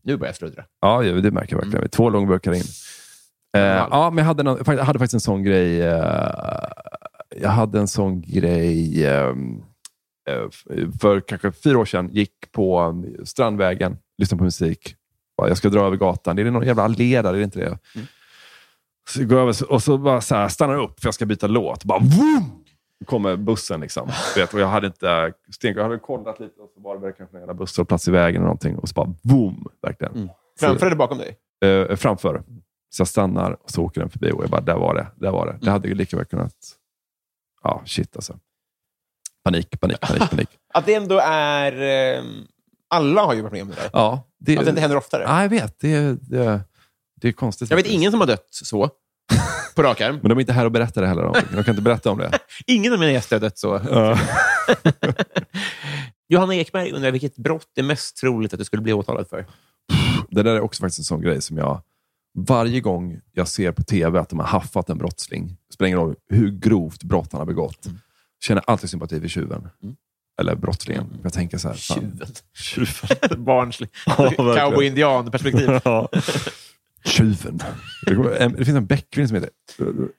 [SPEAKER 1] Nu börjar jag sluddra.
[SPEAKER 2] Ja, det märker jag verkligen. Två långburkar in. Eh, ja, men jag hade, någon, jag hade faktiskt en sån grej. Eh, jag hade en sån grej ehm, eh, för kanske fyra år sedan. Gick på um, Strandvägen, lyssnade på musik. Jag ska dra över gatan. Det är någon jävla allé där, är det inte det? Så jag går över, och så bara så här, stannar upp för jag ska byta låt. Bara, vroom! Kommer bussen. Liksom. Vet, och jag hade inte stenkoll. Jag hade kollat lite och så var det kanske en jävla busshållplats i vägen eller någonting. Och så bara boom! Verkligen.
[SPEAKER 1] Framför eller bakom dig?
[SPEAKER 2] Eh, framför. Så jag stannar och så åker den förbi och jag bara, där var det. Där var det. Det hade ju lika väl kunnat... Ja, shit alltså. Panik, panik, panik, panik.
[SPEAKER 1] Att det ändå är... Eh, alla har ju varit med om det där.
[SPEAKER 2] Ja, det,
[SPEAKER 1] Att det inte händer oftare.
[SPEAKER 2] Ja, jag vet. Det, det, det är konstigt.
[SPEAKER 1] Jag vet
[SPEAKER 2] faktiskt.
[SPEAKER 1] ingen som har dött så. På rak arm.
[SPEAKER 2] Men de är inte här och berättar det heller. Om. De kan inte berätta om det.
[SPEAKER 1] Ingen av mina gäster har dött så.
[SPEAKER 2] Ja.
[SPEAKER 1] Johanna Ekberg undrar vilket brott är mest troligt att du skulle bli åtalad för?
[SPEAKER 2] Det där är också faktiskt en sån grej som jag... Varje gång jag ser på tv att de har haffat en brottsling, spelar ingen roll hur grovt brott han har begått, känner alltid sympati för tjuven. Eller brottslingen. Jag tänker så här...
[SPEAKER 1] Tjuven.
[SPEAKER 2] Tjuven.
[SPEAKER 1] Barnslig.
[SPEAKER 2] verkligen.
[SPEAKER 1] Cowboy-indian-perspektiv.
[SPEAKER 2] Ja. Tjuven. Det finns en Beck-film som heter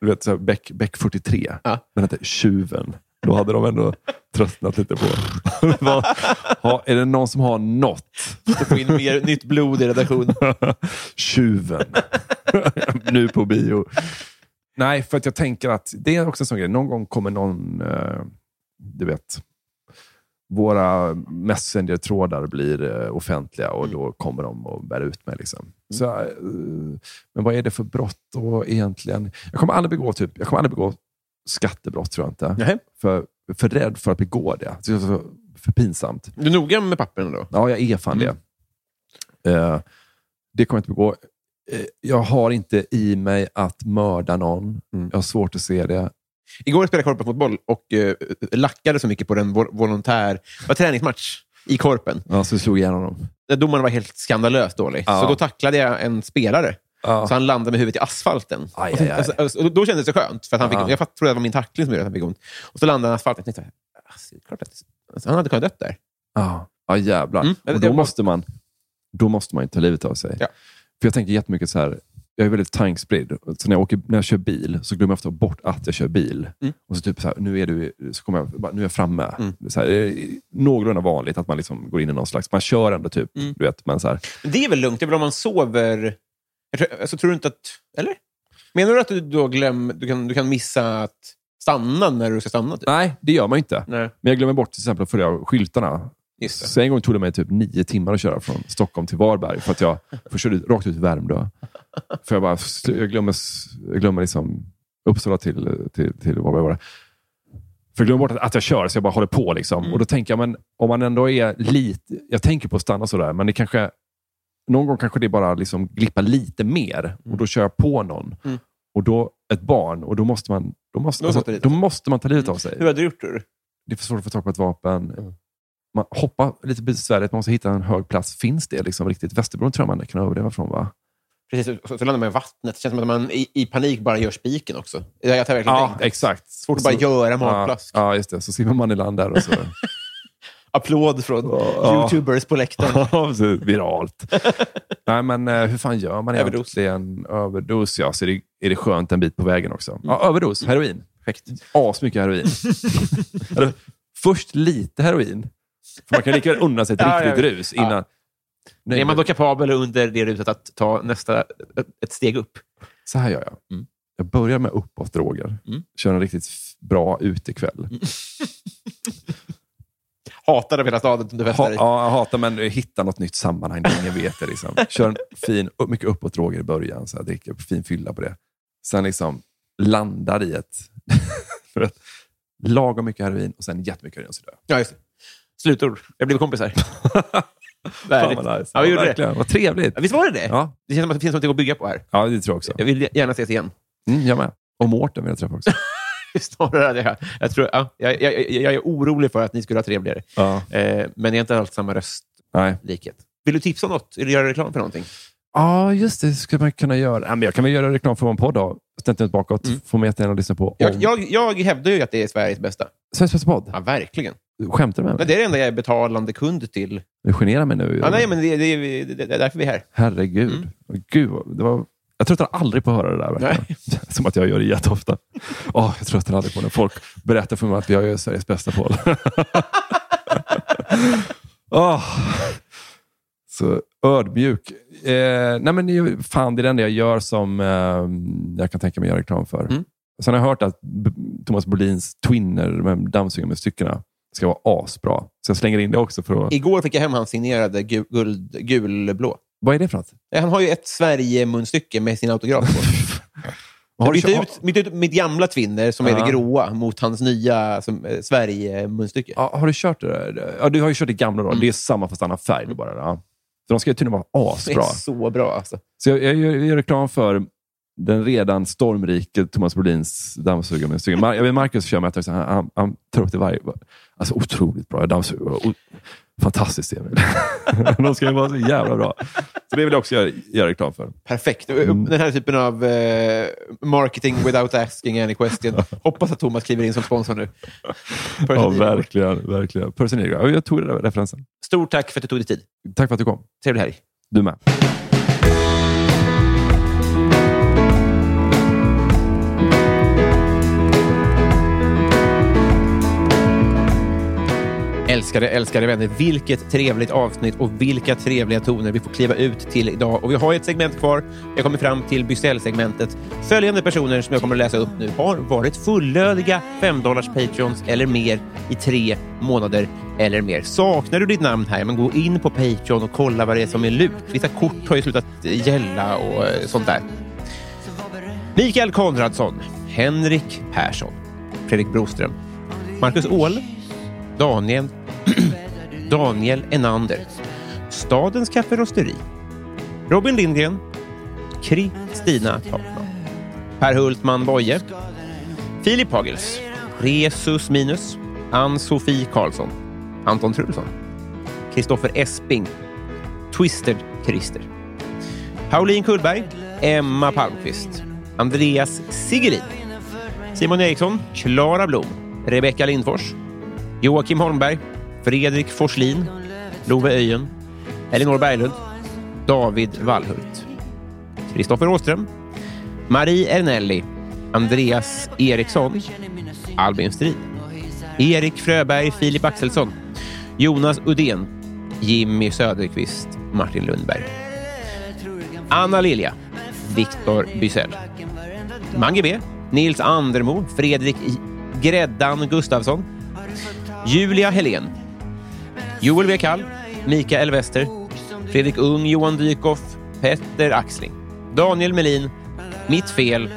[SPEAKER 2] du vet, så här, Beck, Beck 43.
[SPEAKER 1] Ja.
[SPEAKER 2] Den heter Tjuven. Då hade de ändå tröttnat lite på... Ha, är det någon som har något?
[SPEAKER 1] Få in mer nytt blod i redaktionen.
[SPEAKER 2] Tjuven. nu på bio. Nej, för att jag tänker att det är också en sån grej. Någon gång kommer någon, eh, du vet, våra messenger-trådar blir eh, offentliga och då kommer de och bär ut mig. Liksom. Så, eh, men vad är det för brott då egentligen? Jag kommer aldrig begå, typ, jag kommer aldrig begå skattebrott, tror jag inte.
[SPEAKER 1] Nej.
[SPEAKER 2] För, för rädd för att begå det. Det är så- För pinsamt.
[SPEAKER 1] Du är noga med pappren då?
[SPEAKER 2] Ja, jag är fan det. Eh, det kommer jag inte begå. Eh, jag har inte i mig att mörda någon. Jag har svårt att se det.
[SPEAKER 1] Igår spelade jag korpenfotboll och eh, lackade så mycket på den vol- volontär... Var träningsmatch i korpen.
[SPEAKER 2] Ja, så slog igenom dem.
[SPEAKER 1] Där domaren var helt skandalöst dålig.
[SPEAKER 2] Ja.
[SPEAKER 1] Så då tacklade jag en spelare.
[SPEAKER 2] Ja.
[SPEAKER 1] Så han landade med huvudet i asfalten.
[SPEAKER 2] Aj,
[SPEAKER 1] och, så,
[SPEAKER 2] aj, aj.
[SPEAKER 1] alltså, och då kändes det skönt. För han fick,
[SPEAKER 2] Ja.
[SPEAKER 1] Jag trodde att det var min tackling som gjorde att han fick ont. Och så landade han i asfalten. Jag tänkte, alltså, klart att, alltså, han hade kunnat dött där.
[SPEAKER 2] Ja, ja jävlar.
[SPEAKER 1] Mm.
[SPEAKER 2] Och då, måste man, då måste man ju ta livet av sig. För Jag tänker jättemycket så här. Jag är väldigt tankspridd. Så när jag, åker, när jag kör bil så glömmer jag ofta bort att jag kör bil.
[SPEAKER 1] Mm.
[SPEAKER 2] Och så typ så här, nu är, du, så kommer jag, bara, nu är jag framme. Så här, det är någorlunda vanligt att man liksom går in i någon slags... Man kör ändå, typ. Du vet, men så här,
[SPEAKER 1] Men det är väl lugnt? Det är väl om man sover... Jag tror, alltså, tror du inte att... Eller? Menar du att du då glöm, du, kan, du kan missa att stanna när du ska stanna? Typ?
[SPEAKER 2] Nej, det gör man inte.
[SPEAKER 1] Nej.
[SPEAKER 2] Men jag glömmer bort till exempel att följa skyltarna.
[SPEAKER 1] Just det.
[SPEAKER 2] Så en gång tog det mig typ nio timmar att köra från Stockholm till Varberg. För att jag först körde rakt ut i Värmdö. För jag, bara, jag glömmer, jag glömmer liksom Uppsala till, till, till Varberg. Var det. För jag glömmer bort att, att jag kör, så jag bara håller på. Liksom. Och då tänker jag, men om man ändå är lite... Jag tänker på att stanna sådär, men det kanske... Någon gång kanske det bara liksom glippar lite mer och då kör jag på någon. Och då ett barn och då måste man, Då måste,
[SPEAKER 1] Då
[SPEAKER 2] alltså,
[SPEAKER 1] det-
[SPEAKER 2] då måste man ta livet av sig.
[SPEAKER 1] Hur hade du gjort? du?
[SPEAKER 2] Det är för svårt att få tag på ett vapen.
[SPEAKER 1] Mm.
[SPEAKER 2] Man hoppar lite besvärligt, man måste hitta en hög plats. Finns det liksom riktigt? Västerbron tror jag man kan överleva från, va?
[SPEAKER 1] Precis, så, så landar man i vattnet. Det känns som att man i, i panik bara gör spiken också. Det jag verkligen
[SPEAKER 2] Ja,
[SPEAKER 1] tänkt.
[SPEAKER 2] exakt.
[SPEAKER 1] Svårt att bara göra magplask.
[SPEAKER 2] Ja, ja, just det. Så simmar man i land där och så...
[SPEAKER 1] Applåd från
[SPEAKER 2] Ja.
[SPEAKER 1] youtubers på läktaren.
[SPEAKER 2] Ja, så viralt. Nej, men eh, hur fan gör man
[SPEAKER 1] Överdos.
[SPEAKER 2] egentligen? Överdos, ja. Så är det, är det skönt en bit på vägen också. Ja, överdos, heroin.
[SPEAKER 1] Perfekt.
[SPEAKER 2] Asmycket heroin. Först lite heroin. För man kan lika väl unna sig ett
[SPEAKER 1] Ja,
[SPEAKER 2] riktigt
[SPEAKER 1] ja.
[SPEAKER 2] rus innan... Nej,
[SPEAKER 1] är man då kapabel under det ruset att ta nästa ett- steg upp?
[SPEAKER 2] Så här gör jag.
[SPEAKER 1] Mm.
[SPEAKER 2] Jag börjar med uppåtdroger.
[SPEAKER 1] Mm.
[SPEAKER 2] Kör en riktigt bra utekväll.
[SPEAKER 1] Hatar av hela staden som du
[SPEAKER 2] Ha,
[SPEAKER 1] festar i.
[SPEAKER 2] ja, jag hatar men hitta något nytt sammanhang där ingen vet det. Liksom. Kör en fin, mycket uppåtdroger i början. Så här, dricker fin fylla på det. Sen liksom landar i ett... lagom mycket heroin och sen jättemycket heroin. Så dör.
[SPEAKER 1] Ja, just det. Slutord. Jag blev kompisar.
[SPEAKER 2] Fan vad nice.
[SPEAKER 1] Ja, vi gjorde det.
[SPEAKER 2] verkligen. Vad trevligt.
[SPEAKER 1] Ja, Visst var det det?
[SPEAKER 2] Ja,
[SPEAKER 1] Det känns som att det finns något att bygga på här.
[SPEAKER 2] ja, det tror jag också.
[SPEAKER 1] Jag vill gärna ses igen.
[SPEAKER 2] Mm, jag med. Och Mårten vill jag träffa också.
[SPEAKER 1] Snarare hade jag, jag, tror, ja, jag, jag, jag, jag är orolig för att ni skulle ha trevligare.
[SPEAKER 2] Ja.
[SPEAKER 1] Eh, men det är inte alls samma röstlikhet. Vill du tipsa om något? Eller göra reklam för någonting?
[SPEAKER 2] Ja, just det. skulle man kunna göra. Ja, men jag kan väl göra reklam för vår podd då. Ständigt bakåt.
[SPEAKER 1] Mm.
[SPEAKER 2] Får man jättegärna lyssna på.
[SPEAKER 1] Jag,
[SPEAKER 2] Om...
[SPEAKER 1] jag, jag hävdar ju att det är Sveriges bästa.
[SPEAKER 2] Sveriges bästa podd.
[SPEAKER 1] Ja, verkligen.
[SPEAKER 2] Skämtar du med mig?
[SPEAKER 1] Men det är det enda jag är betalande kund till.
[SPEAKER 2] Du generar mig nu.
[SPEAKER 1] Ja, nej, men det, det, det, det, är därför vi är här.
[SPEAKER 2] Herregud.
[SPEAKER 1] Mm.
[SPEAKER 2] Gud, det var... Jag tröttnar aldrig på att höra det där. Verkligen. Som att jag gör det jätteofta. Oh, jag tröttnar aldrig på när folk berättar för mig att vi har Sveriges bästa podd. Åh. Så ödmjuk. Eh, nej men, fan, det är det enda jag gör som eh, jag kan tänka mig att göra reklam för.
[SPEAKER 1] Mm.
[SPEAKER 2] Sen har jag hört att B- Thomas Brolins Twinner, med styckena, ska vara asbra. Så jag slänger in det också. för att...
[SPEAKER 1] Igår fick jag hem hans signerade gul, gulblå.
[SPEAKER 2] Vad är det för något?
[SPEAKER 1] Eh, Han har ju ett Sverige-munstycke med sin autograf på.
[SPEAKER 2] Har
[SPEAKER 1] Jag bytte ut, bytte ut mitt gamla Twinner, som är det gråa, mot hans nya som, eh, Sverige-munstycke.
[SPEAKER 2] Ja, har du kört det där? Ja, du har ju kört det gamla då.
[SPEAKER 1] Mm.
[SPEAKER 2] Det är samma fast annan färg bara. Ja. Så de ska ju tydligen vara
[SPEAKER 1] Det
[SPEAKER 2] asbra.
[SPEAKER 1] är så bra. Alltså.
[SPEAKER 2] Så jag, jag, gör, jag gör reklam för den redan stormrike Thomas Brolins stycken. Mar- Jag vet Marcus kör med att han, han, han tar upp det varje... Alltså otroligt bra dammsugare. Fantastiskt Emil. de ska ju vara så jävla bra. Så det vill jag också göra, göra reklam för.
[SPEAKER 1] Perfekt.
[SPEAKER 2] Mm.
[SPEAKER 1] Den här typen av eh, marketing without asking any question. Hoppas att Thomas kliver in som sponsor nu.
[SPEAKER 2] Ja,
[SPEAKER 1] Person-
[SPEAKER 2] verkligen. verkligen. Personer. Ja, Jag tog den referensen.
[SPEAKER 1] Stort tack för att du tog dig tid.
[SPEAKER 2] Tack för att du kom.
[SPEAKER 1] Trevlig helg.
[SPEAKER 2] Du med.
[SPEAKER 1] Älskade, älskade vänner. Vilket trevligt avsnitt och vilka trevliga toner vi får kliva ut till idag. Och Vi har ett segment kvar. Jag kommer fram till Bysell-segmentet. Följande personer som jag kommer att läsa upp nu har varit fullödiga 5 dollars Patreons eller mer i tre månader eller mer. Saknar du ditt namn här, men gå in på Patreon och kolla vad det är som är lut. Vissa kort har ju slutat gälla och eh, sånt där. Mikael Konradsson, Henrik Persson, Fredrik Broström, Marcus Åhl, Daniel, Daniel Enander, Stadens kafferosteri, Robin Lindgren, Kristina Takman, Per Hultman Boye, Filip Hagels, Resus Minus, Ann-Sofie Karlsson, Anton Trulsson, Kristoffer Esping, Twisted Christer, Pauline Kullberg, Emma Palmqvist, Andreas Sigelin, Simon Eriksson, Klara Blom, Rebecka Lindfors, Joakim Holmberg, Fredrik Forslin, Love Öjen, Elinor Berglund, David Wallhult, Kristoffer Åström, Marie Ernelli, Andreas Eriksson, Albin Strid, Erik Fröberg, Filip Axelsson, Jonas Udén, Jimmy Söderqvist, Martin Lundberg, Anna Lilja, Viktor Bysell, Mange B, Nils Andermo, Fredrik Gräddan Gustafsson, Julia Helén, Joel W. Kall, Mikael Wester, Fredrik Ung, Johan Dykhoff, Petter Axling, Daniel Melin, Mitt Fel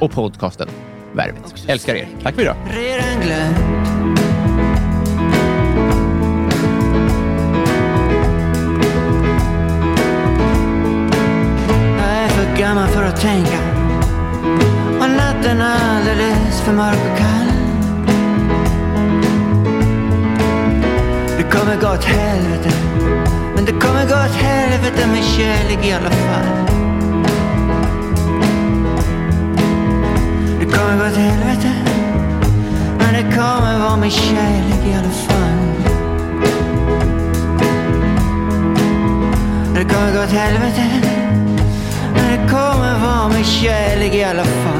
[SPEAKER 1] och podcasten Värvet. Älskar er. Tack för idag.
[SPEAKER 5] Jag är för gammal för att tänka Och natten natten alldeles för mörk och kall. Kommer gå åt helvete, men det kommer gå åt helvete med kärlek i alla fall. Det kommer gå åt helvete, men det kommer vara med kärlek i alla fall. Det kommer gå åt helvete, men det kommer vara med kärlek i alla fall.